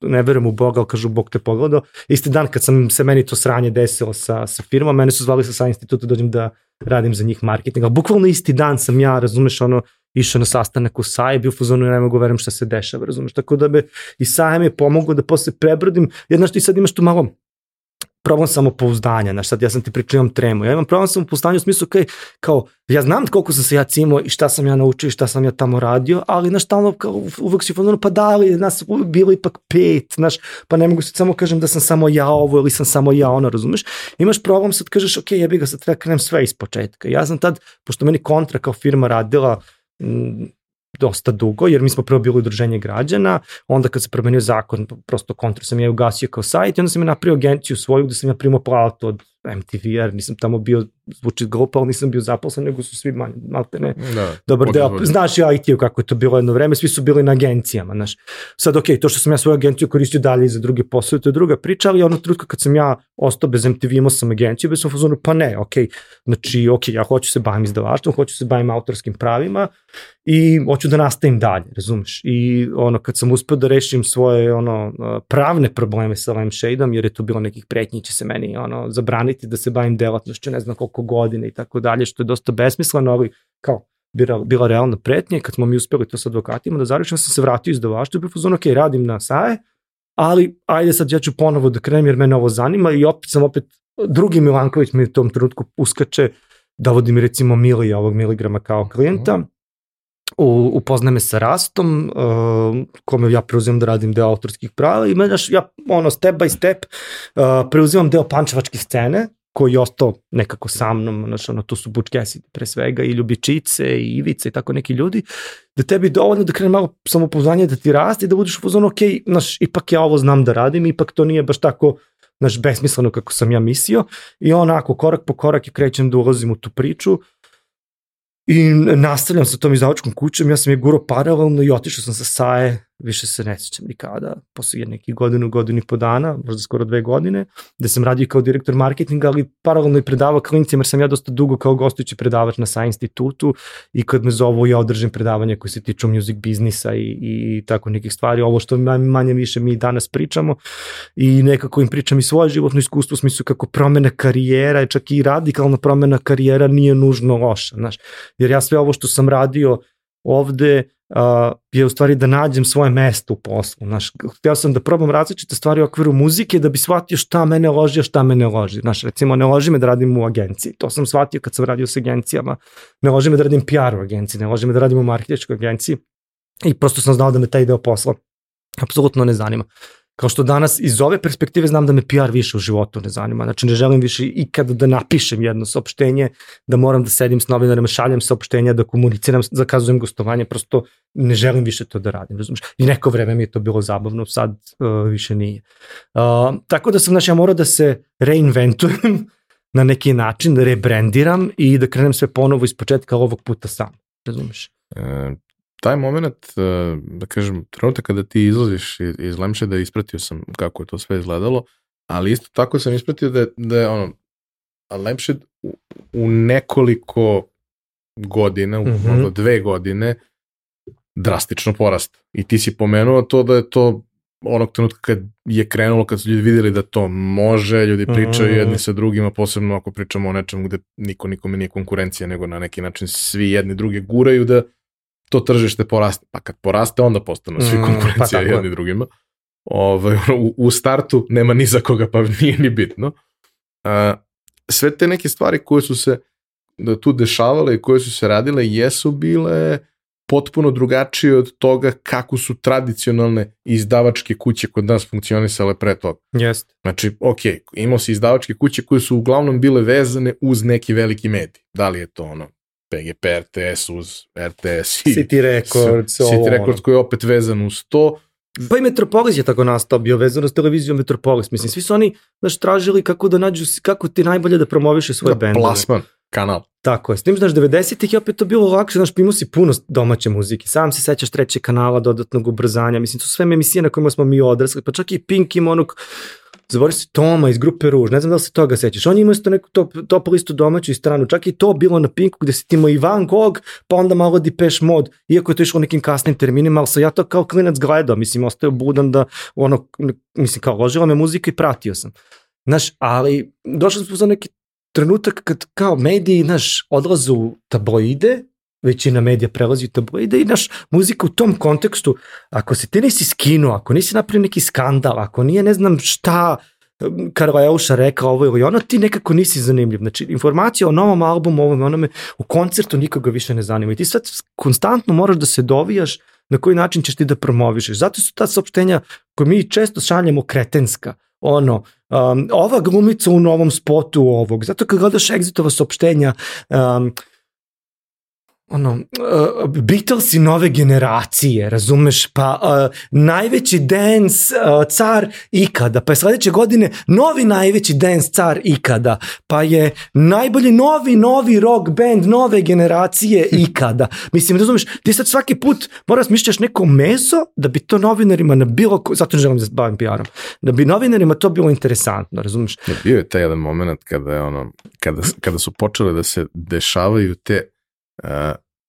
Speaker 2: ne verujem u Boga, ali kažu Bog te pogledao. Isti dan kad sam se meni to sranje desilo sa, sa firmom, mene su zvali sa sa instituta da dođem da radim za njih marketing, ali bukvalno isti dan sam ja, razumeš, ono, išao na sastanak u SAI, bio fuzonu i ne mogu verujem šta se dešava, razumeš, tako da me i SAI mi je pomogao da posle prebrodim, jedno što i sad imaš tu malo problem samopouzdanja, znaš sad ja sam ti pričao imam tremu, ja imam problem samopouzdanja u smislu okay, kao ja znam koliko sam se ja cimao i šta sam ja naučio i šta sam ja tamo radio, ali znaš stalno kao uvek si ono pa da li nas bilo ipak pet, znaš, pa ne mogu se samo kažem da sam samo ja ovo ili sam samo ja ono, razumeš? Imaš problem sad kažeš ok, jebi ga sad treba krenem sve iz početka. Ja sam tad, pošto meni kontra kao firma radila dosta dugo, jer mi smo prvo bili udruženje građana, onda kad se promenio zakon, prosto kontru sam ja ugasio kao sajt i onda sam ja napravio agenciju svoju gde sam ja primao platu od MTV, jer nisam tamo bio, zvuči glupo, ali nisam bio zaposlen, nego su svi manje, malte ne, da, dobar deo, znaš ja IT-u kako je to bilo jedno vreme, svi su bili na agencijama, znaš. Sad, ok, to što sam ja svoju agenciju koristio dalje za druge poslove, to je druga priča, ali ono trutka kad sam ja ostao bez MTV, imao sam agenciju, bez sam fazonu, pa ne, ok, znači, ok, ja hoću se bavim izdavaštvom, hoću se bavim autorskim pravima i hoću da nastavim dalje, razumeš? I ono, kad sam uspeo da rešim svoje ono, pravne probleme sa Lampshade-om, jer je tu bilo nekih pretnji, će se meni ono, zabraniti nastaviti da se bavim delatnošću ne znam koliko godine i tako dalje, što je dosta besmisleno, ali kao bila, bila realna pretnja kad smo mi uspeli to sa advokatima da završim, sam se vratio iz davaštva i bio fuzon, ok, radim na SAE, ali ajde sad ja ću ponovo da krenem jer mene ovo zanima i opet sam opet, drugi Milanković mi u tom trenutku uskače da vodi mi recimo Mili ovog miligrama kao klijenta, u, upozna me sa Rastom, uh, kome ja preuzimam da radim deo autorskih prava i znaš, ja ono step by step uh, preuzimam deo pančevačke scene, koji je ostao nekako sa mnom, znaš, ono, tu su Bučkesi pre svega i Ljubičice i Ivice i tako neki ljudi, da tebi dovoljno da krene malo samopouzdanje da ti raste i da budeš u ok, znaš, ipak ja ovo znam da radim, ipak to nije baš tako, znaš, besmisleno kako sam ja mislio. I onako, korak po korak i krećem da ulazim u tu priču I nastavljam sa tom izdavačkom kućom, ja sam je guro paralelno i otišao sam sa Saje više se ne sjećam nikada, posle nekih godinu, godinu i po dana, možda skoro dve godine, gde sam radio kao direktor marketinga, ali paralelno i predavao klinicima, jer sam ja dosta dugo kao gostujući predavač na SAI institutu i kad me zovu ja održim predavanje koje se tiču music biznisa i, i tako nekih stvari, ovo što manje više mi danas pričamo i nekako im pričam i svoje životno iskustvo u smislu kako promena karijera, čak i radikalna promena karijera nije nužno loša, znaš, jer ja sve ovo što sam radio ovde uh, je u stvari da nađem svoje mesto u poslu. Znaš, htio sam da probam različite stvari u okviru muzike da bi shvatio šta mene loži, a šta mene loži. Znaš, recimo, ne loži me da radim u agenciji. To sam shvatio kad sam radio sa agencijama. Ne loži me da radim PR u agenciji, ne loži me da radim u marketičkoj agenciji. I prosto sam znao da me taj deo posla apsolutno ne zanima. Kao što danas iz ove perspektive znam da me PR više u životu ne zanima. Znači ne želim više ikada da napišem jedno saopštenje, da moram da sedim s novinarima, šaljem saopštenja, da komuniciram, zakazujem gostovanje, prosto ne želim više to da radim, razumiješ? I neko vreme mi je to bilo zabavno, sad uh, više nije. Uh, tako da sam, znači, ja morao da se reinventujem na neki način, da rebrandiram i da krenem sve ponovo iz početka ovog puta sam, razumiješ?
Speaker 1: Taj moment, e, da kažem, trenutak kada ti izlaziš iz Lemše, da ispratio sam kako je to sve izgledalo, ali isto tako sam ispratio da, da je ono, Lemše u, u nekoliko godina, u mm -hmm. dve godine, drastično porast. I ti si pomenuo to da je to onog trenutka kad je krenulo, kad su ljudi videli da to može, ljudi pričaju mm. jedni sa drugima, posebno ako pričamo o nečemu gde niko nikome nije konkurencija, nego na neki način svi jedni druge guraju da to tržište poraste. Pa kad poraste, onda postanu svi konkurencija mm, pa jedni drugima. Ovaj, u, u startu nema ni za koga, pa nije ni bitno. Uh, sve te neke stvari koje su se da tu dešavale i koje su se radile jesu bile potpuno drugačije od toga kako su tradicionalne izdavačke kuće kod nas funkcionisale pre toga.
Speaker 2: Jeste.
Speaker 1: Znači, ok, imao si izdavačke kuće koje su uglavnom bile vezane uz neki veliki medij. Da li je to ono PGP RTS uz RTS
Speaker 2: i City Records,
Speaker 1: City Records koji je opet vezan uz to.
Speaker 2: Pa i Metropolis je tako nastao, bio vezano s televizijom Metropolis. Mislim, svi su oni, znaš, tražili kako da nađu, kako ti najbolje da promoviše svoje da, bendove.
Speaker 1: Plasman, kanal.
Speaker 2: Tako je. S tim, znaš, 90-ih je opet to bilo lakše, znaš, imao si puno domaće muzike. Sam se sećaš trećeg kanala, dodatnog ubrzanja. Mislim, to su sve emisije na kojima smo mi odrasli. Pa čak i Pink ima onog Zaboravio se Toma iz grupe Ruž, ne znam da li se toga sećaš. On ima isto neku top, top listu domaću i stranu, čak i to bilo na Pinku gde se timo Ivan Gog, pa onda malo Depeche Mod, iako je to išlo nekim kasnim terminima, ali sam ja to kao klinac gledao, mislim, ostao budan da, ono, mislim, kao ložila me muzika i pratio sam. Znaš, ali došli smo za neki trenutak kad kao mediji, znaš, odlazu tabloide, većina medija prelazi u tabloide i naš muzika u tom kontekstu, ako se ti nisi skinuo, ako nisi napravio neki skandal, ako nije ne znam šta Karleuša rekao ovo ili ono, ti nekako nisi zanimljiv. Znači, informacija o novom albumu, ovom onome, u koncertu nikoga više ne zanima. I ti sad konstantno moraš da se dovijaš na koji način ćeš ti da promovišeš. Zato su ta saopštenja koje mi često šaljemo kretenska. Ono, um, ova glumica u novom spotu ovog. Zato kad gledaš Exitova saopštenja, um, ono, uh, Beatlesi nove generacije, razumeš, pa uh, najveći dance uh, car ikada, pa je sledeće godine novi najveći dance car ikada, pa je najbolji novi, novi rock band nove generacije ikada. Mislim, razumeš, ti sad svaki put moraš mišljaš neko meso da bi to novinarima na bilo, zato ne želim da se bavim PR-om, da bi novinarima to bilo interesantno, razumeš?
Speaker 1: Ja, bio je taj jedan moment kada je ono, kada, kada su počele da se dešavaju te uh,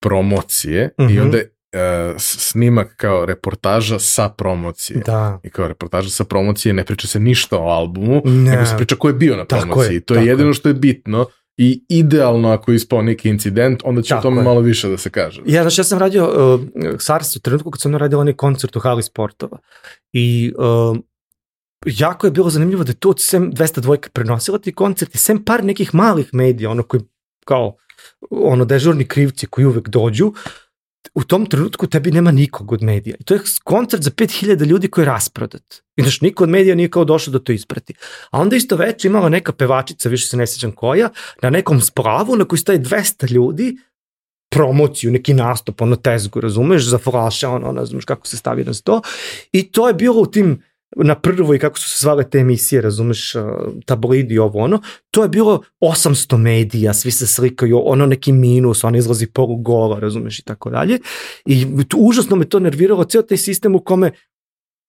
Speaker 1: promocije mm -hmm. i mhm. onda uh, snimak kao reportaža sa promocije.
Speaker 2: Da.
Speaker 1: I kao reportaža sa promocije ne priča se ništa o albumu, ne. nego se priča ko je bio na promociji. Je, to je jedino je. što je bitno i idealno ako je ispao neki incident, onda će tako o tome je. malo više da se kaže.
Speaker 2: Ja, znači ja sam radio uh, SARS u trenutku kad sam radio onaj koncert u hali sportova i uh, jako je bilo zanimljivo da je to sem 202 prenosila ti koncert i sem par nekih malih medija, ono koji kao ono dežurni krivci koji uvek dođu, u tom trenutku tebi nema nikog od medija. I to je koncert za 5000 ljudi koji je rasprodat. I znaš, niko od medija nije kao došao da to isprati. A onda isto već imala neka pevačica, više se ne sjećam koja, na nekom spravu na koji staje 200 ljudi, promociju, neki nastup, ono tezgu, razumeš, za flaše, ono, ne znaš kako se stavi na sto. I to je bilo u tim na prvoj, kako su se zvale te emisije, razumeš, tabloidi ovo ono, to je bilo 800 medija, svi se slikaju, ono neki minus, on izlazi polu gola, razumeš, i tako dalje. I užasno me to nerviralo, ceo taj sistem u kome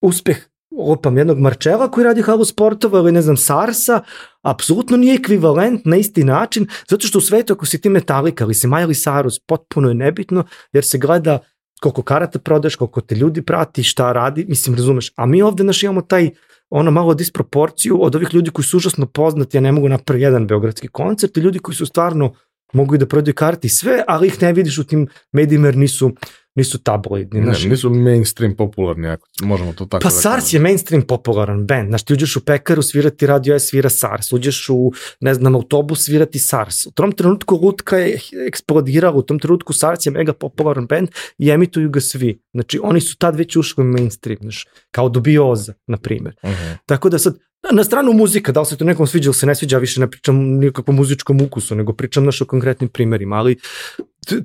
Speaker 2: uspeh opam jednog Marčela koji radi halu sportova ili ne znam Sarsa, apsolutno nije ekvivalent na isti način, zato što u svetu ako si ti Metallica ili si Miley Cyrus, potpuno je nebitno, jer se gleda koliko karata prodaš, koliko te ljudi prati, šta radi, mislim, razumeš. A mi ovde naš imamo taj ono malo disproporciju od ovih ljudi koji su užasno poznati, ja ne mogu napraviti jedan beogradski koncert i ljudi koji su stvarno mogu i da prodaju karti sve, ali ih ne vidiš u tim medijima jer nisu nisu tabloidni.
Speaker 1: Ne, nisu mainstream popularni, ako možemo to tako
Speaker 2: pa
Speaker 1: da
Speaker 2: Sars je mainstream popularan band. Znaš, ti uđeš u pekaru svirati Radio S, svira Sars. Uđeš u, ne znam, autobus svirati Sars. U tom trenutku Lutka je eksplodirala, u tom trenutku Sars je mega popularan band i emituju ga svi. Znači, oni su tad već ušli u mainstream, znaš, kao dubioza, na primjer. Uh
Speaker 1: Mhm.
Speaker 2: -huh. Tako da sad, na stranu muzika, da li se to nekom sviđa ili se ne sviđa, više ne pričam nikakvom muzičkom ukusu, nego pričam naš o konkretnim primerima, ali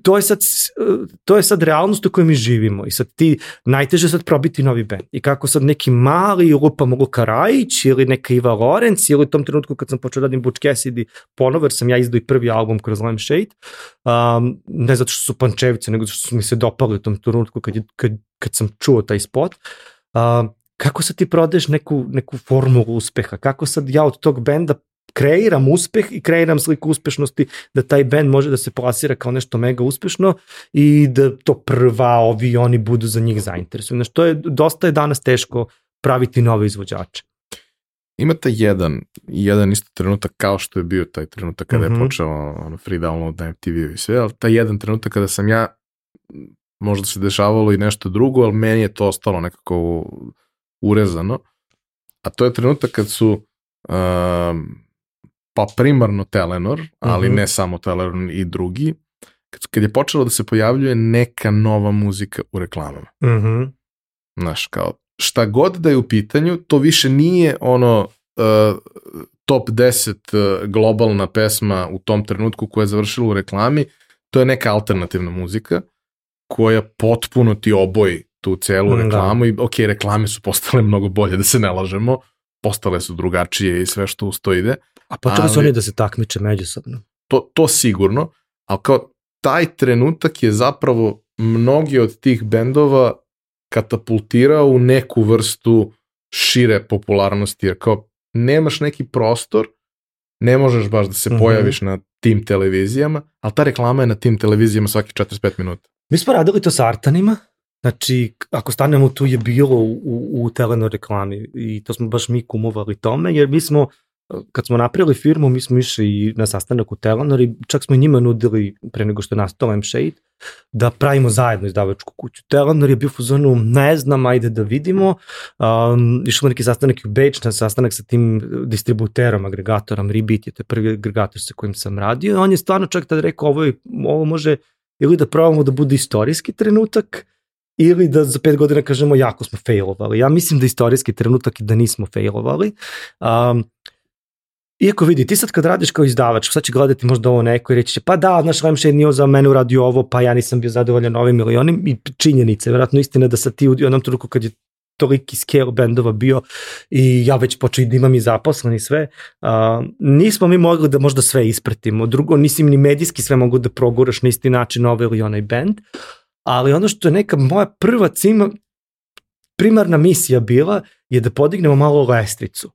Speaker 2: to je sad to je sad realnost u kojoj mi živimo i sad ti najteže sad probiti novi bend. I kako sad neki mali Lupa Mogo Karajić ili neka Iva Lorenz ili u tom trenutku kad sam počeo da radim Butch Cassidy ponovo jer sam ja izdao i prvi album kroz Lime Shade um, ne zato što su pančevice nego zato što su mi se dopali u tom trenutku kad, je, kad, kad sam čuo taj spot um, kako sad ti prodeš neku, neku formulu uspeha, kako sad ja od tog benda kreiram uspeh i kreiram sliku uspešnosti da taj band može da se plasira kao nešto mega uspešno i da to prva ovi oni budu za njih zainteresovani. Znači, to je, dosta je danas teško praviti nove izvođače.
Speaker 1: Imate jedan, jedan isto trenutak kao što je bio taj trenutak kada mm -hmm. je
Speaker 2: Mhm.
Speaker 1: počeo ono, free download na MTV i sve, ali taj jedan trenutak kada sam ja možda se dešavalo i nešto drugo, ali meni je to ostalo nekako urezano. A to je trenutak kad su um, pa primarno Telenor, ali mm
Speaker 2: Mhm.
Speaker 1: -hmm. ne samo Telenor i drugi, kad, kad je počelo da se pojavljuje neka nova muzika u reklamama.
Speaker 2: Mm -hmm.
Speaker 1: Znaš, kao šta god da je u pitanju, to više nije ono uh, top 10 uh, globalna pesma u tom trenutku koja je završila u reklami, to je neka alternativna muzika koja potpuno ti oboji tu celu
Speaker 2: Da.
Speaker 1: reklamu i ok, reklame su postale mnogo bolje, da se ne lažemo, postale su drugačije i sve što uz to ide,
Speaker 2: A počeli su oni da se takmiče međusobno.
Speaker 1: to, to sigurno, ali kao taj trenutak je zapravo mnogi od tih bendova katapultirao u neku vrstu šire popularnosti, jer kao nemaš neki prostor, ne možeš baš da se
Speaker 2: Mhm.
Speaker 1: pojaviš na tim televizijama, ali ta reklama je na tim televizijama svaki 45 minuta.
Speaker 2: Mi smo radili to sa Artanima, znači ako stanemo tu je bilo u, u, u Telenor reklami i to smo baš mi kumovali tome, jer mi smo kad smo napravili firmu, mi smo išli i na sastanak u Telenor i čak smo i njima nudili, pre nego što je nastao M-Shade, da pravimo zajedno izdavačku kuću. Telenor je bio u zonu, ne znam, ajde da vidimo. Um, išli smo neki sastanak u Beč, na sastanak sa tim distributerom, agregatorom, Rebit je to prvi agregator sa kojim sam radio. On je stvarno čak tada rekao, ovo, je, ovo može ili da probamo da bude istorijski trenutak, ili da za pet godina kažemo jako smo failovali. Ja mislim da istorijski trenutak i da nismo failovali. Um, Iako vidi, ti sad kad radiš kao izdavač, sad će gledati možda ovo neko i reći će, pa da, znaš, Lemšed nije za mene uradio ovo, pa ja nisam bio zadovoljan ovim ili onim, i činjenice, vjerojatno istina da sad ti u jednom trenutku kad je toliki scale bendova bio i ja već počeo i da imam i zaposleni sve, uh, nismo mi mogli da možda sve ispratimo. Drugo, nisim ni medijski sve mogu da proguraš na isti način ovaj ili onaj bend, ali ono što je neka moja prva cima, primarna misija bila je da podignemo malo lestvicu.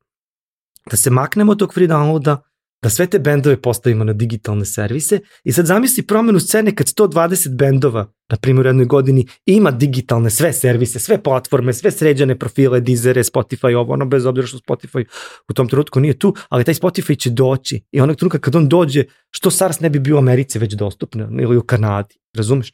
Speaker 2: Da se maknemo od tog free downloada, da sve te bendove postavimo na digitalne servise i sad zamisli promenu scene kad 120 bendova, na primjer u jednoj godini, ima digitalne sve servise, sve platforme, sve sređene profile, Deezere, Spotify, ovo ono, bez obzira što Spotify u tom trenutku nije tu, ali taj Spotify će doći i onog trenutka kad on dođe, što SARS ne bi bio u Americi već dostupno ili u Kanadi, razumeš?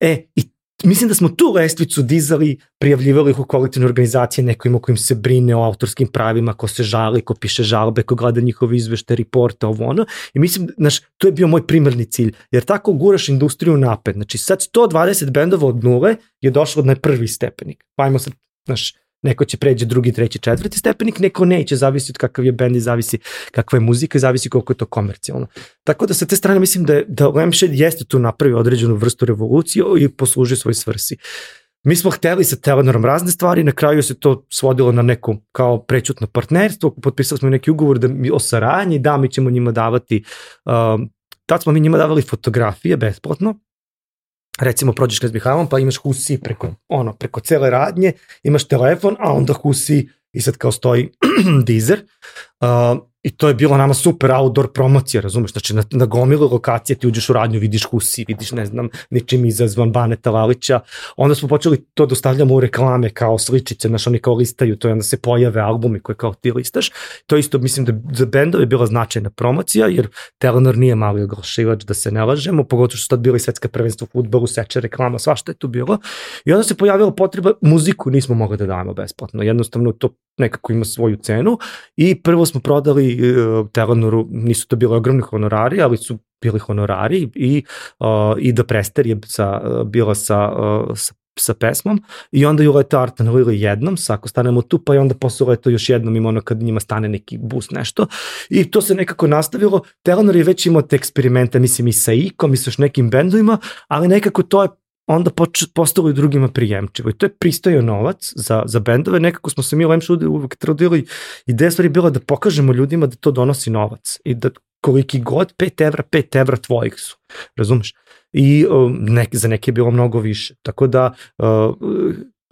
Speaker 2: E, i mislim da smo tu lestvicu dizali, prijavljivali ih u kolektivne organizacije, neko ima kojim se brine o autorskim pravima, ko se žali, ko piše žalbe, ko gleda njihove izvešte, reporte, ovo ono. I mislim, znaš, to je bio moj primarni cilj, jer tako guraš industriju napred. Znači sad 120 bendova od nule je došlo na prvi stepenik. Pa ajmo sad, znaš, neko će pređe drugi, treći, četvrti stepenik, neko neće, zavisi od kakav je bend i zavisi kakva je muzika i zavisi koliko je to komercijalno. Tako da sa te strane mislim da, da Lampshade jeste tu napravio određenu vrstu revolucije i posluži svoj svrsi. mi smo hteli sa Telenorom razne stvari, na kraju se to svodilo na neko kao prećutno partnerstvo, potpisali smo neki ugovor da mi o saradnji, da mi ćemo njima davati, um, tad smo mi njima davali fotografije besplatno, recimo prođeš kad Bihavom pa imaš husi preko, ono, preko cele radnje, imaš telefon, a onda husi i sad kao stoji dizer. Uh, I to je bilo nama super outdoor promocija, razumeš? Znači, na, na gomilu lokacije ti uđeš u radnju, vidiš Husi, vidiš, ne znam, ničim izazvan Baneta Valića. Onda smo počeli to dostavljamo u reklame kao sličice, znaš, oni kao listaju to i onda se pojave albumi koje kao ti listaš. To isto, mislim da za bendove je bila značajna promocija, jer Telenor nije mali oglašivač, da se ne lažemo, pogotovo što tad bila i svetska prvenstva u futbolu, seče reklama, svašta je tu bilo. I onda se pojavila potreba, muziku nismo mogli da dajemo besplatno, jednostavno to nekako ima svoju cenu. I prvo smo prodali uh, Telenoru, nisu to bile ogromni honorari, ali su bili honorari i, uh, i da Prester je sa, uh, bila sa, uh, sa sa pesmom. I onda ju leto Artan Lili jednom, sa ako stanemo tu, pa i onda posle leto još jednom ima ono kad njima stane neki bus nešto. I to se nekako nastavilo. Telenor je već imao te eksperimente, mislim i sa Ikom i sa još nekim bendovima, ali nekako to je onda poč, postalo i drugima prijemčivo. I to je pristojo novac za, za bendove. Nekako smo se mi u Lemšu uvek trudili. Ideja stvari bila da pokažemo ljudima da to donosi novac. I da koliki god 5 evra, 5 evra tvojih su. Razumeš? I um, nek, za neke je bilo mnogo više. Tako da uh,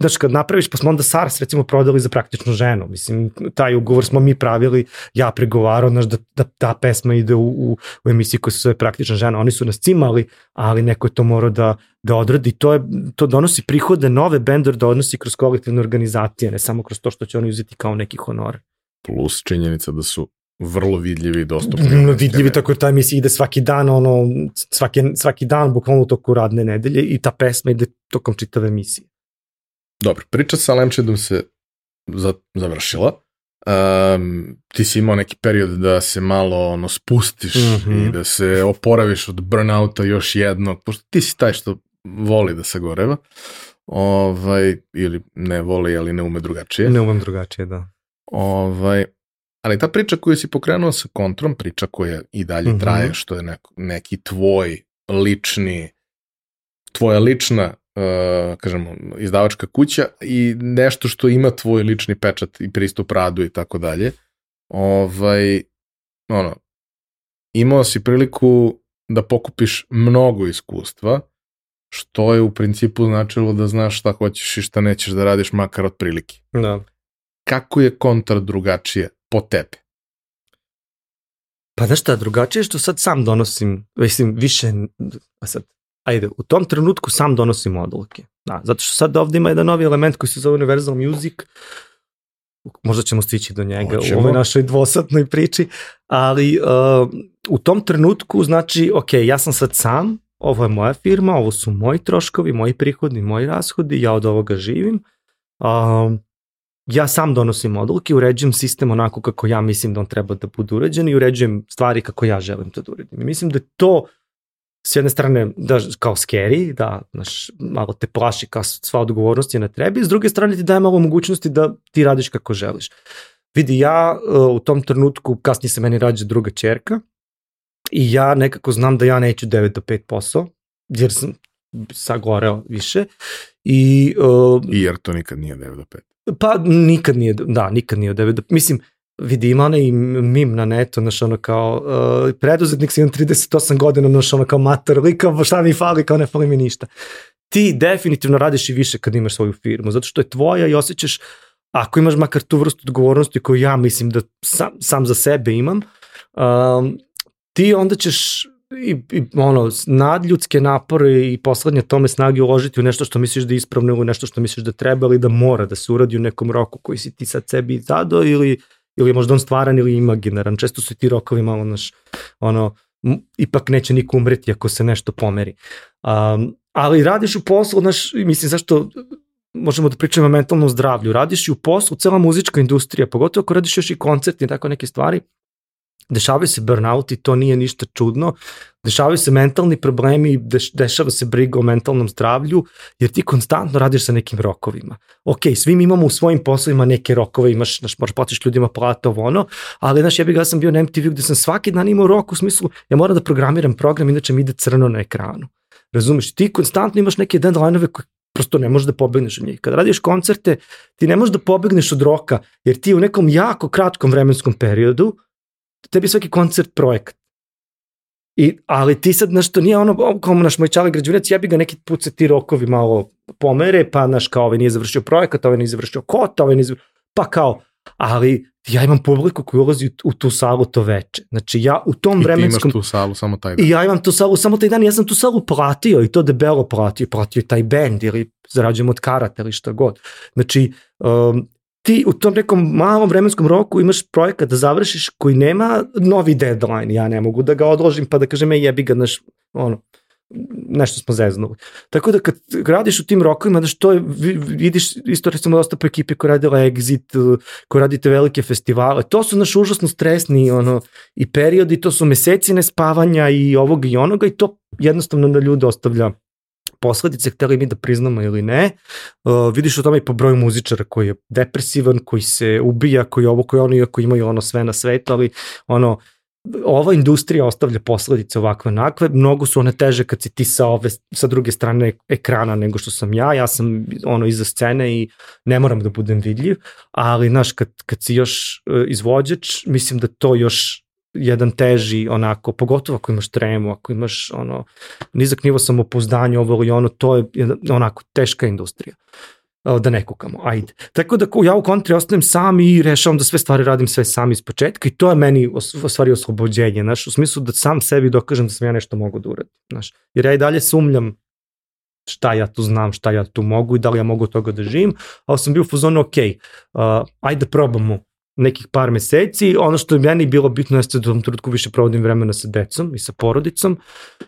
Speaker 2: Znači, kad napraviš, pa smo onda SARS recimo prodali za praktičnu ženu. Mislim, taj ugovor smo mi pravili, ja pregovarao, znaš, da, da ta pesma ide u, u, u emisiji koja se zove praktična žena. Oni su nas cimali, ali neko je to morao da, da odradi. To, je, to donosi prihode nove bender da odnosi kroz kolektivne organizacije, ne samo kroz to što će oni uzeti kao neki honor.
Speaker 1: Plus činjenica da su vrlo vidljivi i dostupni.
Speaker 2: Mm, vidljivi, tako da ta emisija ide svaki dan, ono, svaki, svaki dan, bukvalno u toku radne nedelje i ta pesma ide tokom čitave emisije.
Speaker 1: Dobro, priča sa Lemčedom se za, završila. Um, ti si imao neki period da se malo ono spustiš mm -hmm. i da se oporaviš od burnouta još jednog, pošto ti si taj što voli da se goreva. Ovaj, ili ne voli, ali ne ume drugačije.
Speaker 2: Ne umem drugačije, da.
Speaker 1: Ovaj, ali ta priča koju si pokrenuo sa kontrom, priča koja i dalje mm -hmm. traje, što je neko, neki tvoj lični, tvoja lična uh, kažemo, izdavačka kuća i nešto što ima tvoj lični pečat i pristup radu i tako dalje. Ovaj, ono, imao si priliku da pokupiš mnogo iskustva, što je u principu značilo da znaš šta hoćeš i šta nećeš da radiš makar od prilike.
Speaker 2: Da.
Speaker 1: Kako je kontra drugačije po tebi?
Speaker 2: Pa znaš šta, drugačije što sad sam donosim, mislim, više, a sad, ajde, u tom trenutku sam donosim odluke. Da, zato što sad ovde ima jedan novi element koji se zove Universal Music, možda ćemo stići do njega Hoćemo. u ovoj našoj dvosatnoj priči, ali uh, u tom trenutku znači, ok, ja sam sad sam, ovo je moja firma, ovo su moji troškovi, moji prihodi, moji rashodi, ja od ovoga živim, uh, ja sam donosim odluke, uređujem sistem onako kako ja mislim da on treba da bude uređen i uređujem stvari kako ja želim to da uredim. I mislim da to s jedne strane da, kao scary, da znaš, malo te plaši kao sva odgovornost je na trebi, s druge strane ti daje malo mogućnosti da ti radiš kako želiš. Vidi, ja e, u tom trenutku, kasnije se meni rađa druga čerka i ja nekako znam da ja neću 9 do 5 posao, jer sam sagoreo više. I,
Speaker 1: uh, I jer to nikad nije 9 do 5.
Speaker 2: Pa nikad nije, da, nikad nije 9 do 5. Mislim, vidi ima onaj mim na netu, znaš ono kao uh, preduzetnik si imam 38 godina, znaš ono kao mater, lika, šta mi fali, kao ne fali mi ništa. Ti definitivno radiš i više kad imaš svoju firmu, zato što je tvoja i osjećaš, ako imaš makar tu vrstu odgovornosti koju ja mislim da sam, sam za sebe imam, um, ti onda ćeš i, i ono, nadljudske napore i poslednje tome snage uložiti u nešto što misliš da je ispravno ili nešto što misliš da treba ili da mora da se uradi u nekom roku koji si ti sad sebi zadao ili ili je možda on stvaran ili imaginaran. Često su ti rokovi malo, naš, ono, ipak neće niko umreti ako se nešto pomeri. Um, ali radiš u poslu, znaš, mislim, zašto možemo da pričamo o mentalnom zdravlju, radiš i u poslu, cela muzička industrija, pogotovo ako radiš još i koncerti i tako neke stvari, dešavaju se burnout i to nije ništa čudno, dešavaju se mentalni problemi, deš, dešava se briga o mentalnom zdravlju, jer ti konstantno radiš sa nekim rokovima. Ok, svi mi imamo u svojim poslovima neke rokove, imaš, znaš, možeš platiš ljudima plata ovo ono, ali znaš, ja bih ga sam bio na MTV gde sam svaki dan imao rok u smislu, ja moram da programiram program, inače mi ide crno na ekranu. Razumeš, ti konstantno imaš neke deadline-ove koje prosto ne možeš da pobegneš od njih. Kad radiš koncerte, ti ne možeš da pobegneš od roka, jer ti u nekom jako kratkom vremenskom periodu, tebi svaki koncert projekat. I, ali ti sad, znaš, to nije ono, kao naš moj čale građunac, ja bi ga neki put se ti rokovi malo pomere, pa, naš, kao ovaj nije završio projekat, ovaj nije završio kota, ovaj nije završio, pa kao, ali ja imam publiku koji ulazi u tu salu to veče. Znači ja u tom
Speaker 1: I
Speaker 2: vremenskom...
Speaker 1: I ti imaš tu salu samo taj dan.
Speaker 2: I ja imam tu salu samo taj dan, ja sam tu salu platio i to debelo platio, platio taj band ili zarađujem od karata ili šta god. Znači, um, ti u tom nekom malom vremenskom roku imaš projekat da završiš koji nema novi deadline, ja ne mogu da ga odložim pa da kažem, ej jebi ga, znaš, ono, nešto smo zeznuli. Tako da kad radiš u tim rokovima, da što je, vidiš isto recimo dosta po ekipe koja radila Exit, koja radite velike festivale, to su naš užasno stresni ono, i periodi, to su meseci nespavanja i ovoga i onoga i to jednostavno na ljude ostavlja posledice, hteli mi da priznamo ili ne, uh, vidiš o tome i po broju muzičara koji je depresivan, koji se ubija, koji ovo, koji ono, iako imaju ono sve na svetu, ali ono, ova industrija ostavlja posledice ovakve nakve, mnogo su one teže kad si ti sa, ove, sa druge strane ekrana nego što sam ja, ja sam ono iza scene i ne moram da budem vidljiv, ali znaš kad, kad si još uh, izvođač, mislim da to još jedan teži onako, pogotovo ako imaš tremu, ako imaš ono nizak nivo samopouzdanja, ovo ili ono, to je onako teška industrija da ne kukamo, ajde. Tako da ja u kontri ostanem sam i rešavam da sve stvari radim sve sam iz početka i to je meni u stvari oslobođenje, znaš, u smislu da sam sebi dokažem da sam ja nešto mogu da uradim, znaš, jer ja i dalje sumljam šta ja tu znam, šta ja tu mogu i da li ja mogu toga da živim, ali sam bio u fazonu, ok, uh, ajde da probamo nekih par meseci. Ono što je meni bilo bitno jeste da u tom trenutku više provodim vremena sa decom i sa porodicom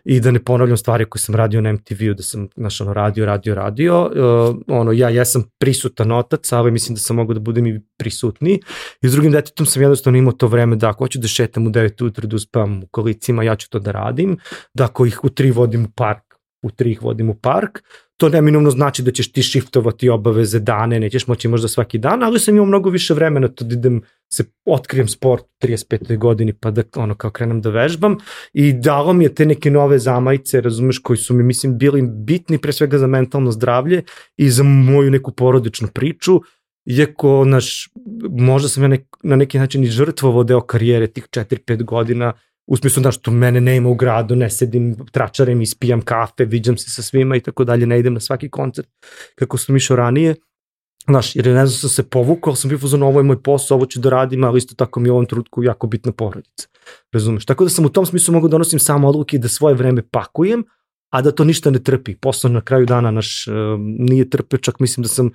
Speaker 2: i da ne ponavljam stvari koje sam radio na MTV-u, da sam znaš, ono, radio, radio, radio. Uh, ono, ja jesam prisutan otac, ali mislim da sam mogu da budem i prisutniji. I s drugim detetom sam jednostavno imao to vreme da ako hoću da šetam u 9 utra, da uspavam u kolicima, ja ću to da radim. Da ako ih u 3 vodim u park, u 3 ih vodim u park to neminovno znači da ćeš ti shiftovati obaveze dane, nećeš moći možda svaki dan, ali sam imao mnogo više vremena to da idem, se otkrijem sport u 35. godini pa da ono kao krenem da vežbam i dalo mi je te neke nove zamajce, razumeš, koji su mi mislim bili bitni pre svega za mentalno zdravlje i za moju neku porodičnu priču, iako naš, možda sam ja nek, na neki način i žrtvovao deo karijere tih 4-5 godina u smislu da što mene nema u gradu, ne sedim, tračarem, ispijam kafe, viđam se sa svima i tako dalje, ne idem na svaki koncert kako sam išao ranije. Znaš, jer ne znam sam se povukao, sam bio fuzon, ovo je moj posao, ovo ću da radim, ali isto tako mi je u ovom trutku jako bitna porodica. Razumeš? Tako da sam u tom smislu mogu da nosim samo odluke da svoje vreme pakujem, a da to ništa ne trpi. Posao na kraju dana naš uh, nije trpeo, čak mislim da sam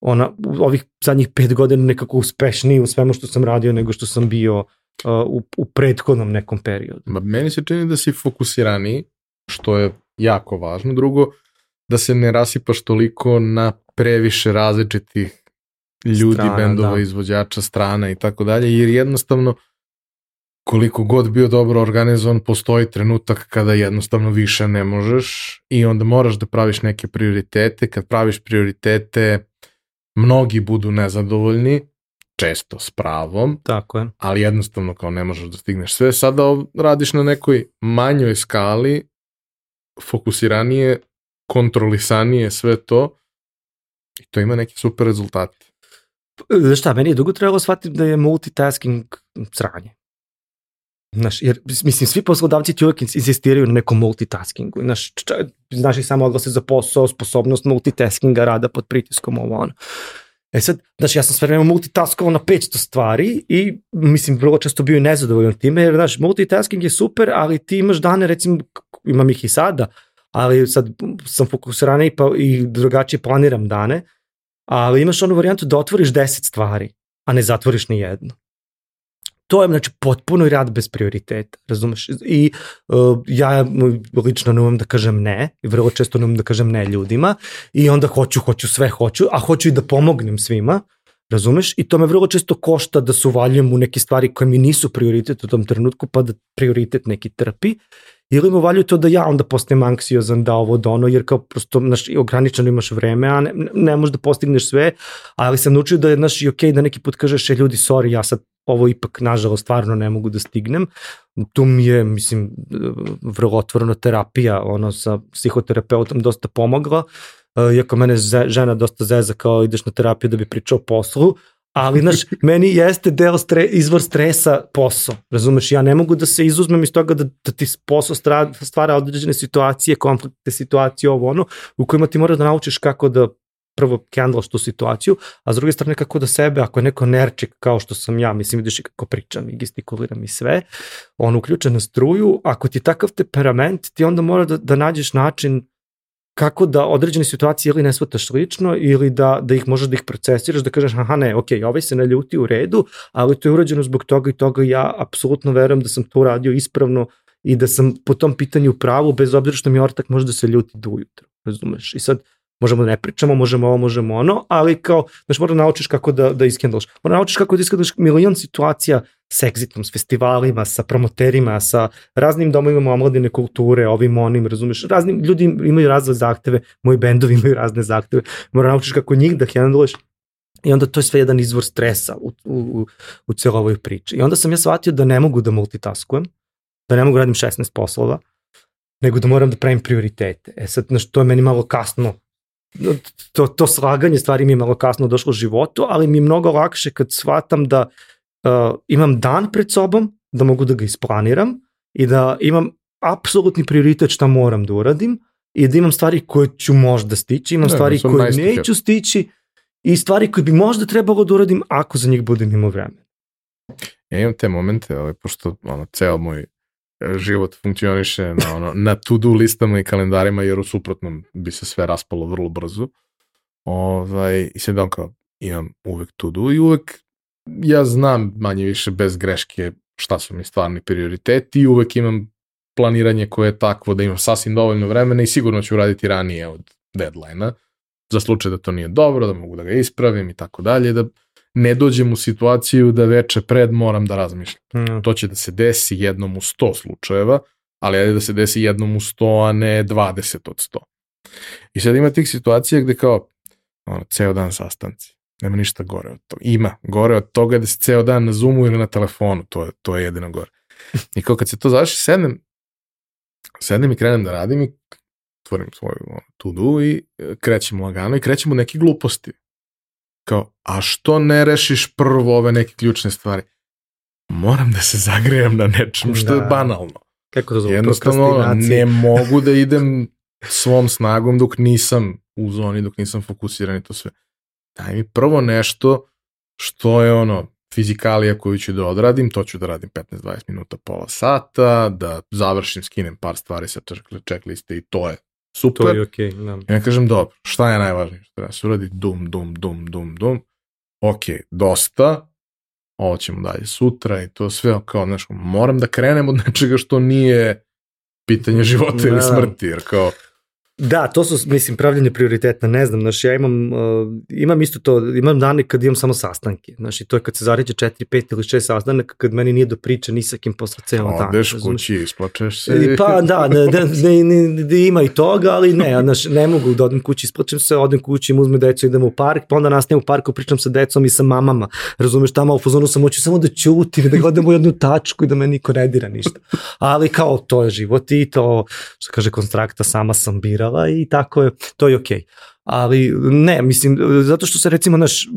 Speaker 2: ona, ovih zadnjih pet godina nekako uspešniji u svemu što sam radio nego što sam bio u, u prethodnom nekom periodu.
Speaker 1: Ma, meni se čini da si fokusirani, što je jako važno. Drugo, da se ne rasipaš toliko na previše različitih ljudi, strana, bendova, da. izvođača, strana i tako dalje, jer jednostavno koliko god bio dobro organizovan, postoji trenutak kada jednostavno više ne možeš i onda moraš da praviš neke prioritete. Kad praviš prioritete, mnogi budu nezadovoljni, često s pravom,
Speaker 2: Tako je.
Speaker 1: ali jednostavno kao ne možeš da stigneš sve. Sada radiš na nekoj manjoj skali, fokusiranije, kontrolisanije sve to i to ima neki super rezultati.
Speaker 2: Znaš šta, meni je dugo trebalo shvatiti da je multitasking sranje. Znaš, jer, mislim, svi poslodavci ti uvek insistiraju na nekom multitaskingu. Znaš, znaš i samo oglase za posao, sposobnost multitaskinga, rada pod pritiskom, ovo ono. E sad, znači ja sam sve vreme multitaskovao na 500 stvari i mislim vrlo često bio i nezadovoljan time jer znaš multitasking je super, ali ti imaš dane recimo imam ih i sada, ali sad sam fokusiraniji pa i drugačije planiram dane, ali imaš onu varijantu da otvoriš 10 stvari, a ne zatvoriš ni jednu to je znači potpuno rad bez prioriteta, razumeš? I uh, ja lično ne umem da kažem ne, i vrlo često ne umem da kažem ne ljudima i onda hoću, hoću, sve hoću, a hoću i da pomognem svima, razumeš? I to me vrlo često košta da se uvaljujem u neke stvari koje mi nisu prioritet u tom trenutku, pa da prioritet neki trpi. Ili mu valju to da ja onda postajem anksiozan da ovo da ono, jer kao prosto naš, ograničeno imaš vreme, a ne, ne možeš da postigneš sve, ali sam naučio da je naš i okej okay, da neki put kažeš, e, ljudi, sorry, ja sad ovo ipak nažalost stvarno ne mogu da stignem. Tu mi je, mislim, vrlo otvorena terapija, ono sa psihoterapeutom dosta pomogla, uh, iako mene žena dosta zeza kao ideš na terapiju da bi pričao poslu, ali znaš, meni jeste deo stre, izvor stresa posao, razumeš, ja ne mogu da se izuzmem iz toga da, da ti posao stvara, stvara određene situacije, konflikte situacije, ovo ono, u kojima ti moraš da naučiš kako da prvo kendlaš tu situaciju, a s druge strane kako da sebe, ako je neko nerčik kao što sam ja, mislim vidiš i kako pričam i gestikuliram i sve, on uključen na struju, ako ti je takav temperament, ti onda mora da, da nađeš način kako da određene situacije ili ne shvataš lično ili da, da ih možeš da ih procesiraš, da kažeš aha ne, ok, ovaj se ne ljuti u redu, ali to je urađeno zbog toga i toga ja apsolutno verujem da sam to uradio ispravno i da sam po tom pitanju pravu, bez obzira što mi ortak može da se ljuti do ujutro, razumeš? I sad, možemo da ne pričamo, možemo ovo, možemo ono, ali kao, znaš, mora da naučiš kako da, da iskendlaš. Mora da naučiš kako da iskendlaš milion situacija s exitom, s festivalima, sa promoterima, sa raznim domovima omladine kulture, ovim onim, razumeš, raznim ljudi imaju razne zahteve, moji bendovi imaju razne zahteve, mora da naučiš kako njih da hendluješ I onda to je sve jedan izvor stresa u, u, u celo ovoj priči. I onda sam ja shvatio da ne mogu da multitaskujem, da ne mogu radim 16 poslova, nego da moram da pravim prioritete. E sad, znaš, to je meni malo kasno to, to slaganje stvari mi je malo kasno došlo u životu, ali mi je mnogo lakše kad shvatam da uh, imam dan pred sobom, da mogu da ga isplaniram i da imam apsolutni prioritet šta moram da uradim i da imam stvari koje ću možda stići, imam ne, stvari koje neću stići i stvari koje bi možda trebalo da uradim ako za njih budem imao vremena.
Speaker 1: Ja imam te momente, ali pošto ono, ceo moj život funkcioniše na, ono, na to-do listama i kalendarima, jer u suprotnom bi se sve raspalo vrlo brzo. Ovaj, I sad on kao, imam uvek to-do i uvek ja znam manje više bez greške šta su mi stvarni prioriteti i uvek imam planiranje koje je takvo da imam sasvim dovoljno vremena i sigurno ću raditi ranije od deadline-a za slučaj da to nije dobro, da mogu da ga ispravim i tako dalje, da ne dođem u situaciju da veče pred moram da razmišljam. Mm. To će da se desi jednom u 100 slučajeva, ali ajde da se desi jednom u 100, a ne 20 od 100. I sad ima tih situacija gde kao, ono, ceo dan sastanci. Nema ništa gore od toga. Ima. Gore od toga da si ceo dan na Zoomu ili na telefonu. To je, to je jedino gore. I kao kad se to završi, sednem, sednem i krenem da radim i otvorim svoju to-do i e, krećemo lagano i krećemo neke gluposti kao, a što ne rešiš prvo ove neke ključne stvari? Moram da se zagrejem na nečem što da. je banalno.
Speaker 2: Kako to zove?
Speaker 1: Jednostavno, ne mogu da idem svom snagom dok nisam u zoni, dok nisam fokusiran i to sve. Daj mi prvo nešto što je ono fizikalija koju ću da odradim, to ću da radim 15-20 minuta, pola sata, da završim, skinem par stvari sa checkliste i to je super.
Speaker 2: To je okej, okay, da.
Speaker 1: Ja kažem, dobro, šta je najvažnije što treba se uradi? Dum, dum, dum, dum, dum. Ok, dosta, ovo ćemo dalje sutra i to sve kao, znaš, moram da krenem od nečega što nije pitanje života da. ili smrti, jer kao
Speaker 2: Da, to su, mislim, pravljanje prioriteta, ne znam, znaš, ja imam, uh, imam isto to, imam dane kad imam samo sastanke, znaš, i to je kad se zaređe 4, 5 ili 6 sastanaka, kad meni nije do priče ni sa kim posle celo dana.
Speaker 1: Odeš kući, isplačeš se.
Speaker 2: I, pa da, ne, ne, ne, ne, ima i toga, ali ne, znaš, ne mogu da odem kući, isplačem se, odem kući, im uzme decu, idemo u park, pa onda nastavim u parku, pričam sa decom i sa mamama, razumeš, tamo u fazonu sam hoću samo da ćutim, da gledam u jednu tačku i da me niko ne dira ništa. Ali kao, to je život i to, što kaže konstrakta, sama sam birala igrala i tako je, to je okej. Okay. Ali ne, mislim, zato što se recimo naš,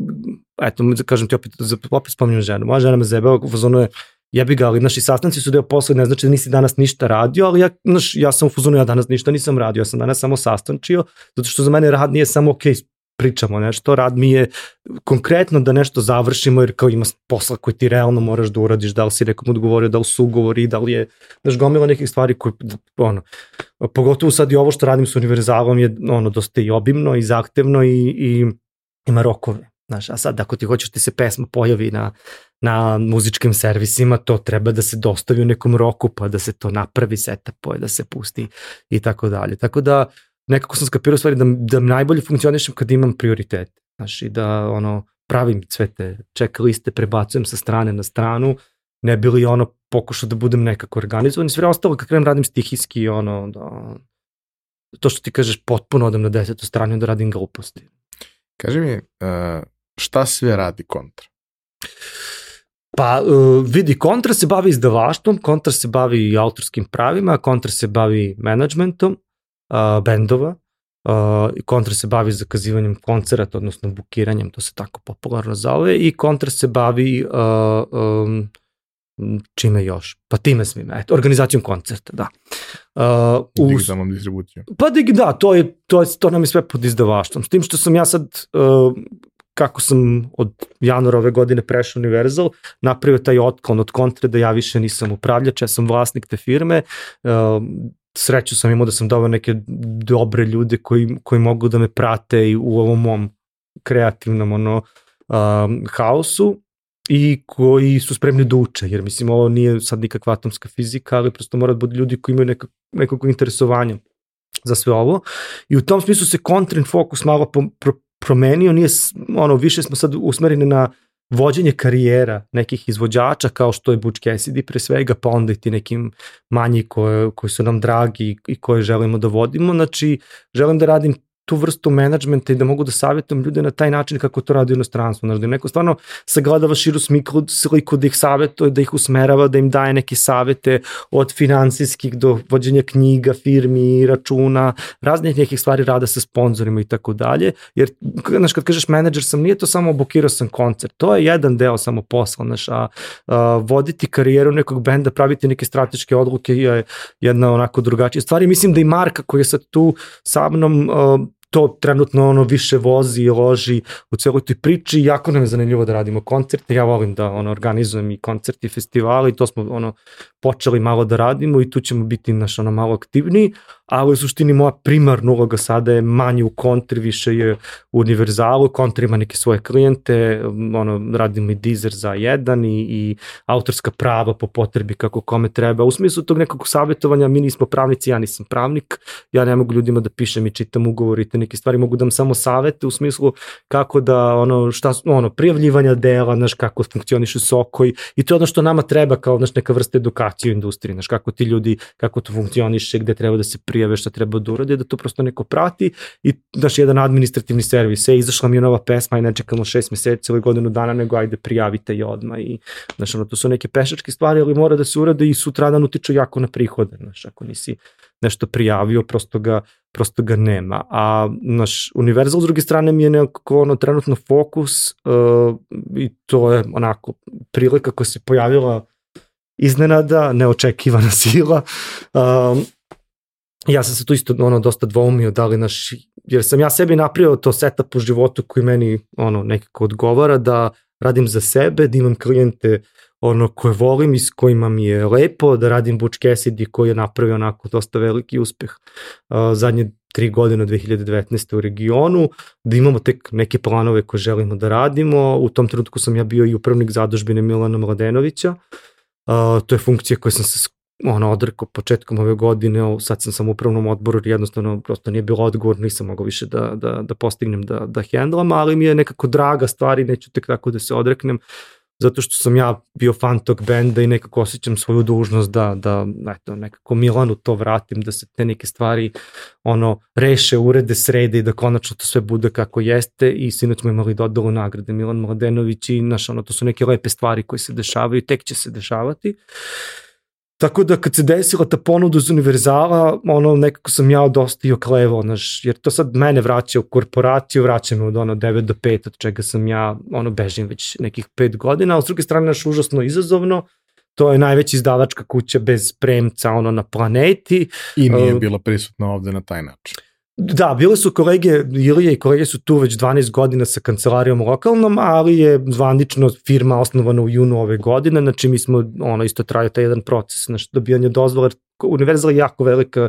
Speaker 2: eto, kažem ti opet, opet spominjem ženu, moja žena me zebela, fazonu je, jebi ga, ali naši sastanci su deo posla, ne znači da nisi danas ništa radio, ali ja, naš, ja sam u fazonu, ja danas ništa nisam radio, ja sam danas samo sastančio, zato što za mene rad nije samo, ok, pričamo nešto, rad mi je konkretno da nešto završimo jer kao ima posla koji ti realno moraš da uradiš, da li si nekom odgovorio, da li su ugovori, da li je, znaš, gomila nekih stvari koje, ono, pogotovo sad i ovo što radim s univerzalom je ono dosta i obimno i zahtevno i, i ima rokove. Znaš, a sad ako ti hoćeš da ti se pesma pojavi na, na muzičkim servisima, to treba da se dostavi u nekom roku, pa da se to napravi setup, pa da se pusti i tako dalje. Tako da nekako sam skapirao stvari da, da najbolje funkcionišem kad imam prioritet. Znaš, i da ono, pravim sve te check liste, prebacujem sa strane na stranu, ne bi li ono pokušao da budem nekako organizovan i sve ostalo kad krenem radim stihijski, ono, da, to što ti kažeš potpuno odem na desetu stranu da radim gluposti.
Speaker 1: Kaži mi, uh, šta sve radi kontra?
Speaker 2: Pa uh, vidi, kontra se bavi izdavaštvom, kontra se bavi autorskim pravima, kontra se bavi menadžmentom, uh, bendova, Uh, kontra se bavi zakazivanjem koncerata, odnosno bukiranjem, to se tako popularno zove, i kontra se bavi uh, um, čime još? Pa time svime, eto, organizacijom koncerta, da.
Speaker 1: Uh, Digitalnom distribucijom.
Speaker 2: Pa dig, da, to, je, to, je, to nam je sve pod izdavaštvom. S tim što sam ja sad, uh, kako sam od januara ove godine prešao Universal, napravio taj otklon od kontre da ja više nisam upravljač, ja sam vlasnik te firme, uh, sreću sam imao da sam doveo neke dobre ljude koji, koji mogu da me prate i u ovom mom kreativnom ono, um, haosu i koji su spremni da uče, jer mislim ovo nije sad nikakva atomska fizika, ali prosto mora da bude ljudi koji imaju nekak, nekog interesovanja za sve ovo. I u tom smislu se content fokus malo po, pro, promenio, nije, ono, više smo sad usmereni na vođenje karijera nekih izvođača kao što je Butch Cassidy pre svega, pa onda i ti nekim manji koje, koji su nam dragi i koje želimo da vodimo. Znači, želim da radim tu vrstu menadžmenta i da mogu da savjetujem ljude na taj način kako to radi u inostranstvu. Znači da im neko stvarno sagledava širu smiklu, sliku da ih savjetuje, da ih usmerava, da im daje neke savete od finansijskih do vođenja knjiga, firmi, računa, raznih nekih stvari rada sa sponsorima i tako dalje. Jer, znaš, kad kažeš menadžer sam, nije to samo bukirao sam koncert, to je jedan deo samo posla, znaš, a, a voditi karijeru nekog benda, praviti neke strateške odluke je jedna onako drugačija stvar i mislim da i Marka koji je sad tu sa mnom a, to trenutno ono više vozi i loži u celoj toj priči. Jako nam je zanimljivo da radimo koncerte. Ja volim da ono organizujem i koncerti i festivali to smo ono počeli malo da radimo i tu ćemo biti naš ono malo aktivniji, ali u suštini moja primarna uloga sada je manje u kontri, više je u univerzalu, kontri ima neke svoje klijente, ono, radimo i Deezer za jedan i, i autorska prava po potrebi kako kome treba. U smislu tog nekog savjetovanja, mi nismo pravnici, ja nisam pravnik, ja ne mogu ljudima da pišem i čitam ugovor i te neke stvari, mogu da vam samo savete u smislu kako da, ono, šta, ono, prijavljivanja dela, znaš, kako funkcionišu sokoj. I to je ono što nama treba kao, znaš, neka vrsta edukacije u industriji, znaš, kako ti ljudi, kako to funkcioniše, gde treba da se prijave, šta treba da urade, da to prosto neko prati i, znaš, jedan administrativni servis, e, izašla mi je nova pesma i ne čekamo šest meseci ili godinu dana, nego ajde prijavite je odmah i, znaš, ono, to su neke pešačke stvari, ali mora da se urade i sutradan utiču jako na prihode, znaš, ako nisi nešto prijavio, prosto ga, prosto ga nema. A naš Universal s druge strane mi je nekako ono trenutno fokus uh, i to je onako prilika koja se pojavila iznenada, neočekivana sila. Um, ja sam se tu isto ono dosta dvoumio da li naš, jer sam ja sebi napravio to setup u životu koji meni ono nekako odgovara da radim za sebe, da imam klijente ono koje volim i s kojima mi je lepo, da radim Butch Cassidy koji je napravio onako dosta veliki uspeh uh, zadnje tri godine 2019. u regionu, da imamo tek neke planove koje želimo da radimo. U tom trenutku sam ja bio i upravnik zadužbine Milana Mladenovića, uh, to je funkcija koja sam se ono, odrekao početkom ove godine, sad sam sam u upravnom odboru jednostavno prosto nije bilo odgovor, nisam mogao više da, da, da postignem da, da hendlam, ali mi je nekako draga stvar i neću tek tako da se odreknem zato što sam ja bio fan tog benda i nekako osjećam svoju dužnost da, da eto, nekako Milanu to vratim, da se te neke stvari ono, reše, urede, srede i da konačno to sve bude kako jeste i sinoć smo imali dodelu nagrade Milan Mladenović i naš, ono, to su neke lepe stvari koje se dešavaju tek će se dešavati. Uh, Tako da kad se desila ta ponuda uz univerzala, ono nekako sam ja dosta i oklevo, znaš, jer to sad mene vraća u korporaciju, vraća me od ono 9 do 5, od čega sam ja ono bežim već nekih 5 godina, a s druge strane naš užasno izazovno, to je najveća izdavačka kuća bez premca ono na planeti.
Speaker 1: I nije uh, bila prisutna ovde na taj način.
Speaker 2: Da, bile su kolege, Ilija i kolege su tu već 12 godina sa kancelarijom lokalnom, ali je zvanično firma osnovana u junu ove godine, znači mi smo, ono, isto traje taj jedan proces, znači dobijanje dozvola, Universal je jako velika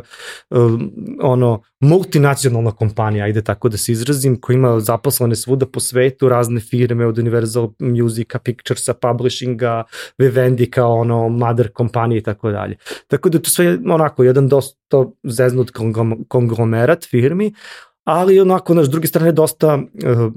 Speaker 2: um, ono multinacionalna kompanija, ajde tako da se izrazim, koja ima zaposlene svuda po svetu, razne firme od Universal Musica, Picturesa, Publishinga, Vivendi kao ono mother kompanije i tako dalje. Tako da to sve onako jedan dosta zeznut konglomerat firmi, ali onako, naš, druge strane, dosta uh,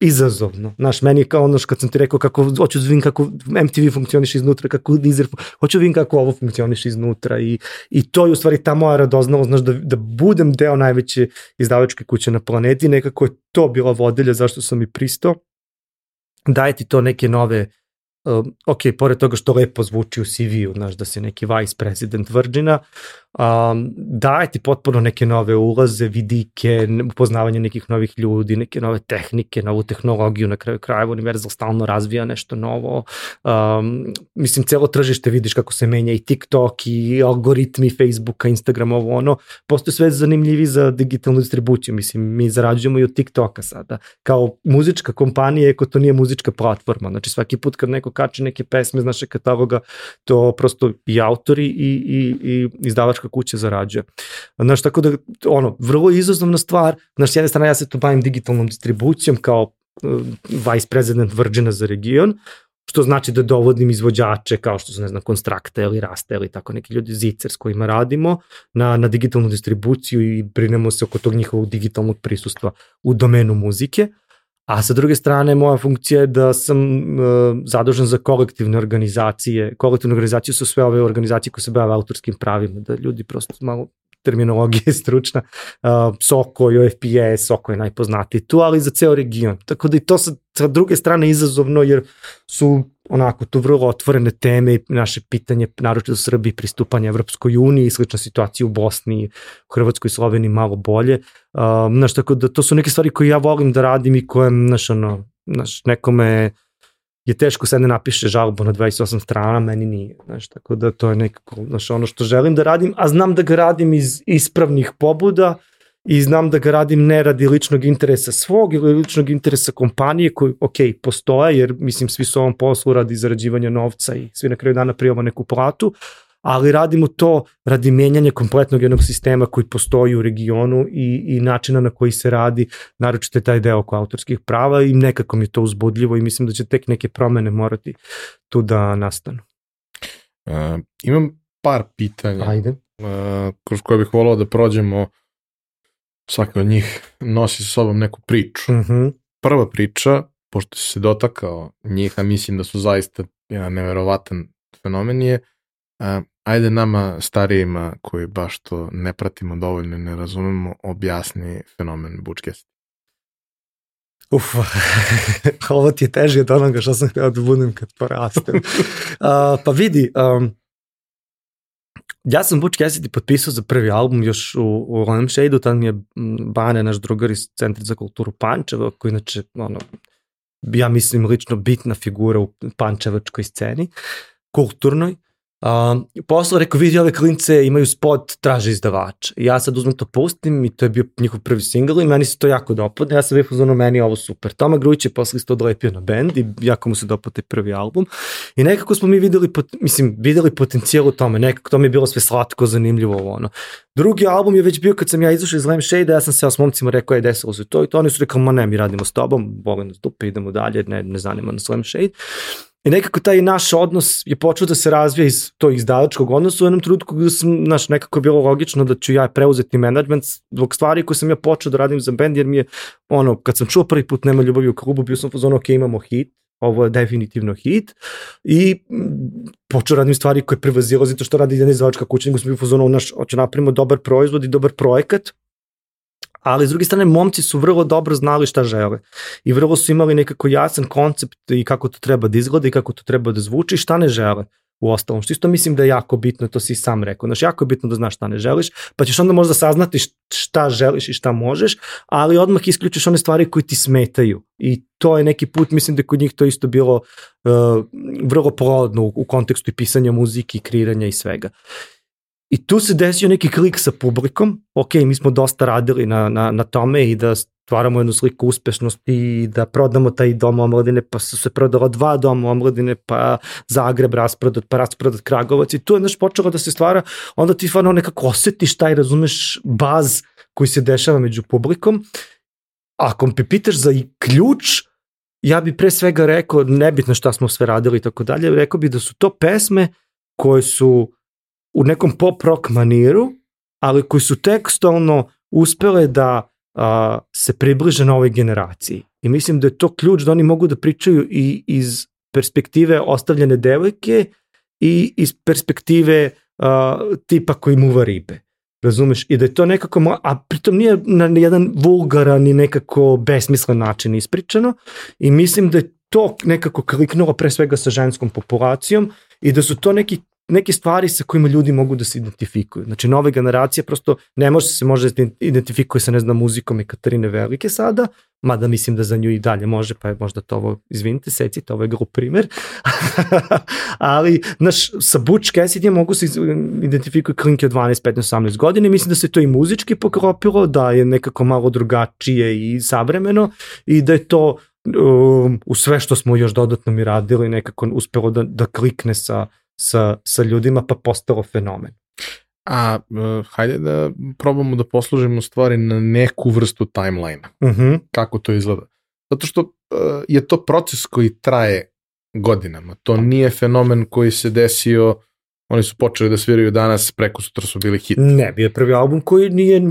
Speaker 2: izazovno. Znaš, meni kao ono kad sam ti rekao kako, hoću da vidim kako MTV funkcioniš iznutra, kako Deezer, hoću da vidim kako ovo funkcioniš iznutra i, i to je u stvari ta moja radoznalost, znaš, da, da budem deo najveće izdavačke kuće na planeti, nekako je to bila vodelja zašto sam i pristao. Daje ti to neke nove uh, ok, pored toga što lepo zvuči u CV-u, znaš, da si neki vice president Virgina, um, daje ti potpuno neke nove ulaze, vidike, upoznavanje nekih novih ljudi, neke nove tehnike, novu tehnologiju, na kraju krajeva Universal stalno razvija nešto novo. Um, mislim, celo tržište vidiš kako se menja i TikTok i algoritmi Facebooka, Instagrama, ovo ono, postoje sve zanimljivi za digitalnu distribuciju. Mislim, mi zarađujemo i od TikToka sada. Kao muzička kompanija, ako to nije muzička platforma. Znači, svaki put kad neko kače neke pesme iz našeg kataloga, to prosto i autori i, i, i izdavačka kuća zarađuje. Znaš, tako da, ono, vrlo izazovna stvar, znaš, s jedne strane ja se tu bavim digitalnom distribucijom kao uh, vice president Virgina za region, što znači da dovodim izvođače kao što su, ne znam, Konstrakta ili Rasta ili tako neki ljudi Zicer s kojima radimo na, na digitalnu distribuciju i brinemo se oko tog njihovog digitalnog prisustva u domenu muzike. A sa druge strane, moja funkcija je da sam uh, zadužen za kolektivne organizacije. Kolektivne organizacije su sve ove organizacije koje se bave autorskim pravima, da ljudi prosto malo terminologija je stručna, uh, Soko i OFPS, Soko je najpoznatiji tu, ali za ceo region. Tako da i to sa, sa druge strane izazovno, jer su onako tu vrlo otvorene teme i naše pitanje, naročito u Srbiji, pristupanje Evropskoj uniji, slična situacija u Bosni, u Hrvatskoj i Sloveniji malo bolje. Uh, znaš, tako da to su neke stvari koje ja volim da radim i koje, znaš, ono, znaš, nekome je teško sad ne napiše žalbu na 28 strana, meni nije, znaš, tako da to je nekako, znaš, ono što želim da radim, a znam da ga radim iz ispravnih pobuda i znam da ga radim ne radi ličnog interesa svog ili ličnog interesa kompanije koji, ok, postoje, jer mislim svi su ovom poslu radi zarađivanja novca i svi na kraju dana prijavamo neku platu, ali radimo to radi menjanja kompletnog jednog sistema koji postoji u regionu i, i načina na koji se radi, naročito je taj deo oko autorskih prava i nekako mi je to uzbudljivo i mislim da će tek neke promene morati tu da nastanu.
Speaker 1: Uh, imam par pitanja
Speaker 2: Ajde.
Speaker 1: Uh, kroz koje bih volao da prođemo svaka od njih nosi sa sobom neku priču.
Speaker 2: Uh -huh.
Speaker 1: Prva priča, pošto si se dotakao njih, a mislim da su zaista jedan neverovatan fenomen je, uh, ajde nama starijima koji baš to ne pratimo dovoljno ne razumemo, objasni fenomen Bučkest.
Speaker 2: Uf, ovo ti je teže od onoga što sam htio da budem kad porastem. uh, pa vidi, um, ja sam Butch Cassidy potpisao za prvi album još u, u Lampshade-u, tad mi je Bane, naš drugar iz Centra za kulturu Pančeva, koji inače, ono, ja mislim lično bitna figura u pančevačkoj sceni, kulturnoj. Uh, posle rekao, vidi ove klince imaju spot, traže izdavač. Ja sad uzmem to pustim i to je bio njihov prvi singl i meni se to jako dopadne. Ja sam bih uzmano, meni ovo super. Toma Grujić je posle isto odlepio na band i jako mu se dopada prvi album. I nekako smo mi videli, pot, mislim, videli potencijal u tome. Nekako to mi je bilo sve slatko, zanimljivo ono. Drugi album je već bio kad sam ja izašao iz Shade, ja sam se s momcima rekao, je desilo se to i to. Oni su rekao, ma ne, mi radimo s tobom, volim nas dupe, idemo dalje, ne, ne zanima nas Shade. I nekako taj naš odnos je počeo da se razvija iz tog izdavačkog odnosa u jednom trenutku gde sam, znaš, nekako je bilo logično da ću ja preuzeti management zbog stvari koje sam ja počeo da radim za band, jer mi je, ono, kad sam čuo prvi put Nema ljubavi u klubu, bio sam pozvano, ok, imamo hit, ovo je definitivno hit. I počeo radim stvari koje prevazilazi to što radi jedna izdavačka kuća, nego sam bio pozvano, naš, hoće napravimo dobar proizvod i dobar projekat, ali s druge strane momci su vrlo dobro znali šta žele i vrlo su imali nekako jasan koncept i kako to treba da izgleda i kako to treba da zvuči i šta ne žele u ostalom, što isto mislim da je jako bitno, to si sam rekao, znaš, jako je bitno da znaš šta ne želiš, pa ćeš onda možda saznati šta želiš i šta možeš, ali odmah isključiš one stvari koje ti smetaju i to je neki put, mislim da je kod njih to isto bilo uh, vrlo plodno u, u kontekstu i pisanja muzike i kreiranja i svega. I tu se desio neki klik sa publikom, ok, mi smo dosta radili na, na, na tome i da stvaramo jednu sliku uspešnosti i da prodamo taj dom omladine, pa su se prodala dva doma omladine, pa Zagreb rasprodat, pa rasprodat Kragovac i tu je znaš počelo da se stvara, onda ti stvarno nekako osetiš taj, razumeš, baz koji se dešava među publikom. Ako me pitaš za ključ, ja bi pre svega rekao, nebitno šta smo sve radili i tako dalje, rekao bi da su to pesme koje su u nekom pop rock maniru, ali koji su tekstovno uspele da a, se približe novoj generaciji. I mislim da je to ključ da oni mogu da pričaju i iz perspektive ostavljene devojke i iz perspektive a, tipa koji muva ribe. Razumeš? I da je to nekako, a pritom nije na jedan vulgaran i nekako besmislen način ispričano i mislim da je to nekako kliknulo pre svega sa ženskom populacijom i da su to neki neke stvari sa kojima ljudi mogu da se identifikuju. Znači, nove generacije prosto ne može se može da identifikuje sa, ne znam, muzikom i Katarine Velike sada, mada mislim da za nju i dalje može, pa je možda to ovo, izvinite, secite, ovo je grup primer. Ali, znaš, sa Butch Cassidy mogu se identifikuju klinke od 12, 15, 18 godine. Mislim da se to i muzički pokropilo, da je nekako malo drugačije i savremeno i da je to um, u sve što smo još dodatno mi radili nekako uspelo da, da klikne sa, sa, sa ljudima pa postalo fenomen.
Speaker 1: A uh, hajde da probamo da poslužimo stvari na neku vrstu timeline.
Speaker 2: Uh mhm. -huh.
Speaker 1: Kako to izgleda? Zato što uh, je to proces koji traje godinama. To nije fenomen koji se desio Oni su počeli da sviraju danas, preko sutra su bili hit.
Speaker 2: Ne, bio je prvi album koji nije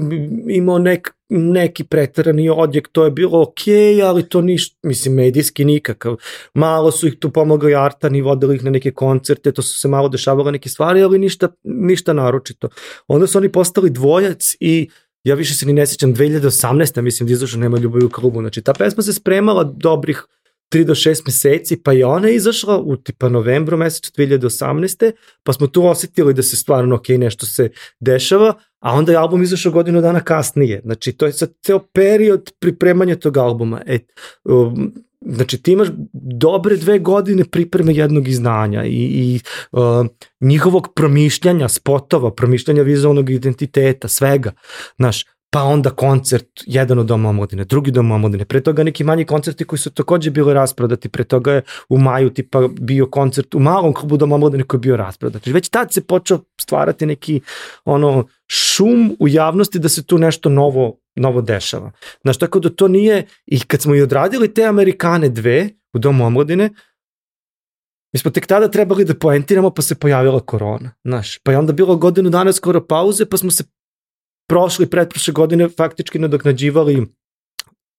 Speaker 2: imao nek, neki pretarani odjek, to je bilo okej, okay, ali to niš, mislim, medijski nikakav. Malo su ih tu pomogli Artan i vodili ih na neke koncerte, to su se malo dešavale neke stvari, ali ništa, ništa naročito. Onda su oni postali dvojac i ja više se ni ne sjećam, 2018. mislim da izašao Nema ljubavi u klubu, znači ta pesma se spremala dobrih 3 do 6 meseci, pa je ona izašla u tipa novembru meseca 2018. Pa smo tu osetili da se stvarno ok, nešto se dešava, a onda je album izašao godinu dana kasnije. Znači, to je sad ceo period pripremanja tog albuma. E, um, znači ti imaš dobre dve godine pripreme jednog izdanja i, i uh, njihovog promišljanja spotova, promišljanja vizualnog identiteta, svega. Znaš, pa onda koncert, jedan od Doma omladine, drugi Dom omladine, pre toga neki manji koncerti koji su takođe bili rasprodati, pre toga je u maju tipa bio koncert u malom klubu Doma omladine koji je bio rasprodat. Znači već tad se počeo stvarati neki ono šum u javnosti da se tu nešto novo novo dešava. Znaš, tako da to nije, i kad smo i odradili te Amerikane dve u Domu omladine, Mi smo tek tada trebali da poentiramo, pa se pojavila korona. Znaš, pa je onda bilo godinu dana skoro pauze, pa smo se prošli, pretprošle godine faktički nadoknađivali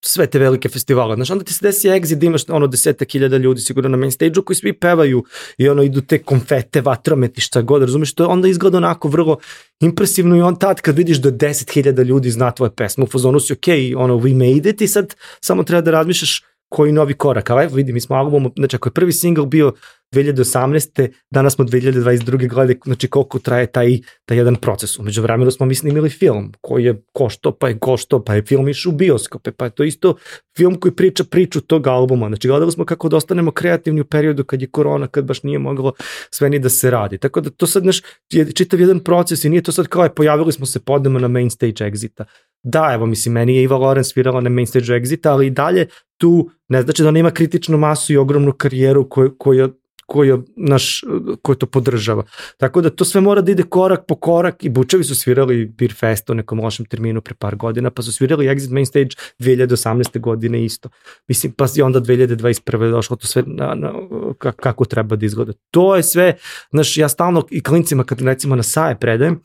Speaker 2: sve te velike festivale. Znaš, onda ti se desi exit imaš ono desetak hiljada ljudi sigurno na main stage-u koji svi pevaju i ono idu te konfete, vatrometi, šta god, razumeš, to onda izgleda onako vrlo impresivno i on tad kad vidiš da 10.000 ljudi zna tvoje pesme, u fazonu si ok, ono, we made it i sad samo treba da razmišljaš koji novi korak. Ali evo vidi, mi smo albumom, znači ako je prvi single bio 2018. danas smo 2022. godine, znači koliko traje taj, taj jedan proces. Umeđu vremenu smo mi snimili film koji je košto, pa je košto, pa je film išao u bioskope, pa je to isto film koji priča priču tog albuma. Znači gledali smo kako da ostanemo kreativni u periodu kad je korona, kad baš nije moglo sve ni da se radi. Tako da to sad naš, je čitav jedan proces i nije to sad kao je pojavili smo se podnemo na main stage exita. Da, evo, mislim, meni je Iva Loren svirala na main stage exita, ali i dalje tu ne znači da ona ima kritičnu masu i ogromnu karijeru koju, koju koji, naš, koji to podržava. Tako da to sve mora da ide korak po korak i Bučevi su svirali Beer Fest u nekom lošem terminu pre par godina, pa su svirali Exit Main Stage 2018. godine isto. Mislim, pa i onda 2021. došlo to sve na, na, kako treba da izgleda. To je sve, znaš, ja stalno i klincima kad recimo na saje predajem,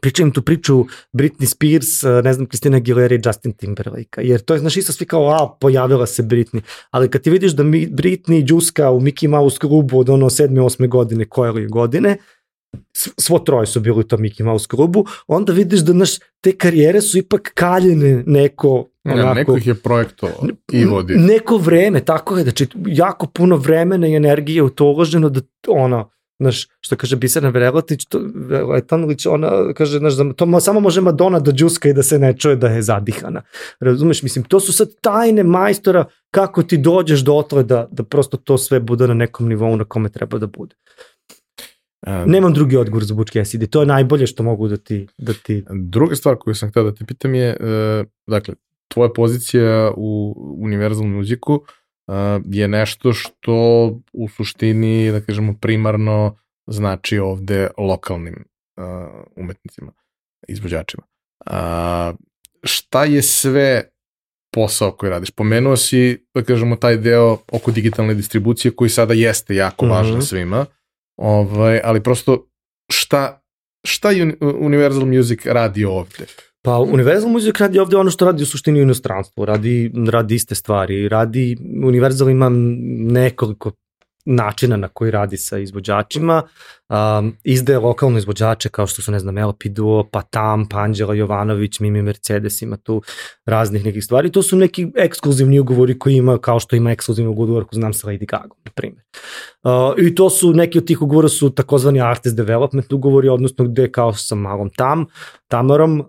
Speaker 2: pričam tu priču Britney Spears, eh, ne znam, Kristina Aguilera i Justin Timberlake, jer to je, znaš, isto svi kao, a, pojavila se Britney, ali kad ti vidiš da mi, Britney džuska u Mickey Mouse klubu od ono 7. 8. godine, koje li godine, svo troje su bili u tom Mickey Mouse klubu, onda vidiš da, znaš, te karijere su ipak kaljene neko
Speaker 1: Onako, ja, neko ih je projektovao i vodi.
Speaker 2: Neko vreme, tako je, znači jako puno vremena i energije u to uloženo da ona, znaš, što kaže Biserna Veletić, to, Veletanović, ona kaže, znaš, da to samo može Madonna da džuska i da se ne čuje da je zadihana. Razumeš, mislim, to su sad tajne majstora kako ti dođeš do otle da, da prosto to sve bude na nekom nivou na kome treba da bude. Um, Nemam drugi odgovor za Butch Cassidy, to je najbolje što mogu da ti... Da ti...
Speaker 1: Druga stvar koju sam htio da te pitam je, uh, dakle, tvoja pozicija u Universal Musicu, uh, je nešto što u suštini, da kažemo, primarno znači ovde lokalnim umetnicima, izvođačima. Šta je sve posao koji radiš? Pomenuo si, da kažemo, taj deo oko digitalne distribucije koji sada jeste jako važan mm -hmm. svima, ovaj, ali prosto šta, šta Universal Music radi ovde?
Speaker 2: Pa Universal Music radi ovde ono što radi u suštini u inostranstvu, radi, radi iste stvari, radi, Universal ima nekoliko načina na koji radi sa izvođačima, um, izdaje lokalne izvođače kao što su, ne znam, LP Duo, pa Tam, pa Anđela Jovanović, Mimi Mercedes, ima tu raznih nekih stvari. To su neki ekskluzivni ugovori koji ima, kao što ima ekskluzivni ugovor ko znam sa Lady Gaga, na primjer. Uh, I to su, neki od tih ugovora su takozvani artist development ugovori, odnosno gde kao sa malom Tam, Tamarom, uh,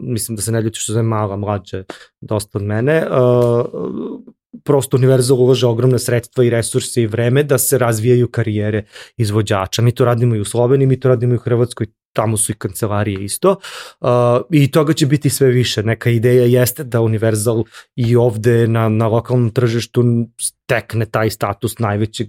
Speaker 2: mislim da se ne ljuti što je mala, mlađe dosta od mene, uh, prosto Univerzal ulaže ogromne sredstva i resurse i vreme da se razvijaju karijere izvođača. Mi to radimo i u Sloveniji, mi to radimo i u Hrvatskoj, tamo su i kancelarije isto uh, i toga će biti sve više. Neka ideja jeste da Universal i ovde na, na lokalnom tržištu stekne taj status najvećeg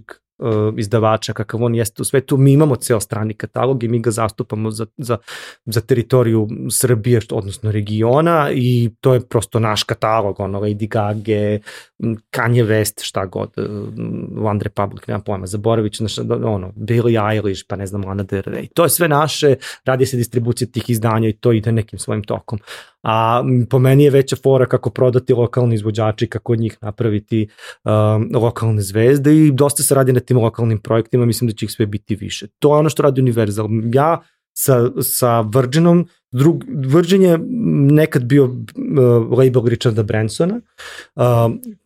Speaker 2: izdavača kakav on jeste u svetu. Mi imamo ceo strani katalog i mi ga zastupamo za, za, za teritoriju Srbije, odnosno regiona i to je prosto naš katalog, ono Lady Gaga, Kanye West, šta god, uh, One Republic, nemam pojma, ću, znaš, ono, Billie Eilish, pa ne znam, Lana Del Rey. To je sve naše, radi se distribucija tih izdanja i to ide nekim svojim tokom a po meni je veća fora kako prodati lokalni izvođači, kako od njih napraviti um, lokalne zvezde i dosta se radi na tim lokalnim projektima, mislim da će ih sve biti više. To je ono što radi Universal. Ja sa, sa Virginom, drug, Virgin je nekad bio uh, label Richarda Bransona, uh,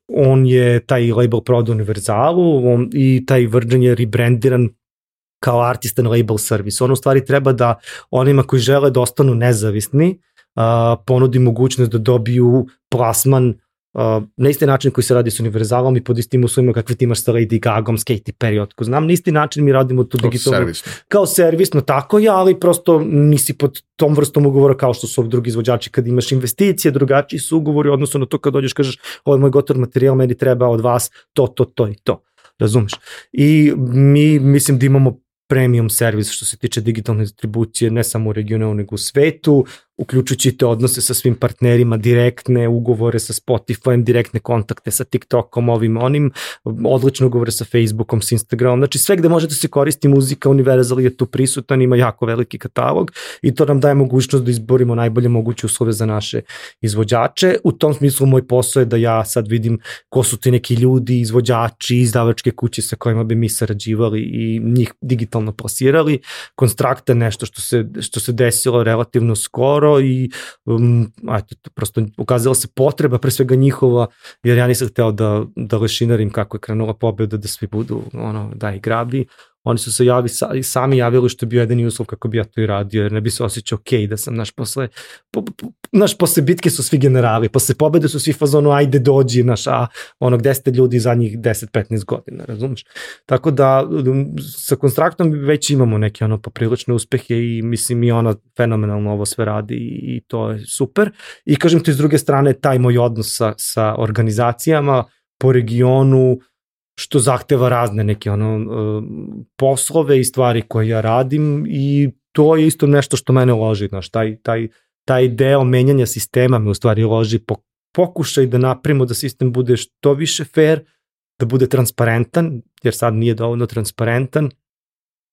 Speaker 2: on je taj label prodao Universalu on, i taj Virgin je rebrandiran kao artist and label service. On u stvari treba da onima koji žele da ostanu nezavisni, a, ponudi mogućnost da dobiju plasman Uh, na isti način koji se radi s univerzalom i pod istim uslovima kakve ti imaš sa Lady Gagom, s Katy Perry, otko znam, na isti način mi radimo tu digitalno.
Speaker 1: Servisno.
Speaker 2: Kao servisno, tako je, ali prosto nisi pod tom vrstom ugovora kao što su drugi izvođači kad imaš investicije, drugačiji su ugovori, odnosno na to kad dođeš kažeš ovo je moj gotov materijal, meni treba od vas to, to, to i to. Razumeš? I mi mislim da imamo premium servis što se tiče digitalne distribucije ne samo u regionu nego u svetu uključujući te odnose sa svim partnerima, direktne ugovore sa Spotifyem, direktne kontakte sa TikTokom, ovim onim, odlične ugovore sa Facebookom, sa Instagramom, znači sve gde možete se koristi muzika, Universal je tu prisutan, ima jako veliki katalog i to nam daje mogućnost da izborimo najbolje moguće uslove za naše izvođače. U tom smislu moj posao je da ja sad vidim ko su ti neki ljudi, izvođači, izdavačke kuće sa kojima bi mi sarađivali i njih digitalno plasirali. Konstrakt je nešto što se, što se desilo relativno skoro, dobro i um, eto, prosto ukazala se potreba, pre svega njihova, jer ja nisam hteo da, da lešinarim kako je krenula pobeda, da svi budu ono, da i grabi oni su se javi, sami javili što je bio jedan uslov kako bi ja to i radio, jer ne bi se osjećao ok da sam, naš posle, po, po, naš posle bitke su svi generali, posle pobede su svi fazonu, ajde dođi, naš, a ono gde ste ljudi za njih 10-15 godina, razumeš? Tako da, um, sa konstraktom već imamo neke ono poprilične uspehe i mislim i ona fenomenalno ovo sve radi i to je super. I kažem ti s druge strane, taj moj odnos sa, sa organizacijama po regionu, što zahteva razne neke ono e, poslove i stvari koje ja radim i to je isto nešto što mene loži, znaš, taj, taj, taj deo menjanja sistema me u stvari loži po, pokušaj da napravimo da sistem bude što više fair, da bude transparentan, jer sad nije dovoljno transparentan,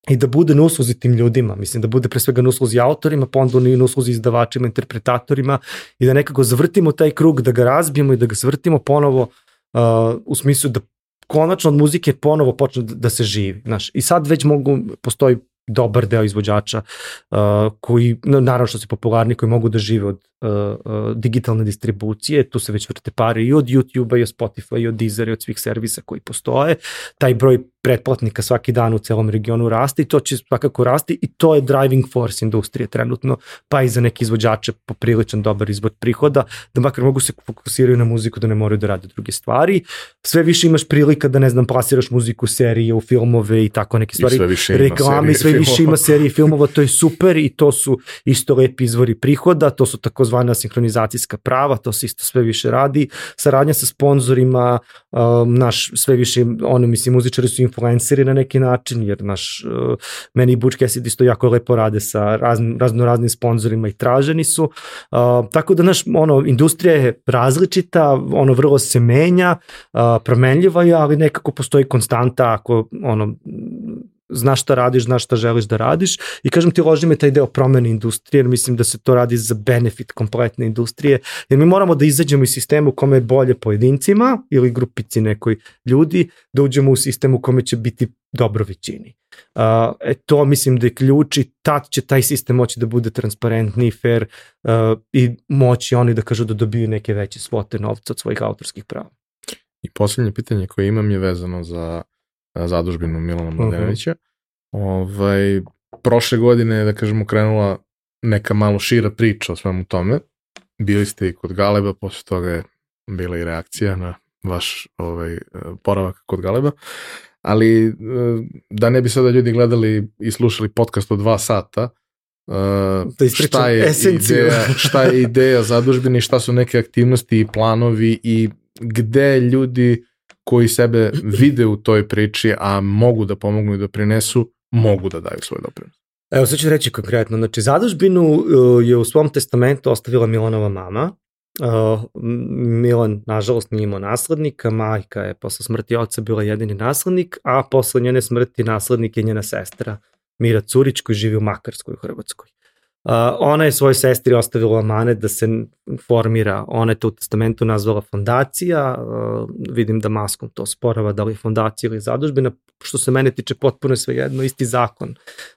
Speaker 2: i da bude na usluzi tim ljudima, mislim da bude pre svega na usluzi autorima, pa onda na usluzi izdavačima, interpretatorima i da nekako zavrtimo taj krug, da ga razbijemo i da ga zavrtimo ponovo uh, u smislu da konačno od muzike ponovo počne da se živi. Znaš, I sad već mogu, postoji dobar deo izvođača uh, koji, naravno što se popularni, koji mogu da žive od uh, uh, digitalne distribucije, tu se već vrte pare i od YouTube-a i od Spotify i od Deezer i od svih servisa koji postoje. Taj broj pretplatnika svaki dan u celom regionu raste i to će svakako rasti i to je driving force industrije trenutno, pa i za neke izvođače popriličan dobar izvod prihoda, da makar mogu se fokusiraju na muziku, da ne moraju da rade druge stvari. Sve više imaš prilika da, ne znam, plasiraš muziku u serije, u filmove i tako neke stvari. I
Speaker 1: sve više ima
Speaker 2: Reklame, sve filmova. više ima serije filmova, to je super i to su isto lepi izvori prihoda, to su takozvana sinhronizacijska prava, to se isto sve više radi. Saradnja sa sponzorima, um, naš sve više, ono, mislim, muzičari su influenceri na neki način, jer naš, uh, meni i Butch Cassidy isto jako lepo rade sa razno, razno raznim sponzorima i traženi su. Uh, tako da, naš, ono, industrija je različita, ono, vrlo se menja, uh, promenljiva je, ali nekako postoji konstanta ako, ono, znaš šta radiš, znaš šta želiš da radiš i kažem ti loži me taj deo promene industrije, jer mislim da se to radi za benefit kompletne industrije, jer mi moramo da izađemo iz sistema u kome je bolje pojedincima ili grupici nekoj ljudi, da uđemo u sistem u kome će biti dobro većini. Uh, e, to mislim da je ključ i tad će taj sistem moći da bude transparentniji, fair uh, i moći oni da kažu da dobiju neke veće svote novca od svojih autorskih prava.
Speaker 1: I poslednje pitanje koje imam je vezano za zadužbinu Milana. Mladenovića. Uh -huh. ovaj, prošle godine je, da kažemo, krenula neka malo šira priča o svemu tome. Bili ste i kod Galeba, posle toga je bila i reakcija na vaš ovaj, poravak kod Galeba. Ali e, da ne bi sada ljudi gledali i slušali podcast od dva sata, Uh, da šta je esenciju. ideja, šta je ideja zadužbine, šta su neke aktivnosti i planovi i gde ljudi koji sebe vide u toj priči, a mogu da pomognu i da prinesu, mogu da daju svoj doprinos.
Speaker 2: Evo, sad ću reći konkretno. Znači, zadužbinu uh, je u svom testamentu ostavila Milanova mama. Uh, Milan, nažalost, nije imao naslednika, majka je posle smrti oca bila jedini naslednik, a posle njene smrti naslednik je njena sestra Mira Curić koji živi u Makarskoj u Hrvatskoj. Ona je svojoj sestri ostavila manet da se formira, ona je to u testamentu nazvala fondacija, vidim da maskom to sporava da li je fondacija ili zadužbina, što se mene tiče potpuno sve jedno, isti zakon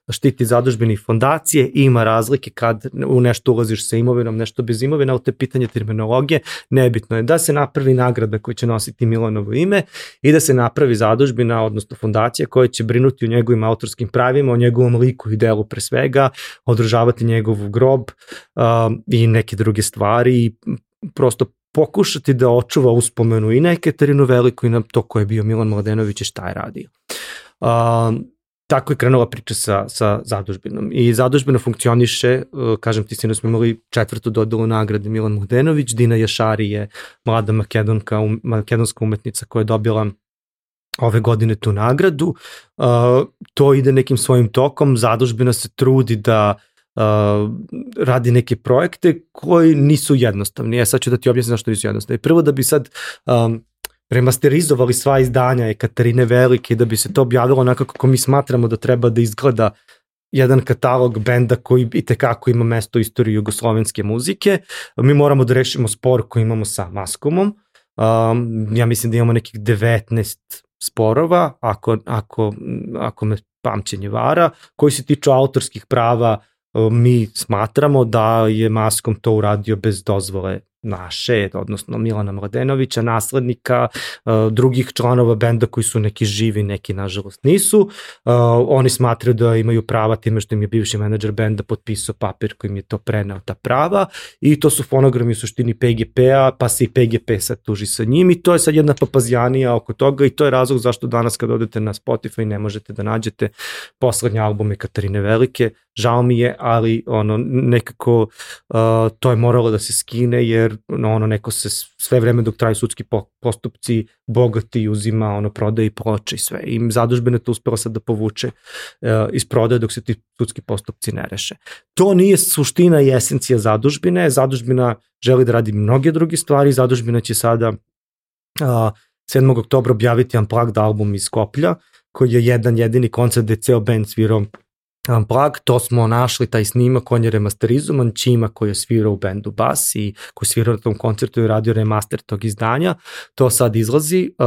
Speaker 2: štiti zadužbeni fondacije, ima razlike kad u nešto ulaziš sa imovinom, nešto bez imovina, ali to je pitanje terminologije, nebitno je da se napravi nagrada koja će nositi Milanovo ime i da se napravi zadužbina, odnosno fondacija koja će brinuti o njegovim autorskim pravima, o njegovom liku i delu pre svega, održavati njegov grob uh, i neke druge stvari i prosto pokušati da očuva uspomenu i na Ekaterinu Veliku i na to ko je bio Milan Mladenović i šta je radio. Uh, tako je krenula priča sa, sa zadužbinom. I zadužbina funkcioniše, uh, kažem ti, sinu smo imali četvrtu dodelu nagrade Milan Mladenović, Dina Jašari je mlada makedonka, um, makedonska umetnica koja je dobila ove godine tu nagradu. Uh, to ide nekim svojim tokom, zadužbina se trudi da uh, radi neke projekte koji nisu jednostavni. Ja e, sad ću da ti objasnim zašto nisu jednostavni. Prvo da bi sad um, remasterizovali sva izdanja Ekaterine Velike da bi se to objavilo onako kako mi smatramo da treba da izgleda jedan katalog benda koji i tekako ima mesto u istoriji jugoslovenske muzike. Mi moramo da rešimo spor koji imamo sa Maskomom. Um, ja mislim da imamo nekih 19 sporova, ako, ako, ako me pamćenje vara, koji se tiču autorskih prava mi smatramo da je Maskom to uradio bez dozvole naše, odnosno Milana Mladenovića, naslednika, uh, drugih članova benda koji su neki živi, neki nažalost nisu. Uh, oni smatraju da imaju prava time što im je bivši menadžer benda potpisao papir kojim je to preneo ta prava i to su fonogrami u suštini PGP-a, pa se i PGP sad tuži sa njim i to je sad jedna papazijanija oko toga i to je razlog zašto danas kad odete na Spotify ne možete da nađete poslednje albume Katarine Velike, žao mi je, ali ono nekako uh, to je moralo da se skine jer ono neko se sve vreme dok traju sudski postupci bogati uzima ono prodaje i ploče i sve i zadužbena to uspela sad da povuče uh, iz prodaje dok se ti sudski postupci ne reše. To nije suština i esencija zadužbine, zadužbina želi da radi mnoge druge stvari, zadužbina će sada uh, 7. oktobra objaviti Unplugged album iz Skoplja, koji je jedan jedini koncert gde ceo band svirao Unplugged, to smo našli taj snimak, on je remasterizovan, Čima koji je svirao u bendu Bas i koji je svirao na tom koncertu i radio remaster tog izdanja, to sad izlazi. Uh,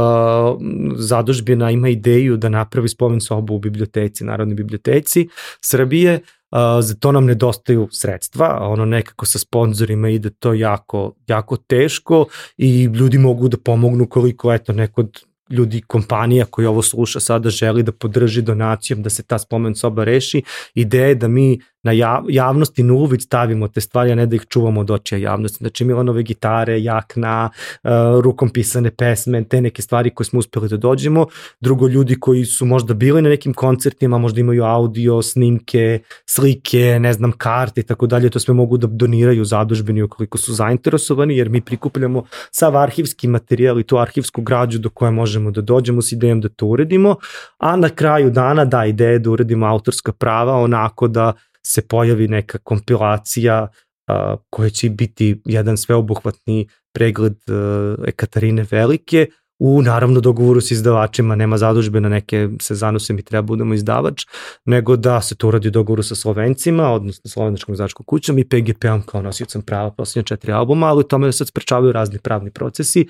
Speaker 2: zadužbina ima ideju da napravi spomen sobu u biblioteci, Narodnoj biblioteci Srbije, Uh, za to nam nedostaju sredstva, ono nekako sa sponzorima ide to jako, jako teško i ljudi mogu da pomognu koliko eto neko ljudi, kompanija koji ovo sluša sada želi da podrži donacijom da se ta spomen soba reši. Ideja je da mi na javnosti na uvid stavimo te stvari, a ne da ih čuvamo od očija javnosti. Znači Milanove gitare, jakna, uh, rukom pisane pesme, te neke stvari koje smo uspeli da dođemo. Drugo, ljudi koji su možda bili na nekim koncertima, možda imaju audio, snimke, slike, ne znam, karte i tako dalje, to sve mogu da doniraju zadužbeni ukoliko su zainteresovani, jer mi prikupljamo sav arhivski materijal i tu arhivsku građu do koje možemo da dođemo s idejom da to uredimo, a na kraju dana da, ideje da uredimo autorska prava onako da se pojavi neka kompilacija a, koja će biti jedan sveobuhvatni pregled a, Ekaterine Velike u naravno dogovoru sa izdavačima, nema zadužbe na neke se zanose mi treba budemo izdavač, nego da se to uradi u dogovoru sa Slovencima, odnosno Slovenačkom izdavačkom kućom i PGP-om kao nosiocem prava posljednje četiri albuma, ali tome sad sprečavaju razni pravni procesi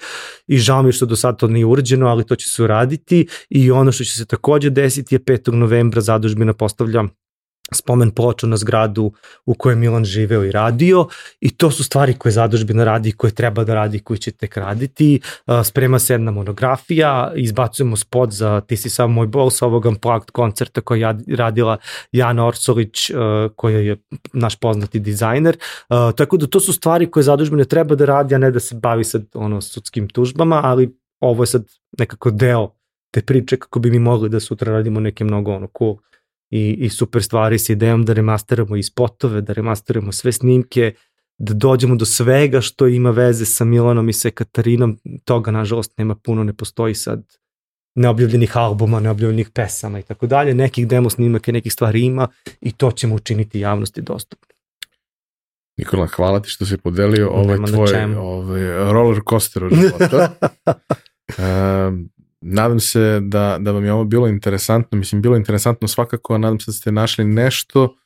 Speaker 2: i žao mi što do sada to nije urađeno, ali to će se uraditi i ono što će se takođe desiti je 5. novembra zadužbina postavlja spomen ploču na zgradu u kojoj Milan živeo i radio i to su stvari koje zadužbina radi koje treba da radi koje će tek raditi. Sprema se jedna monografija, izbacujemo spot za Ti si samo moj bol sa ovog Unplugged koncerta koja je radila Jana Orsolić koja je naš poznati dizajner. Tako da to su stvari koje zadužbina treba da radi, a ne da se bavi sad ono sudskim tužbama, ali ovo je sad nekako deo te priče kako bi mi mogli da sutra radimo neke mnogo ono cool i, i super stvari sa idejom da remasteramo i spotove, da remasteramo sve snimke, da dođemo do svega što ima veze sa Milanom i sa Katarinom, toga nažalost nema puno, ne postoji sad neobjavljenih albuma, neobjavljenih pesama i tako dalje, nekih demo snimaka i nekih stvari ima i to ćemo učiniti javnosti dostupno.
Speaker 1: Nikola, hvala ti što si podelio ovaj tvoj ovaj roller coaster u života. um, nadam se da, da vam je ovo bilo interesantno, mislim bilo interesantno svakako, a nadam se da ste našli nešto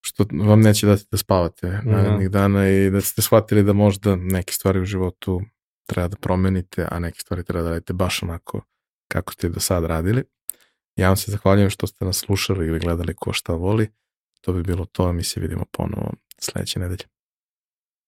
Speaker 1: što vam neće dati da spavate mm -hmm. narednih dana i da ste shvatili da možda neke stvari u životu treba da promenite, a neke stvari treba da radite baš onako kako ste do sad radili. Ja vam se zahvaljujem što ste nas slušali ili gledali ko šta voli. To bi bilo to, mi se vidimo ponovo sledeće nedelje.